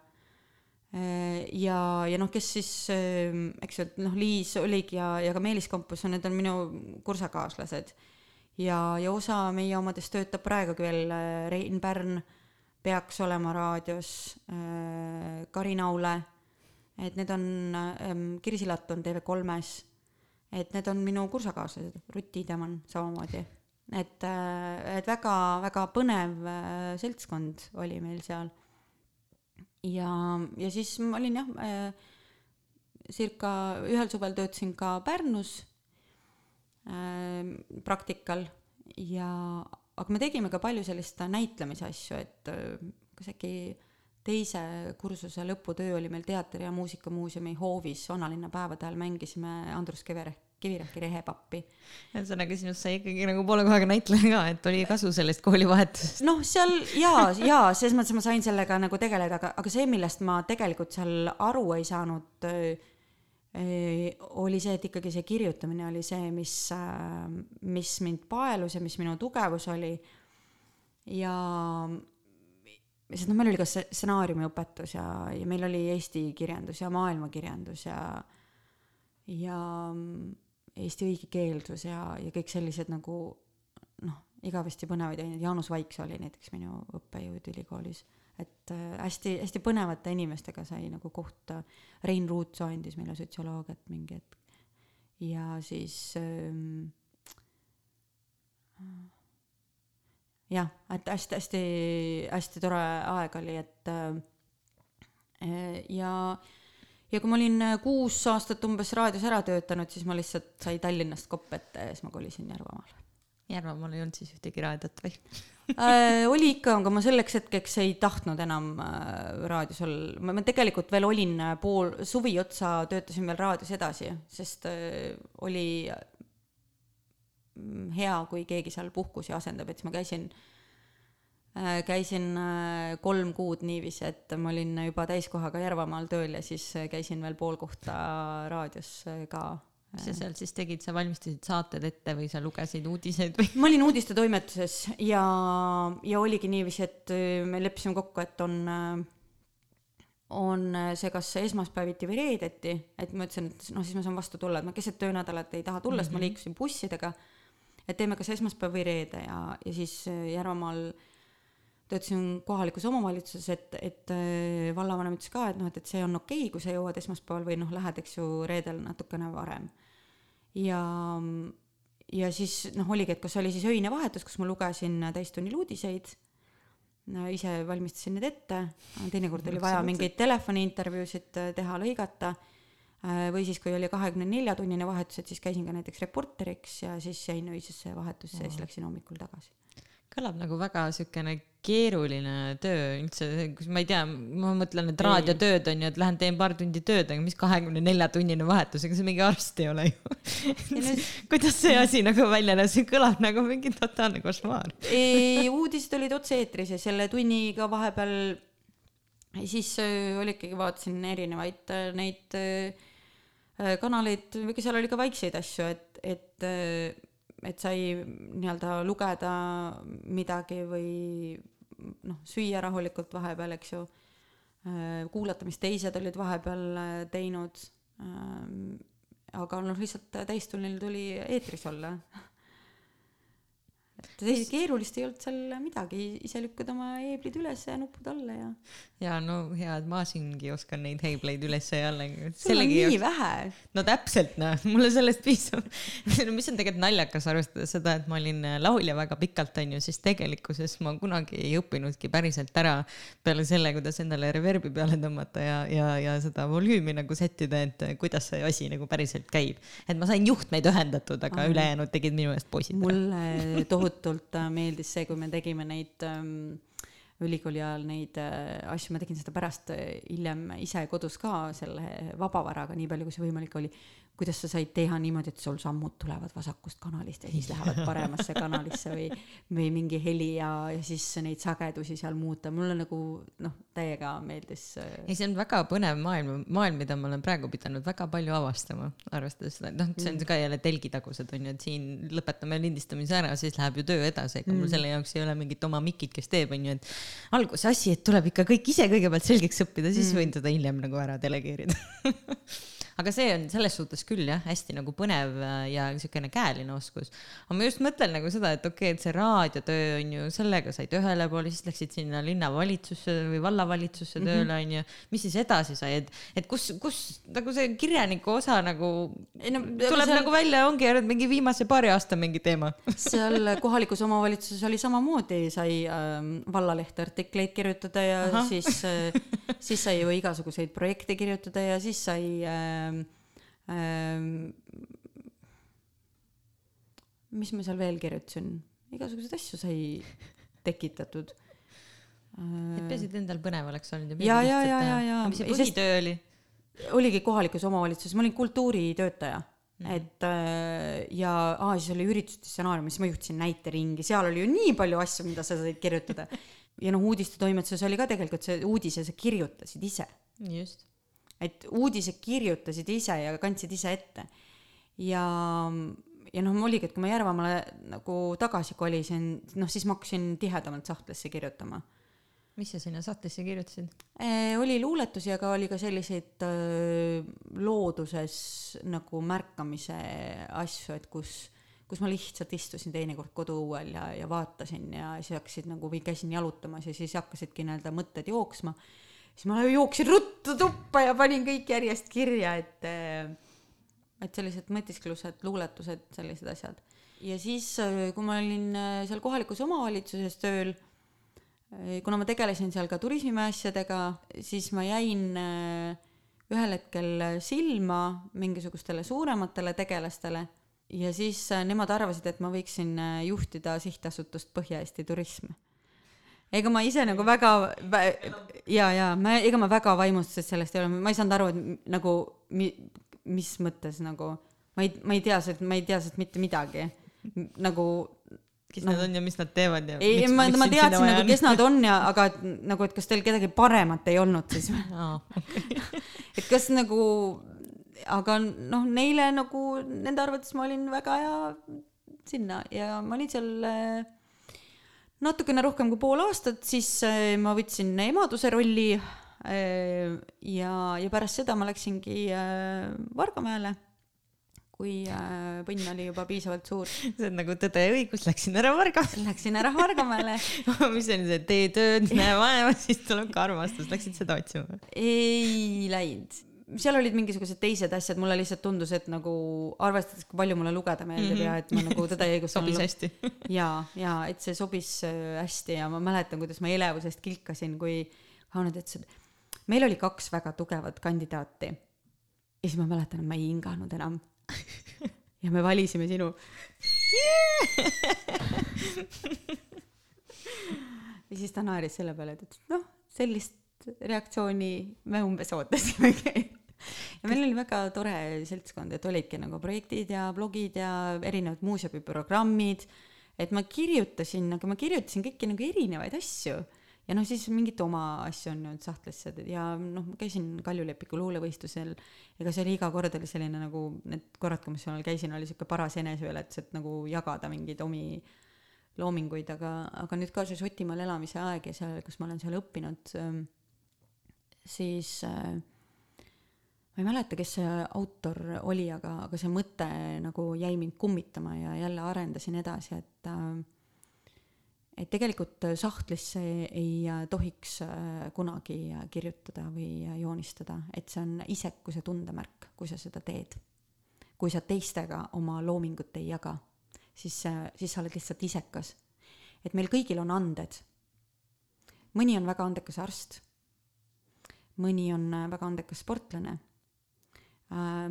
ja, ja noh, kes siis, eks ju, et noh, Liis oligi ja, ja ka Meelis Kompus, need on minu kursakaaslased. ja, ja osa meie omadest töötab praegugi veel, Rein Pärn peaks olema raadios, Karin Aule, et need on, Kirsi Latt on TV3-s, et need on minu kursakaaslased, Rutt Tiidemann samamoodi. Et, et väga-väga põnev äh, seltskond oli meil seal. Ja, ja siis ma olin jah äh,, circa ühel suvel töötasin ka Pärnus äh, praktikal. Ja, aga me tegime ka palju sellist näitlemise asju, et äh, kas äkki teise kursuse lõputöö oli meil Teatri- ja Muusikamuuseumi hoovis vanalinna päevade ajal mängisime Andrus Kivirähk, Kivirähki rehepappi. ühesõnaga sinust sai ikkagi nagu poole kohaga näitleja ka, et oli kasu sellest koolivahetusest. noh, seal jaa, jaa, selles mõttes ma sain sellega nagu tegeleda, aga, aga see, millest ma tegelikult seal aru ei saanud, oli see, et ikkagi see kirjutamine oli see, mis, mis mind paelus ja mis minu tugevus oli. ja sest noh, meil oli ka stsenaariumiõpetus ja, ja meil oli eesti kirjandus ja maailmakirjandus ja, ja eesti õigekeelsus ja, ja kõik sellised nagu noh, igavesti põnevaid aineid, Jaanus Vaikse oli näiteks minu õppejõud ülikoolis. et äh, hästi, hästi põnevate inimestega sai nagu kohta, Rein Ruutsoo andis meile sotsioloogiat mingi hetk. ja siis ähm, jah, et hästi-hästi-hästi tore aeg oli, et äh, ja ja kui ma olin kuus aastat umbes raadios ära töötanud, siis ma lihtsalt sai Tallinnast kopp ette ja siis ma kolisin Järvamaale Järvamaal ei olnud siis ühtegi raadiot või? äh, oli ikka, aga ma selleks hetkeks ei tahtnud enam äh, raadios olla, ma, ma tegelikult veel olin äh, pool suvi otsa, töötasin veel raadios edasi, sest äh, oli mm, hea, kui keegi seal puhkusi asendab, et siis ma käisin äh,, käisin äh, kolm kuud niiviisi, et ma olin juba täiskohaga Järvamaal tööl ja siis äh, käisin veel pool kohta raadios äh, ka mis sa seal siis tegid, sa valmistasid saated ette või sa lugesid uudiseid või? ma olin uudistetoimetuses ja, ja oligi niiviisi, et äh, me leppisime kokku, et on, on see kas esmaspäeviti või reedeti, et ma ütlesin, et noh, siis ma saan vastu tulla, et ma keset töönädalat ei taha tulla mm, -hmm. sest ma liikusin bussidega. et teeme kas esmaspäev või reede ja, ja siis äh, Järvamaal töötasin kohalikus omavalitsuses, et, et äh, vallavanem ütles ka, et noh, et, et see on okei okay,, kui sa jõuad esmaspäeval või noh, lähed, eks ju, reedel natukene varem. ja, ja siis noh, oligi, et kas oli siis öine vahetus, kus ma lugesin täistunnil uudiseid ise valmistasin need ette, teinekord oli vaja mingeid telefoniintervjuusid äh, teha, lõigata. või siis, kui oli kahekümne nelja tunnine vahetus, et siis käisin ka näiteks reporteriks ja siis jäin öisesse vahetusse ja siis läksin hommikul tagasi. Kõlab nagu väga siukene keeruline töö üldse, kus ma ei tea, ma mõtlen, et raadiotööd on ju, et lähen teen paar tundi tööd, aga mis kahekümne nelja tunnine vahetus, ega see mingi arst ei ole ju. Kuidas see asi nagu välja näeb, see kõlab nagu mingi totaalne košmaar. uudised olid otse-eetris ja selle tunniga vahepeal siis äh, oli ikkagi, vaatasin erinevaid äh, neid äh, kanaleid, seal oli ka väikseid asju, et, et, et sai nii-öelda lugeda midagi või noh, süüa rahulikult vahepeal, eks ju. kuulata, mis teised olid vahepeal äh, teinud. aga noh, lihtsalt täistunnil tuli eetris olla ei, keerulist ei olnud seal midagi, ise lükkad oma heeblid üles ja nupud alla ja. ja no hea, et ma siingi oskan neid heibleid üles ja alla. sul on nii vähe. no täpselt noh, mulle sellest piisab no mis on tegelikult naljakas, arvestades seda, et ma olin laulja väga pikalt onju, siis tegelikkuses ma kunagi ei õppinudki päriselt ära peale selle, kuidas endale reverbi peale tõmmata ja, ja, ja seda volüümi nagu sättida, et kuidas see asi nagu päriselt käib. et ma sain juhtmeid ühendatud, aga Aha. ülejäänud tegid minu eest poisid. mulle tohutult äh, meeldis see, kui me tegime neid ähm, ülikooli ajal neid äh, asju, ma tegin seda pärast äh, hiljem ise kodus ka selle vabavaraga, nii palju kui see võimalik oli. Kuidas sa said teha niimoodi, et sul sammud tulevad vasakust kanalist ja siis lähevad paremasse kanalisse või, või mingi heli ja, ja siis neid sagedusi seal muuta, mulle nagu noh, täiega meeldis. ei, see on väga põnev maailm, maailm, mida ma olen praegu pidanud väga palju avastama, arvestades seda, noh, see on ka jälle telgitagused on ju, et siin lõpetame lindistamise ära, siis läheb ju töö edasi, ega mul selle jaoks ei ole mingit oma mikit, kes teeb, on ju, et alguse asi, et tuleb ikka kõik ise kõigepealt selgeks õppida, siis võin seda hiljem nagu ära delegeerida aga see on selles suhtes küll jah, hästi nagu põnev äh, ja niisugune käeline oskus. aga ma just mõtlen nagu seda, et okei okay,, et see raadiotöö on ju, sellega said ühele poole, siis läksid sinna linnavalitsusse või vallavalitsusse Mhm. tööle on ju. mis siis edasi sai, et, et kus, kus nagu see kirjaniku osa nagu ei no tuleb seal, nagu välja, ongi ainult mingi viimase paari aasta mingi teema seal kohalikus omavalitsuses oli samamoodi, sai ähm, vallalehte artikleid kirjutada ja. Aha. siis äh, siis sai ju igasuguseid projekte kirjutada ja siis sai ähm, mis ma seal veel kirjutasin, igasuguseid asju sai tekitatud. et peaasi, et endal põnev oleks olnud Ja, ja, ja, ja, ja. mis see põhitöö oli? oligi kohalikus omavalitsuses, ma olin kultuuritöötaja mm., et äh, ja aa, siis oli ürituste stsenaarium, siis ma juhtisin näiteringi, seal oli ju nii palju asju, mida sa said kirjutada. ja noh, uudistetoimetuses oli ka tegelikult see uudise sa kirjutasid ise, just et uudise kirjutasid ise ja kandsid ise ette. ja, ja noh, oligi, et kui ma Järvamaale nagu tagasi kolisin, noh siis ma hakkasin tihedamalt sahtlisse kirjutama mis sa sinna sahtlisse kirjutasid? Eh, oli luuletusi, aga oli ka selliseid öö, looduses nagu märkamise asju, et kus, kus ma lihtsalt istusin teinekord koduõuel ja, ja vaatasin ja siis hakkasid nagu või käisin jalutamas ja siis hakkasidki nii-öelda mõtted jooksma. Siis ma jooksin ruttu tuppa ja panin kõik järjest kirja, et öö, et sellised mõtisklused, luuletused, sellised asjad. ja siis, kui ma olin öö, seal kohalikus omavalitsuses tööl kuna ma tegelesin seal ka turismi asjadega, siis ma jäin äh, ühel hetkel silma mingisugustele suurematele tegelastele ja siis äh, nemad arvasid, et ma võiksin äh, juhtida sihtasutust Põhja-Eesti Turism. Ega ma ise nagu väga vä, ja, ja ma, ega ma väga vaimustuses sellest ei ole, ma ei saanud aru, et nagu mi, mis mõttes nagu. Ma ei, ma ei tea sellest, ma ei tea sellest mitte midagi. nagu kes Noh. nad on ja mis nad teevad ja ei, ma, ma teadsin nagu, kes nad on ja, aga et nagu, et kas teil kedagi paremat ei olnud siis aa, et kas nagu, aga noh, neile nagu nende arvates ma olin väga hea sinna ja ma olin seal äh, natukene rohkem kui pool aastat, siis äh, ma võtsin emaduse rolli äh, ja, ja pärast seda ma läksingi äh, Vargamäele, kui põnn oli juba piisavalt suur. see on nagu Tõde ja õigus, läksin ära Varga Läksin ära Vargamäele mis on see, tee tööd, näe vaeva, siis tuleb ka armastus, läksid seda otsima? ei läinud. Seal olid mingisugused teised asjad, mulle lihtsalt tundus, et nagu arvestades, kui palju mulle lugeda meeldib mm -hmm. ja et ma nagu Tõde ja õigust sobis hästi ja, ja et see sobis äh, hästi ja ma mäletan, kuidas ma elevusest kilkasin, kui Hanne ütles, et meil oli kaks väga tugevat kandidaati. ja siis ma mäletan, et ma ei hinganud enam. ja me valisime sinu ja siis ta naeris selle peale, et ütles, noh, sellist reaktsiooni me umbes ootasimegi ja meil oli väga tore seltskond, et olidki nagu projektid ja blogid ja erinevad muuseumiprogrammid, et ma kirjutasin, aga ma kirjutasin kõiki nagu erinevaid asju. Ja noh, siis mingit oma asju on nüüd sahtlisse. Ja noh, ma käisin Kaljulepiku luulevõistlusel, ega see oli iga kord oli selline nagu need korrad, kui ma seal käisin, oli sihuke paras eneseületus, et nagu jagada mingeid omi loominguid, aga, aga nüüd ka see Šotimaal elamise aeg ja seal, kus ma olen seal õppinud, ähm, siis äh, ma ei mäleta, kes see autor oli, aga, aga see mõte nagu jäi mind kummitama ja jälle arendasin edasi, et äh, et tegelikult sahtlisse ei tohiks äh, kunagi kirjutada või joonistada, et see on isekuse tundemärk, kui sa seda teed. kui sa teistega oma loomingut ei jaga siis, siis sa oled lihtsalt isekas. et meil kõigil on anded. mõni on väga andekas arst, mõni on äh, väga andekas sportlane, äh,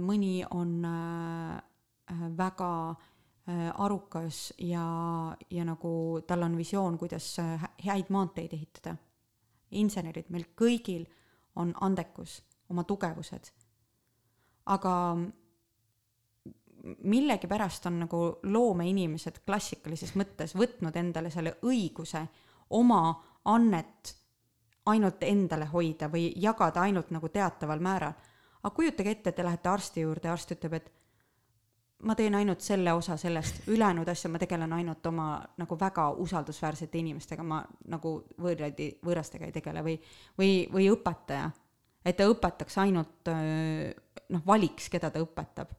mõni on äh, väga arukas ja, ja nagu tal on visioon, kuidas häid maanteid ehitada. insenerid, meil kõigil on andekus, oma tugevused. aga millegipärast on nagu loomeinimesed klassikalises mõttes võtnud endale selle õiguse oma annet ainult endale hoida või jagada ainult nagu teataval määral. Aga kujutage ette, te lähete arsti juurde arst ütleb, et ma teen ainult selle osa sellest, ülejäänud asja ma tegelen ainult oma nagu väga usaldusväärsete inimestega, ma nagu võõraid, võõrastega ei tegele või, või, või õpetaja. et ta õpetaks ainult noh, valiks, keda ta õpetab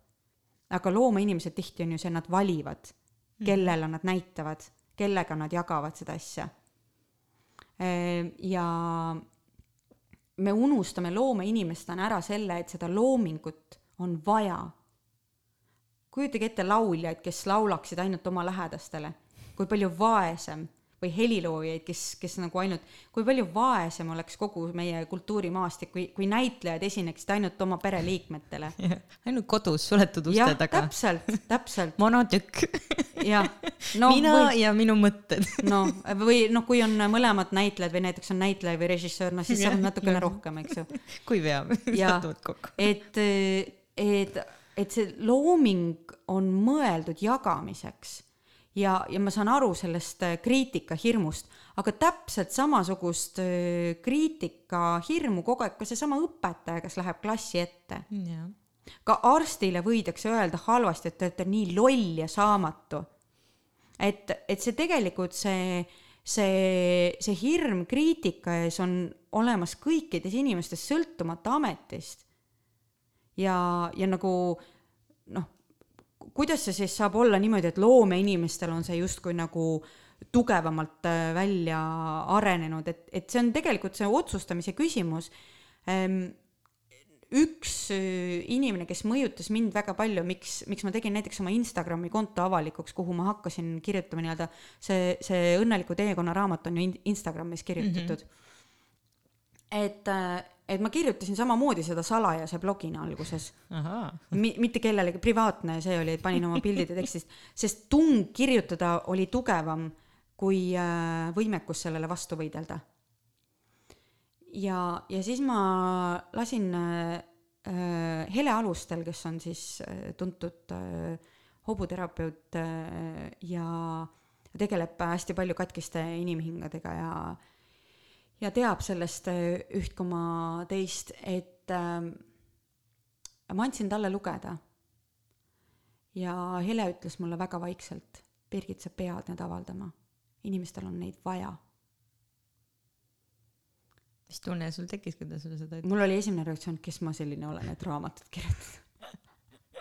aga loomainimesed tihti on ju see, nad valivad, mhm. kellele nad näitavad, kellega nad jagavad seda asja. Ehm, ja me unustame loomeinimestena ära selle, et seda loomingut on vaja. kujutage ette lauljaid, kes laulaksid ainult oma lähedastele, kui palju vaesem või heliloojaid, kes, kes nagu ainult, kui palju vaesem oleks kogu meie kultuurimaastik, kui, kui näitlejad esineksid ainult oma pereliikmetele. ainult kodus suletud uste ja, taga. täpselt, täpselt. monotükk. jah no,. mina või, ja minu mõtted. no või noh, kui on mõlemad näitlejad või näiteks on näitleja või režissöör, no siis saab natukene no. rohkem, eks ju. kui veab, satuvad kokku. et, et, et see looming on mõeldud jagamiseks ja, ja ma saan aru sellest äh, kriitikahirmust, aga täpselt samasugust äh, kriitikahirmu kogu aeg ka seesama õpetaja, kes läheb klassi ette yeah.. ka arstile võidakse öelda halvasti, et te olete nii loll ja saamatu. et, et see tegelikult see, see, see hirm kriitika ees on olemas kõikides inimestes, sõltumata ametist. ja, ja nagu noh, kuidas see siis saab olla niimoodi, et loomeinimestel on see justkui nagu tugevamalt äh, välja arenenud, et, et see on tegelikult see otsustamise küsimus. Ehm, üks äh, inimene, kes mõjutas mind väga palju, miks, miks ma tegin näiteks oma Instagrami konto avalikuks, kuhu ma hakkasin kirjutama nii-öelda see, see õnneliku teekonna raamat on ju Instagramis kirjutatud mm. -hmm. et äh, et ma kirjutasin samamoodi seda salajase blogina alguses. Mi-, mitte kellelegi, privaatne see oli, et panin oma pildid ja tekstist, sest tung kirjutada oli tugevam kui äh, võimekus sellele vastu võidelda. ja, ja siis ma lasin äh, äh, Hele Alustel, kes on siis äh, tuntud äh, hobuterapeut äh, ja tegeleb hästi palju katkiste inimhingadega ja äh, ja teab sellest äh, üht koma teist, et äh, ma andsin talle lugeda. ja Hele ütles mulle väga vaikselt, Birgit, sa pead need avaldama, inimestel on neid vaja. mis tunne sul tekkis, kui ta sulle seda ütles? mul oli esimene reaktsioon, kes ma selline olen, et raamatut kirjutada.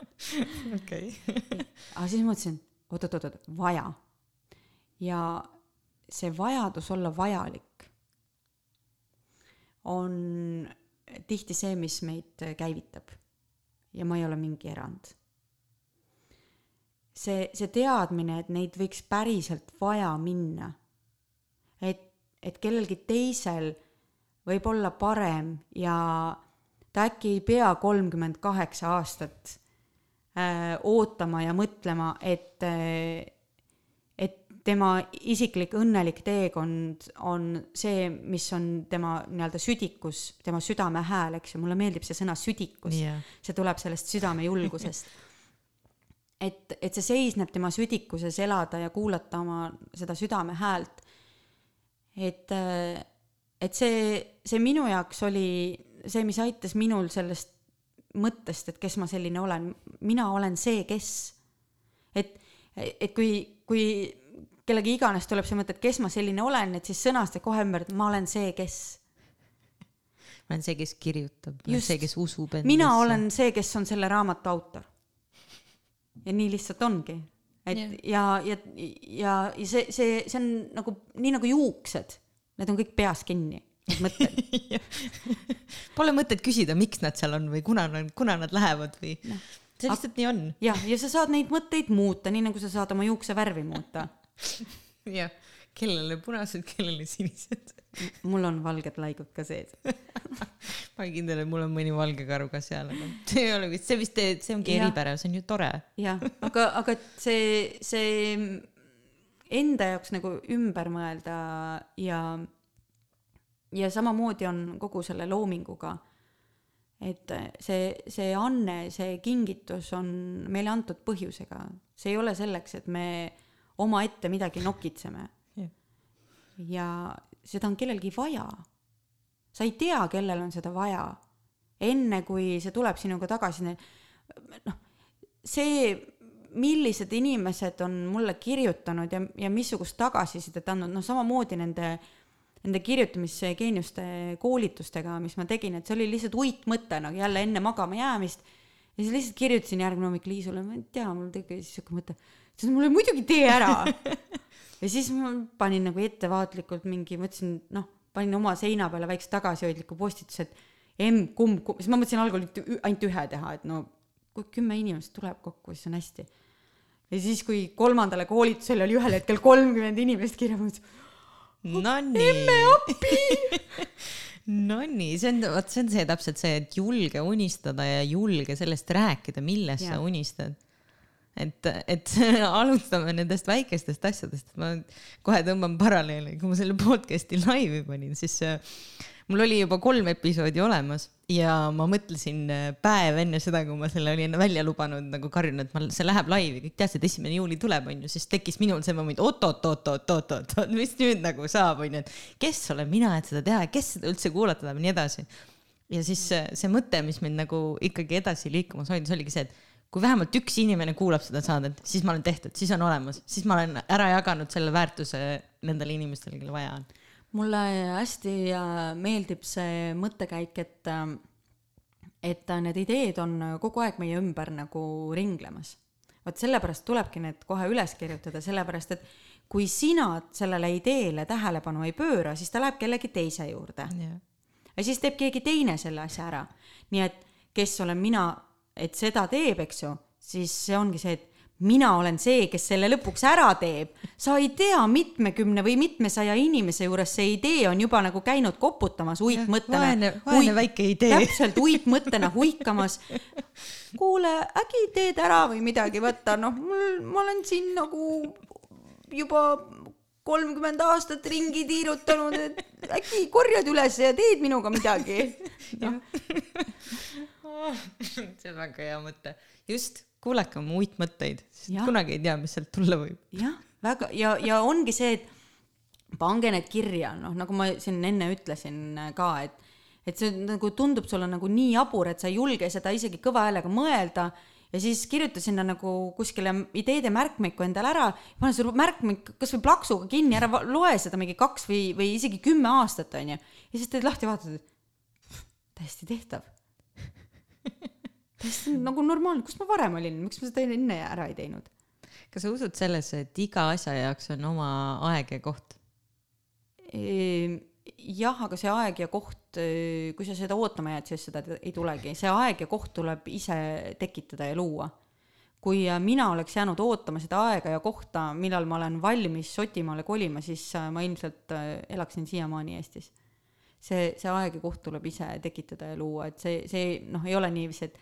okei. aga siis mõtlesin, oot-oot-oot, vaja. ja see vajadus olla vajalik on tihti see, mis meid käivitab. ja ma ei ole mingi erand. see, see teadmine, et neid võiks päriselt vaja minna, et, et kellelgi teisel võib olla parem ja ta äkki ei pea kolmkümmend kaheksa aastat äh, ootama ja mõtlema, et äh, tema isiklik õnnelik teekond on see, mis on tema nii-öelda südikus, tema südame hääl, eks ju, mulle meeldib see sõna südikus yeah., see tuleb sellest südame julgusest et, et see seisneb tema südikuses elada ja kuulata oma seda südame häält. et, et see, see minu jaoks oli see, mis aitas minul sellest mõttest, et kes ma selline olen, mina olen see, kes. et, et kui, kui kellegi iganes tuleb see mõte, et kes ma selline olen, et siis sõnasta kohe ümber, et ma olen see, kes. ma olen see, kes kirjutab, ma olen see, kes usub endasse. mina olen see, kes on selle raamatu autor. ja nii lihtsalt ongi. et yeah. ja, ja, ja, ja see, see, see on nagu nii nagu juuksed, need on kõik peas kinni mõtted Pole mõtet küsida, miks nad seal on või kuna nad, kuna nad lähevad või no. see lihtsalt nii on. jah, ja sa saad neid mõtteid muuta, nii nagu sa saad oma juukse värvi muuta jah, kellele punased, kellele sinised. mul on valged laigud ka sees ma olen kindel, et mul on mõni valge karu ka seal, aga see ei ole vist, see vist, see ongi eripära, see on ju tore. jah, aga, aga see, see enda jaoks nagu ümber mõelda ja, ja samamoodi on kogu selle loominguga. et see, see anne, see kingitus on meile antud põhjusega, see ei ole selleks, et me omaette midagi nokitseme ja seda on kellelgi vaja. sa ei tea, kellel on seda vaja. enne kui see tuleb sinuga tagasi, noh, see, millised inimesed on mulle kirjutanud ja, ja missugust tagasisidet andnud, noh, samamoodi nende nende kirjutamisgeeniuste koolitustega, mis ma tegin, et see oli lihtsalt uitmõte nagu jälle enne magama jäämist. ja siis lihtsalt kirjutasin järgmine hommik Liisule, ma ei tea, mul tekkis siuke mõte siis mulle muidugi tee ära ja siis ma panin nagu ettevaatlikult mingi, mõtlesin, noh, panin oma seina peale väikse tagasihoidliku postituse, et M, kumb, kumb, siis ma mõtlesin algul ainult ühe teha, et no kui kümme inimest tuleb kokku, siis on hästi. ja siis, kui kolmandale koolitusele oli ühel hetkel kolmkümmend inimest kirja, ma mõtlesin. Nonii. emme appi Nonii, see on, vot see on see täpselt see, et julge unistada ja julge sellest rääkida, millest ja. sa unistad et, et alustame nendest väikestest asjadest, ma kohe tõmban paralleeli, kui ma selle podcast'i laivi panin, siis äh, mul oli juba kolm episoodi olemas ja ma mõtlesin äh, päev enne seda, kui ma selle olin välja lubanud, nagu karjunud, et ma, see läheb laivi, kõik teadsid, esimene juuli tuleb, onju, siis tekkis minul see moment oot-oot-oot-oot-oot-oot, mis nüüd nagu saab, onju, et kes olen mina, et seda teha, kes seda üldse kuulata tahab ja nii edasi. ja siis see, see mõte, mis mind nagu ikkagi edasi liikumas hoidis, oligi see, et kui vähemalt üks inimene kuulab seda saadet, siis ma olen tehtud, siis on olemas, siis ma olen ära jaganud selle väärtuse nendele inimestele, kellel vaja on. mulle hästi äh, meeldib see mõttekäik, et, äh, et need ideed on kogu aeg meie ümber nagu ringlemas. vot sellepärast tulebki need kohe üles kirjutada, sellepärast et kui sina sellele ideele tähelepanu ei pööra, siis ta läheb kellegi teise juurde yeah.. ja siis teeb keegi teine selle asja ära. nii et kes olen mina et seda teeb, eks ju, siis see ongi see, et mina olen see, kes selle lõpuks ära teeb. sa ei tea, mitmekümne või mitmesaja inimese juures see idee on juba nagu käinud koputamas uitmõttena. vaene, vaene väike idee. täpselt uitmõttena huikamas. kuule, äkki teed ära või midagi, vaata noh, mul, ma olen siin nagu juba kolmkümmend aastat ringi tiirutanud, et äkki korjad üles ja teed minuga midagi no. see on väga hea mõte. just, kuulake oma uitmõtteid, sest kunagi ei tea, mis sealt tulla võib. jah, väga ja, ja ongi see, et pange need kirja, noh, nagu ma siin enne ütlesin ka, et et see nagu tundub sulle nagu nii jabur, et sa ei julge seda isegi kõva häälega mõelda ja siis kirjuta sinna nagu kuskile ideede märkmikku endale ära, pane selle märkmik kasvõi plaksuga kinni, ära loe seda mingi kaks või, või isegi kümme aastat, onju. ja siis teed lahti vaatad, et täiesti tehtav täiesti nagu normaalne, kus ma varem olin, miks ma seda enne ära ei teinud? kas sa usud sellesse, et iga asja jaoks on oma aeg ja koht e,? jah, aga see aeg ja koht, kui sa seda ootama jääd, siis seda ei tulegi, see aeg ja koht tuleb ise tekitada ja luua. kui äh, mina oleks jäänud ootama seda aega ja kohta, millal ma olen valmis Šotimaale kolima, siis äh, ma ilmselt äh, elaksin siiamaani Eestis. see, see aeg ja koht tuleb ise tekitada ja luua, et see, see noh, ei ole niiviisi, et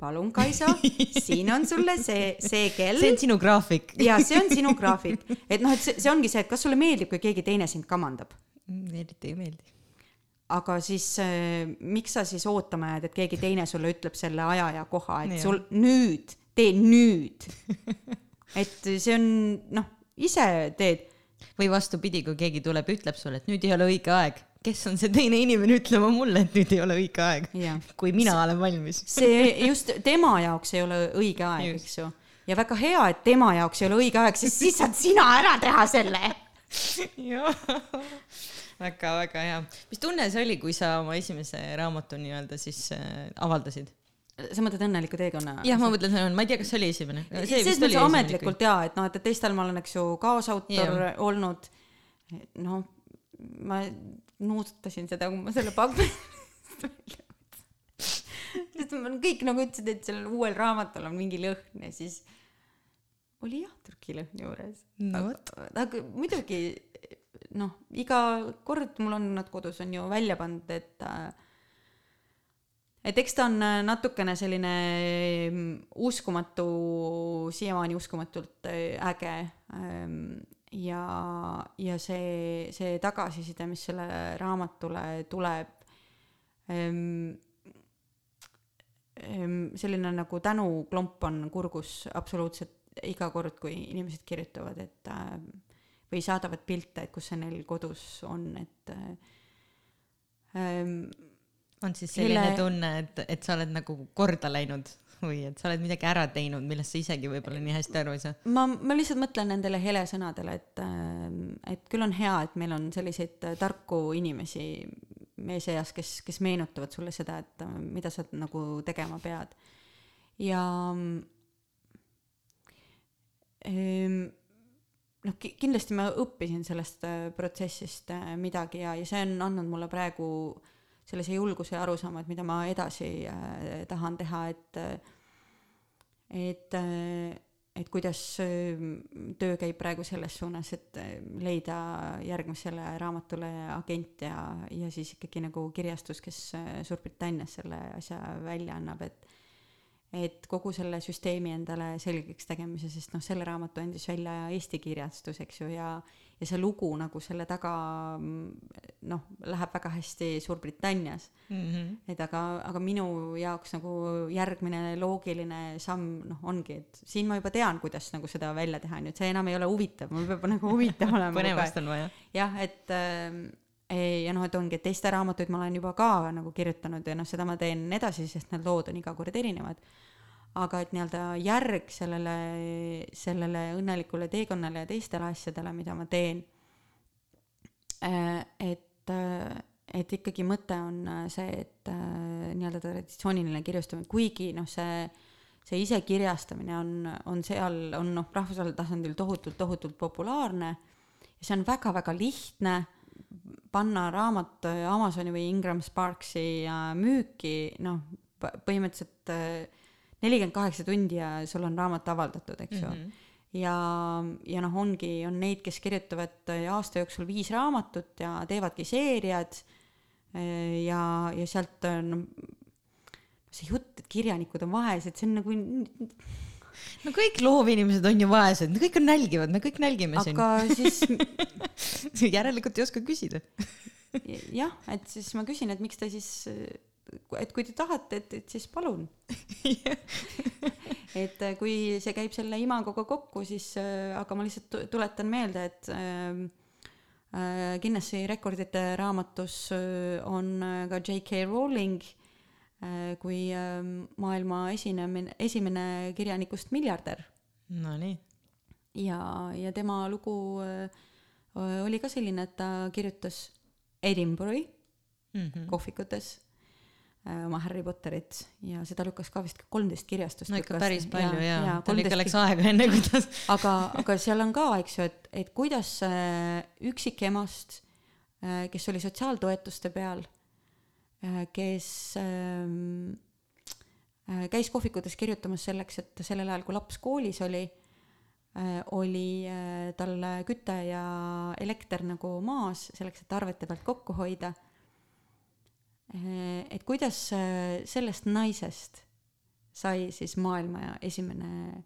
palun, Kaisa, siin on sulle see, see kell see on sinu graafik. ja see on sinu graafik, et noh, et see, see ongi see, et kas sulle meeldib, kui keegi teine sind kamandab, eriti ei meeldi. aga siis äh, miks sa siis ootama jääd, et keegi teine sulle ütleb selle aja ja koha, et Jah. sul nüüd, tee nüüd. et see on noh, ise teed, või vastupidi, kui keegi tuleb ja ütleb sulle, et nüüd ei ole õige aeg, kes on see teine inimene ütlema mulle, et nüüd ei ole õige aeg, kui mina olen valmis. see just tema jaoks ei ole õige aeg, eks ju. ja väga hea, et tema jaoks ei ole õige aeg, sest siis saad sina ära teha selle. väga-väga hea. mis tunne see oli, kui sa oma esimese raamatu nii-öelda siis äh, avaldasid? sa mõtled Õnneliku teekonna? jah, ma mõtlen, ma ei tea, kas see oli esimene. selles mõttes ametlikult jaa, et noh, et teistel ma olen, eks ju, kaasautor Jah. olnud. noh, ma nuusutasin seda, kui ma selle pakkusin. sest ma kõik nagu ütlesid, et sellel uuel raamatul on mingi lõhn ja siis oli jah Türgi lõhn juures. no vot, aga muidugi noh, iga kord mul on nad kodus on ju välja pandud, et et eks ta on natukene selline uskumatu, siiamaani uskumatult äge ähm, ja, ja see, see tagasiside, mis selle raamatule tuleb ähm,, selline nagu tänuklomp on kurgus absoluutselt iga kord, kui inimesed kirjutavad, et äh, või saadavad pilte, et kus see neil kodus on, et äh, ähm, on siis selline Kelle- tunne, et, et sa oled nagu korda läinud või et sa oled midagi ära teinud, millest sa isegi võib-olla nii hästi aru ei saa. ma, ma lihtsalt mõtlen nendele helesõnadele, et, et küll on hea, et meil on selliseid äh, tarku inimesi meie seas, kes, kes meenutavad sulle seda, et äh, mida sa nagu tegema pead. ja ehm, noh, kindlasti ma õppisin sellest äh, protsessist äh, midagi ja, ja see on andnud mulle praegu sellise julguse ja arusaama, et mida ma edasi äh, tahan teha, et äh, et äh, et kuidas töö käib praegu selles suunas, et leida järgmisele raamatule agent ja, ja siis ikkagi nagu kirjastus, kes Suurbritannias selle asja välja annab, et et kogu selle süsteemi endale selgeks tegemise, sest noh, selle raamatu andis välja Eesti kirjastus, eks ju, ja ja see lugu nagu selle taga mm, noh, läheb väga hästi Suurbritannias et aga, aga minu jaoks nagu järgmine loogiline samm noh, ongi, et siin ma juba tean, kuidas nagu seda välja teha, on ju, et see enam ei ole huvitav, mul peab nagu huvitav olema põnevast on vaja. jah, et äh, ei- ja noh, et ongi, et teiste raamatuid ma olen juba ka nagu kirjutanud ja noh, seda ma teen edasi, sest need lood on iga kord erinevad. Aga et nii-öelda järg sellele, sellele õnnelikule teekonnale ja teistele asjadele, mida ma teen, et, et ikkagi mõte on äh, see, et äh, nii-öelda traditsiooniline kirjastamine, kuigi noh, see see isekirjastamine on, on seal, on noh, rahvusvahelisel tasandil tohutult, tohutult populaarne ja see on väga-väga lihtne panna raamat äh, Amazoni või Ingram Sparksi äh, müüki, noh, põhimõtteliselt nelikümmend kaheksa tundi ja sul on raamat avaldatud, eks ju mm. -hmm ja, ja noh, ongi, on neid, kes kirjutavad äh, aasta jooksul viis raamatut ja teevadki seeriad äh, ja, ja sealt on see jutt, et kirjanikud on vaesed, see on nagu, no kõik loovinimesed on ju vaesed, kõik on nälgivad, me kõik nälgime siin. aga siis järelikult ei oska küsida. jah, et siis ma küsin, et miks te siis, et kui te tahate, et, et siis palun. et äh, kui see käib selle imagoga kokku, siis äh, aga ma lihtsalt tu- tuletan meelde, et äh, äh, Guinessi rekordite raamatus äh, on äh, ka J.K. Rowling kui äh, maailma esinemine, esimene kirjanikust miljardär Nonii, ja, ja tema lugu oli ka selline, et ta kirjutas Edinburgh'i Mhm. kohvikutes äh, oma Harry Potterit ja seda lükkas ka vist kolmteist kirjastust no ikka lükkas. päris palju ja, ja, tal ikka 13 läks aega enne kui ta. aga, aga seal on ka, eks ju, et, et kuidas see üksikemast kes oli sotsiaaltoetuste peal, kes ähm, käis kohvikutes kirjutamas selleks, et sellel ajal, kui laps koolis oli, oli tal küte ja elekter nagu maas, selleks, et arvete pealt kokku hoida. Et kuidas sellest naisest sai siis maailma esimene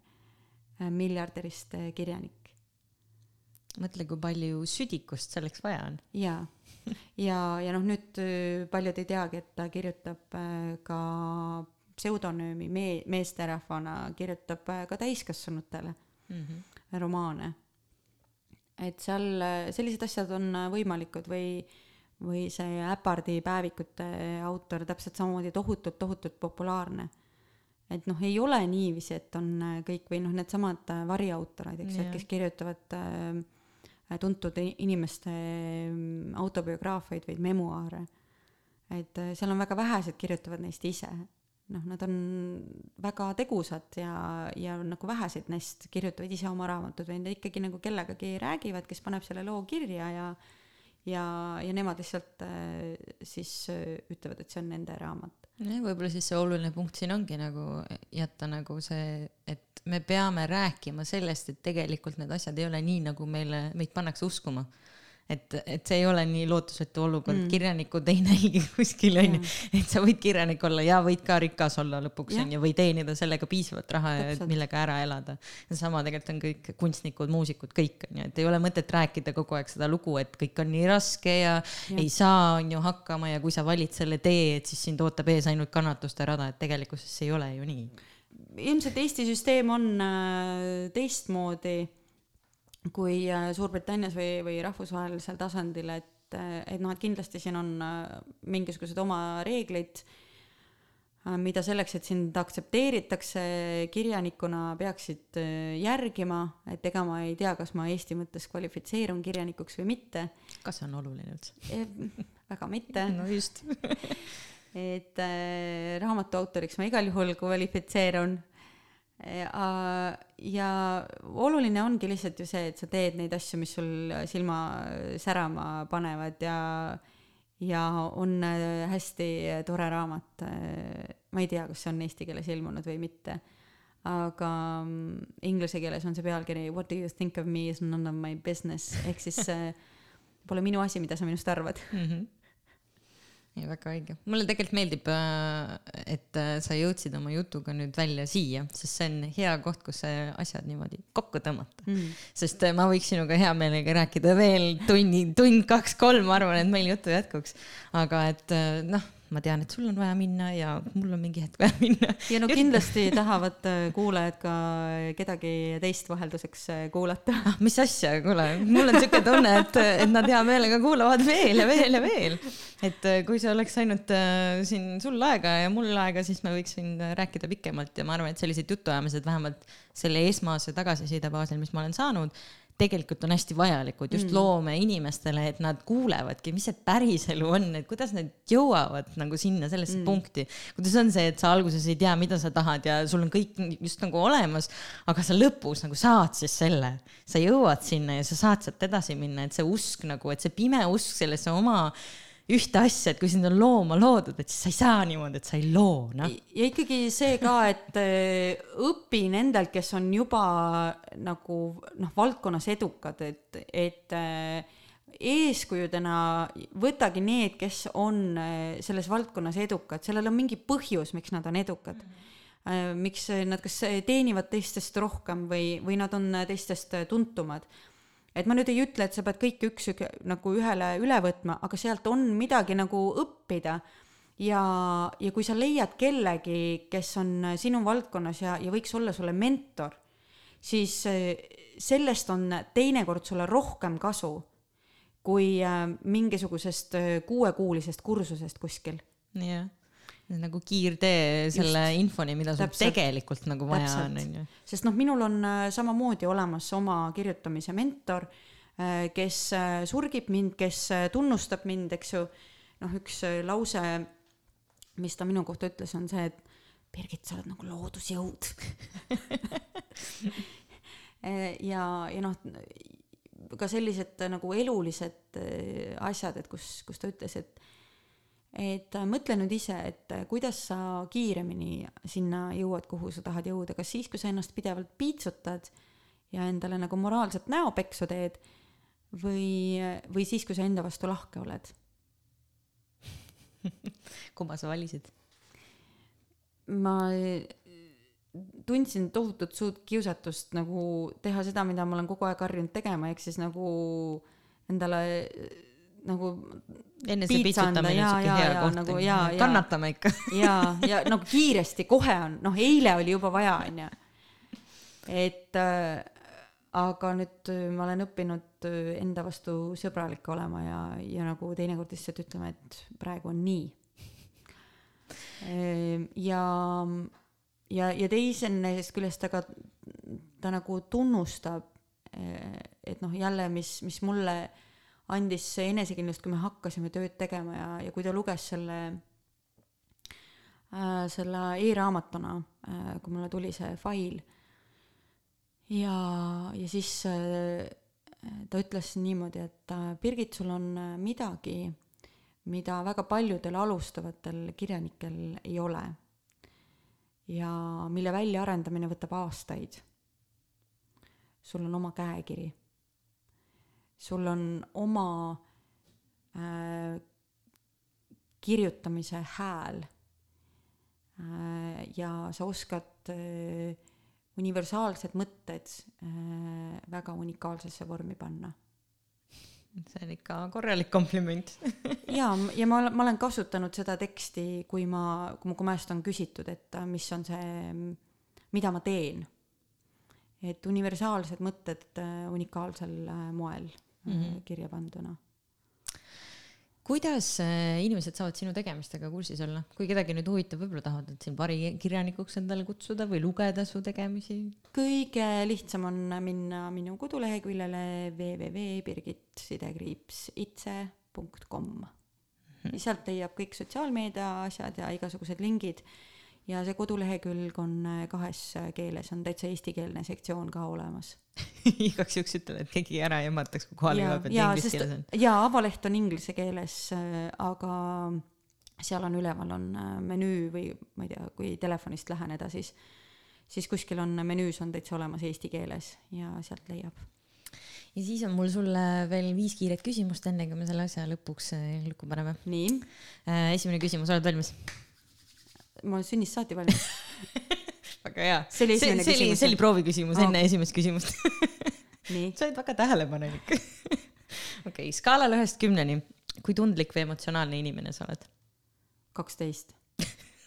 miljardärist kirjanik? mõtle, kui palju südikust selleks vaja on. jaa, ja, ja noh, nüüd äh, paljud ei teagi, et ta kirjutab äh, ka pseudonüümi mee-, meesterahvana, kirjutab äh, ka täiskasvanutele mm -hmm. romaane. et seal sellised asjad on võimalikud või, või see Äpardi päevikute autor täpselt samamoodi tohutult, tohutult populaarne et noh, ei ole niiviisi, et on kõik või noh, needsamad variautorid, eks ju, et kes kirjutavad äh, Äh, tuntud inimeste mm, autobiograafiaid või memuaare. et äh, seal on väga vähesed kirjutavad neist ise. noh, nad on väga tegusad ja, ja nagu vähesed neist kirjutavad ise oma raamatud või nad ikkagi nagu kellegagi räägivad, kes paneb selle loo kirja ja ja, ja nemad lihtsalt äh, siis ütlevad, et see on nende raamat. jah, võib-olla siis see oluline punkt siin ongi nagu jätta nagu see, et me peame rääkima sellest, et tegelikult need asjad ei ole nii, nagu meile, meid pannakse uskuma. Et, et see ei ole nii lootusetu olukord. Mm., kirjanikud ei nälgi kuskil onju, et sa võid kirjanik olla ja võid ka rikas olla lõpuks onju, või teenida sellega piisavalt raha, millega ära elada. ja sama tegelikult on kõik kunstnikud, muusikud, kõik onju, et ei ole mõtet rääkida kogu aeg seda lugu, et kõik on nii raske ja, ja. ei saa onju hakkama ja kui sa valid selle tee, et siis sind ootab ees ainult kannatuste rada, et tegelikkuses see ei ole ju nii. Ilmselt Eesti süsteem on äh, teistmoodi kui äh, Suurbritannias või, või rahvusvahelisel tasandil, et, äh, et noh, et kindlasti siin on mingisugused oma reeglid, mida selleks, et sind aktsepteeritakse kirjanikuna, peaksid järgima, et ega ma ei tea, kas ma Eesti mõttes kvalifitseerun kirjanikuks või mitte. kas see on oluline üldse eh,? väga mitte. no just et äh, raamatu autoriks ma igal juhul kvalifitseerun äh,. ja oluline ongi lihtsalt ju see, et sa teed neid asju, mis sul silma särama panevad ja, ja on äh, hästi tore raamat. ma ei tea, kas see on eesti keeles ilmunud või mitte, aga mm, inglise keeles on see pealkiri What do you think of me is none of my business ehk siis äh, pole minu asi, mida sa minust arvad mm. -hmm ei, väga õige. mulle tegelikult meeldib, äh, et äh, sa jõudsid oma jutuga nüüd välja siia, sest see on hea koht, kus asjad niimoodi kokku tõmmata mm.. sest äh, ma võiks sinuga hea meelega rääkida veel tunni, tund, kaks-kolm, ma arvan, et meil juttu jätkuks. aga et noh ma tean, et sul on vaja minna ja mul on mingi hetk vaja minna. ja no kindlasti tahavad äh, kuulajad ka kedagi teist vahelduseks äh, kuulata. ah, mis asja, kuule, mul on siuke tunne, et, et nad hea meelega kuulavad veel ja veel ja veel. et äh, kui see oleks ainult äh, siin sul aega ja mul aega, siis me võiksin rääkida pikemalt ja ma arvan, et sellised jutuajamised vähemalt selle esmase tagasiside baasil, mis ma olen saanud tegelikult on hästi vajalikud just mm. loomeinimestele, et nad kuulevadki, mis see päriselu on, et kuidas nad jõuavad nagu sinna sellesse mm. punkti. kuidas on see, et sa alguses ei tea, mida sa tahad ja sul on kõik just nagu olemas, aga sa lõpus nagu saad siis selle, sa jõuad sinna ja sa saad sealt edasi minna, et see usk nagu, et see pime usk sellesse oma ühte asja, et kui sind on looma loodud, et siis sa ei saa niimoodi, et sa ei loo, noh. ja ikkagi see ka, et äh, õpi nendelt, kes on juba nagu noh, valdkonnas edukad, et, et äh, eeskujudena võtagi need, kes on äh, selles valdkonnas edukad, sellel on mingi põhjus, miks nad on edukad mm. -hmm miks nad kas teenivad teistest rohkem või, või nad on teistest tuntumad et ma nüüd ei ütle, et sa pead kõike üks nagu ühele üle võtma, aga sealt on midagi nagu õppida. ja, ja kui sa leiad kellegi, kes on sinu valdkonnas ja, ja võiks olla sulle mentor, siis eh, sellest on teinekord sulle rohkem kasu kui eh, mingisugusest eh, kuuekuulisest kursusest kuskil. jah nagu kiirtee selle Just. infoni, mida sul Täpselt. tegelikult nagu vaja Täpselt. on, onju. sest noh, minul on äh, samamoodi olemas oma kirjutamise mentor, äh, kes äh, surgib mind, kes tunnustab mind, eks ju. noh, üks lause, mis ta minu kohta ütles, on see, et Birgit, sa oled nagu loodusjõud ja, ja noh, ka sellised nagu elulised asjad, et kus, kus ta ütles, et et äh, mõtle nüüd ise, et äh, kuidas sa kiiremini sinna jõuad, kuhu sa tahad jõuda, kas siis, kui sa ennast pidevalt piitsutad ja endale nagu moraalset näopeksu teed või, või siis, kui sa enda vastu lahke oled kumma sa valisid? ma tundsin tohutut suurt kiusatust nagu teha seda, mida ma olen kogu aeg harjunud tegema, ehk siis nagu endale nagu enne see pitsutamine on siuke hea koht nagu, kannatame ikka ja, ja nagu kiiresti, kohe on, noh, eile oli juba vaja, onju. et äh, aga nüüd äh, ma olen õppinud äh, enda vastu sõbralik olema ja, ja nagu teinekord lihtsalt ütlema, et praegu on nii. Ehm, ja, ja, ja teisest küljest aga ta nagu tunnustab, et noh, jälle, mis, mis mulle andis enesekindlust, kui me hakkasime tööd tegema ja, ja kui ta luges selle äh,, selle e-raamatuna äh,, kui mulle tuli see fail ja, ja siis äh, ta ütles niimoodi, et äh, Birgit, sul on äh, midagi, mida väga paljudel alustavatel kirjanikel ei ole. ja mille väljaarendamine võtab aastaid. sul on oma käekiri. Sul on oma äh, kirjutamise hääl äh,. ja sa oskad äh, universaalsed mõtted äh, väga unikaalsesse vormi panna. see on ikka korralik kompliment ja, ja ma, ma olen kasutanud seda teksti, kui ma, kui mu käest on küsitud, et äh, mis on see, mida ma teen. et universaalsed mõtted äh, unikaalsel moel mm -hmm. kirja panduna kuidas äh, inimesed saavad sinu tegemistega kursis olla, kui kedagi nüüd huvitab, võib-olla tahavad nad sind varikirjanikuks endale kutsuda või lugeda su tegemisi? kõige lihtsam on minna minu koduleheküljele www.birgit-itse.com mm. -hmm. sealt leiab kõik sotsiaalmeedia asjad ja igasugused lingid ja see kodulehekülg on äh, kahes äh, keeles, on täitsa eestikeelne sektsioon ka olemas igaks juhuks ütlen, et keegi ära ei ehmataks, kui kohale jõuab, et inglise keeles on. jaa, avaleht on inglise keeles, äh, aga seal on üleval on menüü või ma ei tea, kui telefonist läheneda, siis, siis kuskil on menüüs on täitsa olemas eesti keeles ja sealt leiab ja siis on mul sulle veel viis kiiret küsimust, enne kui me selle asja lõpuks lukku paneme. nii. esimene küsimus, oled valmis? Ma olen sünnist saati valmis väga hea. see oli esimene see, küsimus. see oli prooviküsimus enne esimest küsimust sa oled väga tähelepanelik okei okay,, skaalal ühest kümneni, kui tundlik või emotsionaalne inimene sa oled? kaksteist.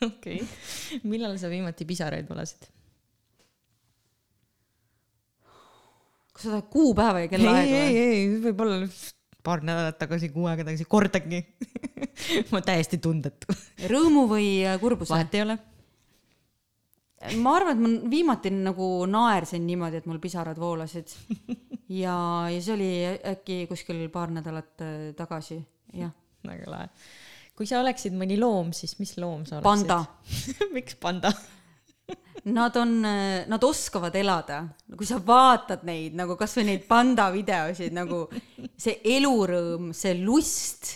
okei okay., millal sa viimati pisaraid valasid? kas sa tahad kuupäeva ja kellaaega või? ei, ei, ei, võib-olla paar nädalat tagasi, kuu aega tagasi, kordagi ma täiesti tundetu. rõõmu või äh, kurbuse? vahet ei ole. ma arvan, et ma viimati nagu naersin niimoodi, et mul pisarad voolasid. ja, ja see oli äkki kuskil paar nädalat äh, tagasi, jah. väga lahe. kui sa oleksid mõni loom, siis mis loom sa oleksid? panda miks panda Nad on, nad oskavad elada, kui sa vaatad neid nagu kasvõi neid panda videosid nagu see elurõõm, see lust,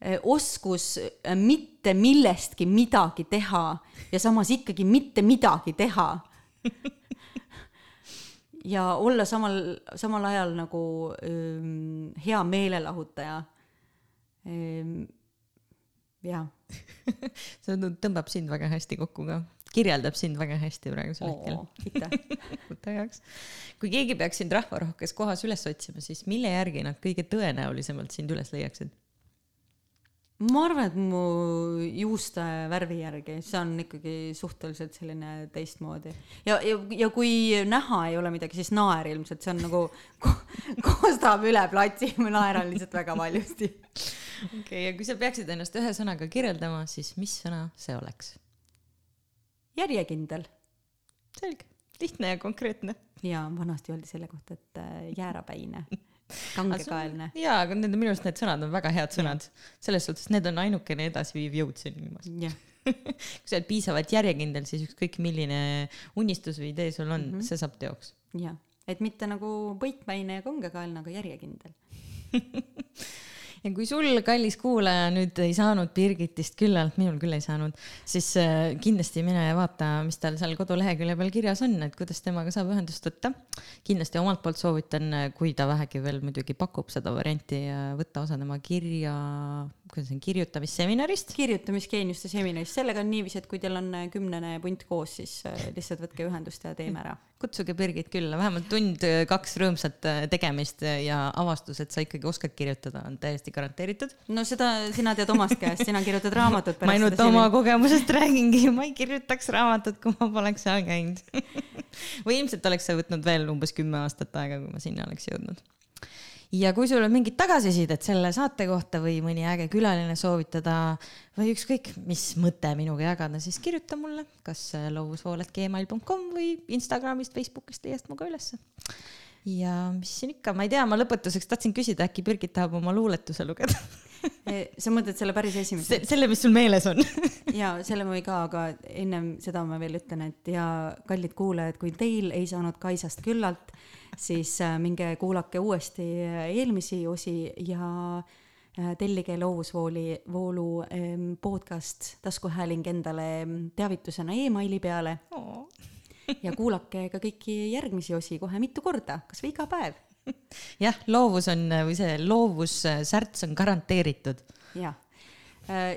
eh, oskus eh, mitte millestki midagi teha ja samas ikkagi mitte midagi teha. ja olla samal, samal ajal nagu ähm, hea meelelahutaja ähm,. jah see tõmbab sind väga hästi kokku ka kirjeldab sind väga hästi praegusel hetkel. võta heaks. kui keegi peaks sind rahvarohkes kohas üles otsima, siis mille järgi nad kõige tõenäolisemalt sind üles leiaksid? ma arvan, et mu juuste värvi järgi, see on ikkagi suhteliselt selline teistmoodi. ja, ja, ja kui näha ei ole midagi, siis naer ilmselt, see on nagu ko kostab üle platsi, ma naeran lihtsalt väga valjusti. okei okay,, ja kui sa peaksid ennast ühe sõnaga kirjeldama, siis mis sõna see oleks? Järjekindel. selge, lihtne ja konkreetne. ja vanasti öeldi selle kohta, et äh, jäärapäine, kangekaelne. jaa, aga need on minu arust need sõnad on väga head sõnad. selles suhtes, need on ainukene edasiviiv jõud siin ilmas. kui sa oled piisavalt järjekindel, siis ükskõik milline unistus või idee sul on mm, -hmm. see saab teoks. jah, et mitte nagu põikpäine ja kangekaelne, aga järjekindel ja kui sul, kallis kuulaja, nüüd ei saanud Birgitist küllalt, minul küll ei saanud, siis äh, kindlasti mine ja vaata, mis tal seal kodulehekülje peal kirjas on, et kuidas temaga saab ühendust võtta. kindlasti omalt poolt soovitan, kui ta vähegi veel muidugi pakub seda varianti, võtta osa tema kirja, kuidas see on, kirjutamisseminarist. kirjutamisgeeniuste seminarist, sellega on niiviisi, et kui teil on kümnene punt koos, siis äh, lihtsalt võtke ühendust ja teeme ära kutsuge Birgit külla, vähemalt tund-kaks rõõmsat äh, tegemist ja avastus, et sa ikkagi oskad kirjutada, on täiesti garanteeritud. no seda sina tead omast käest, sina kirjutad raamatut. ma ainult oma kogemusest räägingi, ma ei kirjutaks raamatut, kui ma poleks seal käinud või ilmselt oleks see võtnud veel umbes kümme aastat aega, kui ma sinna oleks jõudnud ja kui sul on mingit tagasisidet selle saate kohta või mõni äge külaline soovitada või ükskõik, mis mõte minuga jagada, siis kirjuta mulle kas loovusvool.gmail.com või Instagramist, Facebookist leiad mu ka ülesse. ja mis siin ikka, ma ei tea, ma lõpetuseks tahtsin küsida, äkki Birgit tahab oma luuletuse lugeda e, sa mõtled selle päris esimese? selle, mis sul meeles on ja selle ma võin ka, aga ennem seda ma veel ütlen, et ja kallid kuulajad, kui teil ei saanud Kaisast küllalt siis äh, minge kuulake uuesti äh, eelmisi osi ja äh, tellige loovusvooli, voolu ähm, podcast taskuhääling endale ähm, teavitusena emaili peale oh. ja kuulake ka kõiki järgmisi osi kohe mitu korda, kasvõi iga päev. jah, loovus on või see loovussärts on garanteeritud. jah,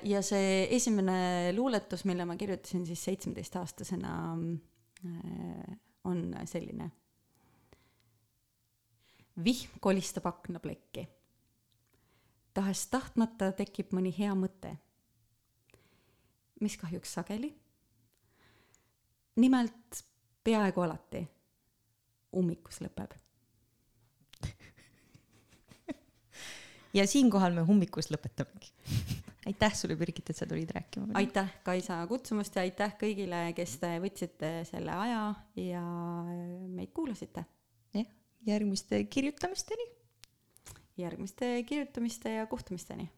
ja see esimene luuletus, mille ma kirjutasin siis seitsmeteistaastasena, on selline vihm kolistab aknaplekki. tahes-tahtmata tekib mõni hea mõte, mis kahjuks sageli, nimelt peaaegu alati ummikus lõpeb ja siinkohal me ummikus lõpetamegi aitäh sulle, Birgit, et sa tulid rääkima. aitäh, Kaisa, kutsumast ja aitäh kõigile, kes te võtsite selle aja ja meid kuulasite järgmiste kirjutamisteni. järgmiste kirjutamiste ja kohtumisteni.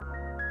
thank you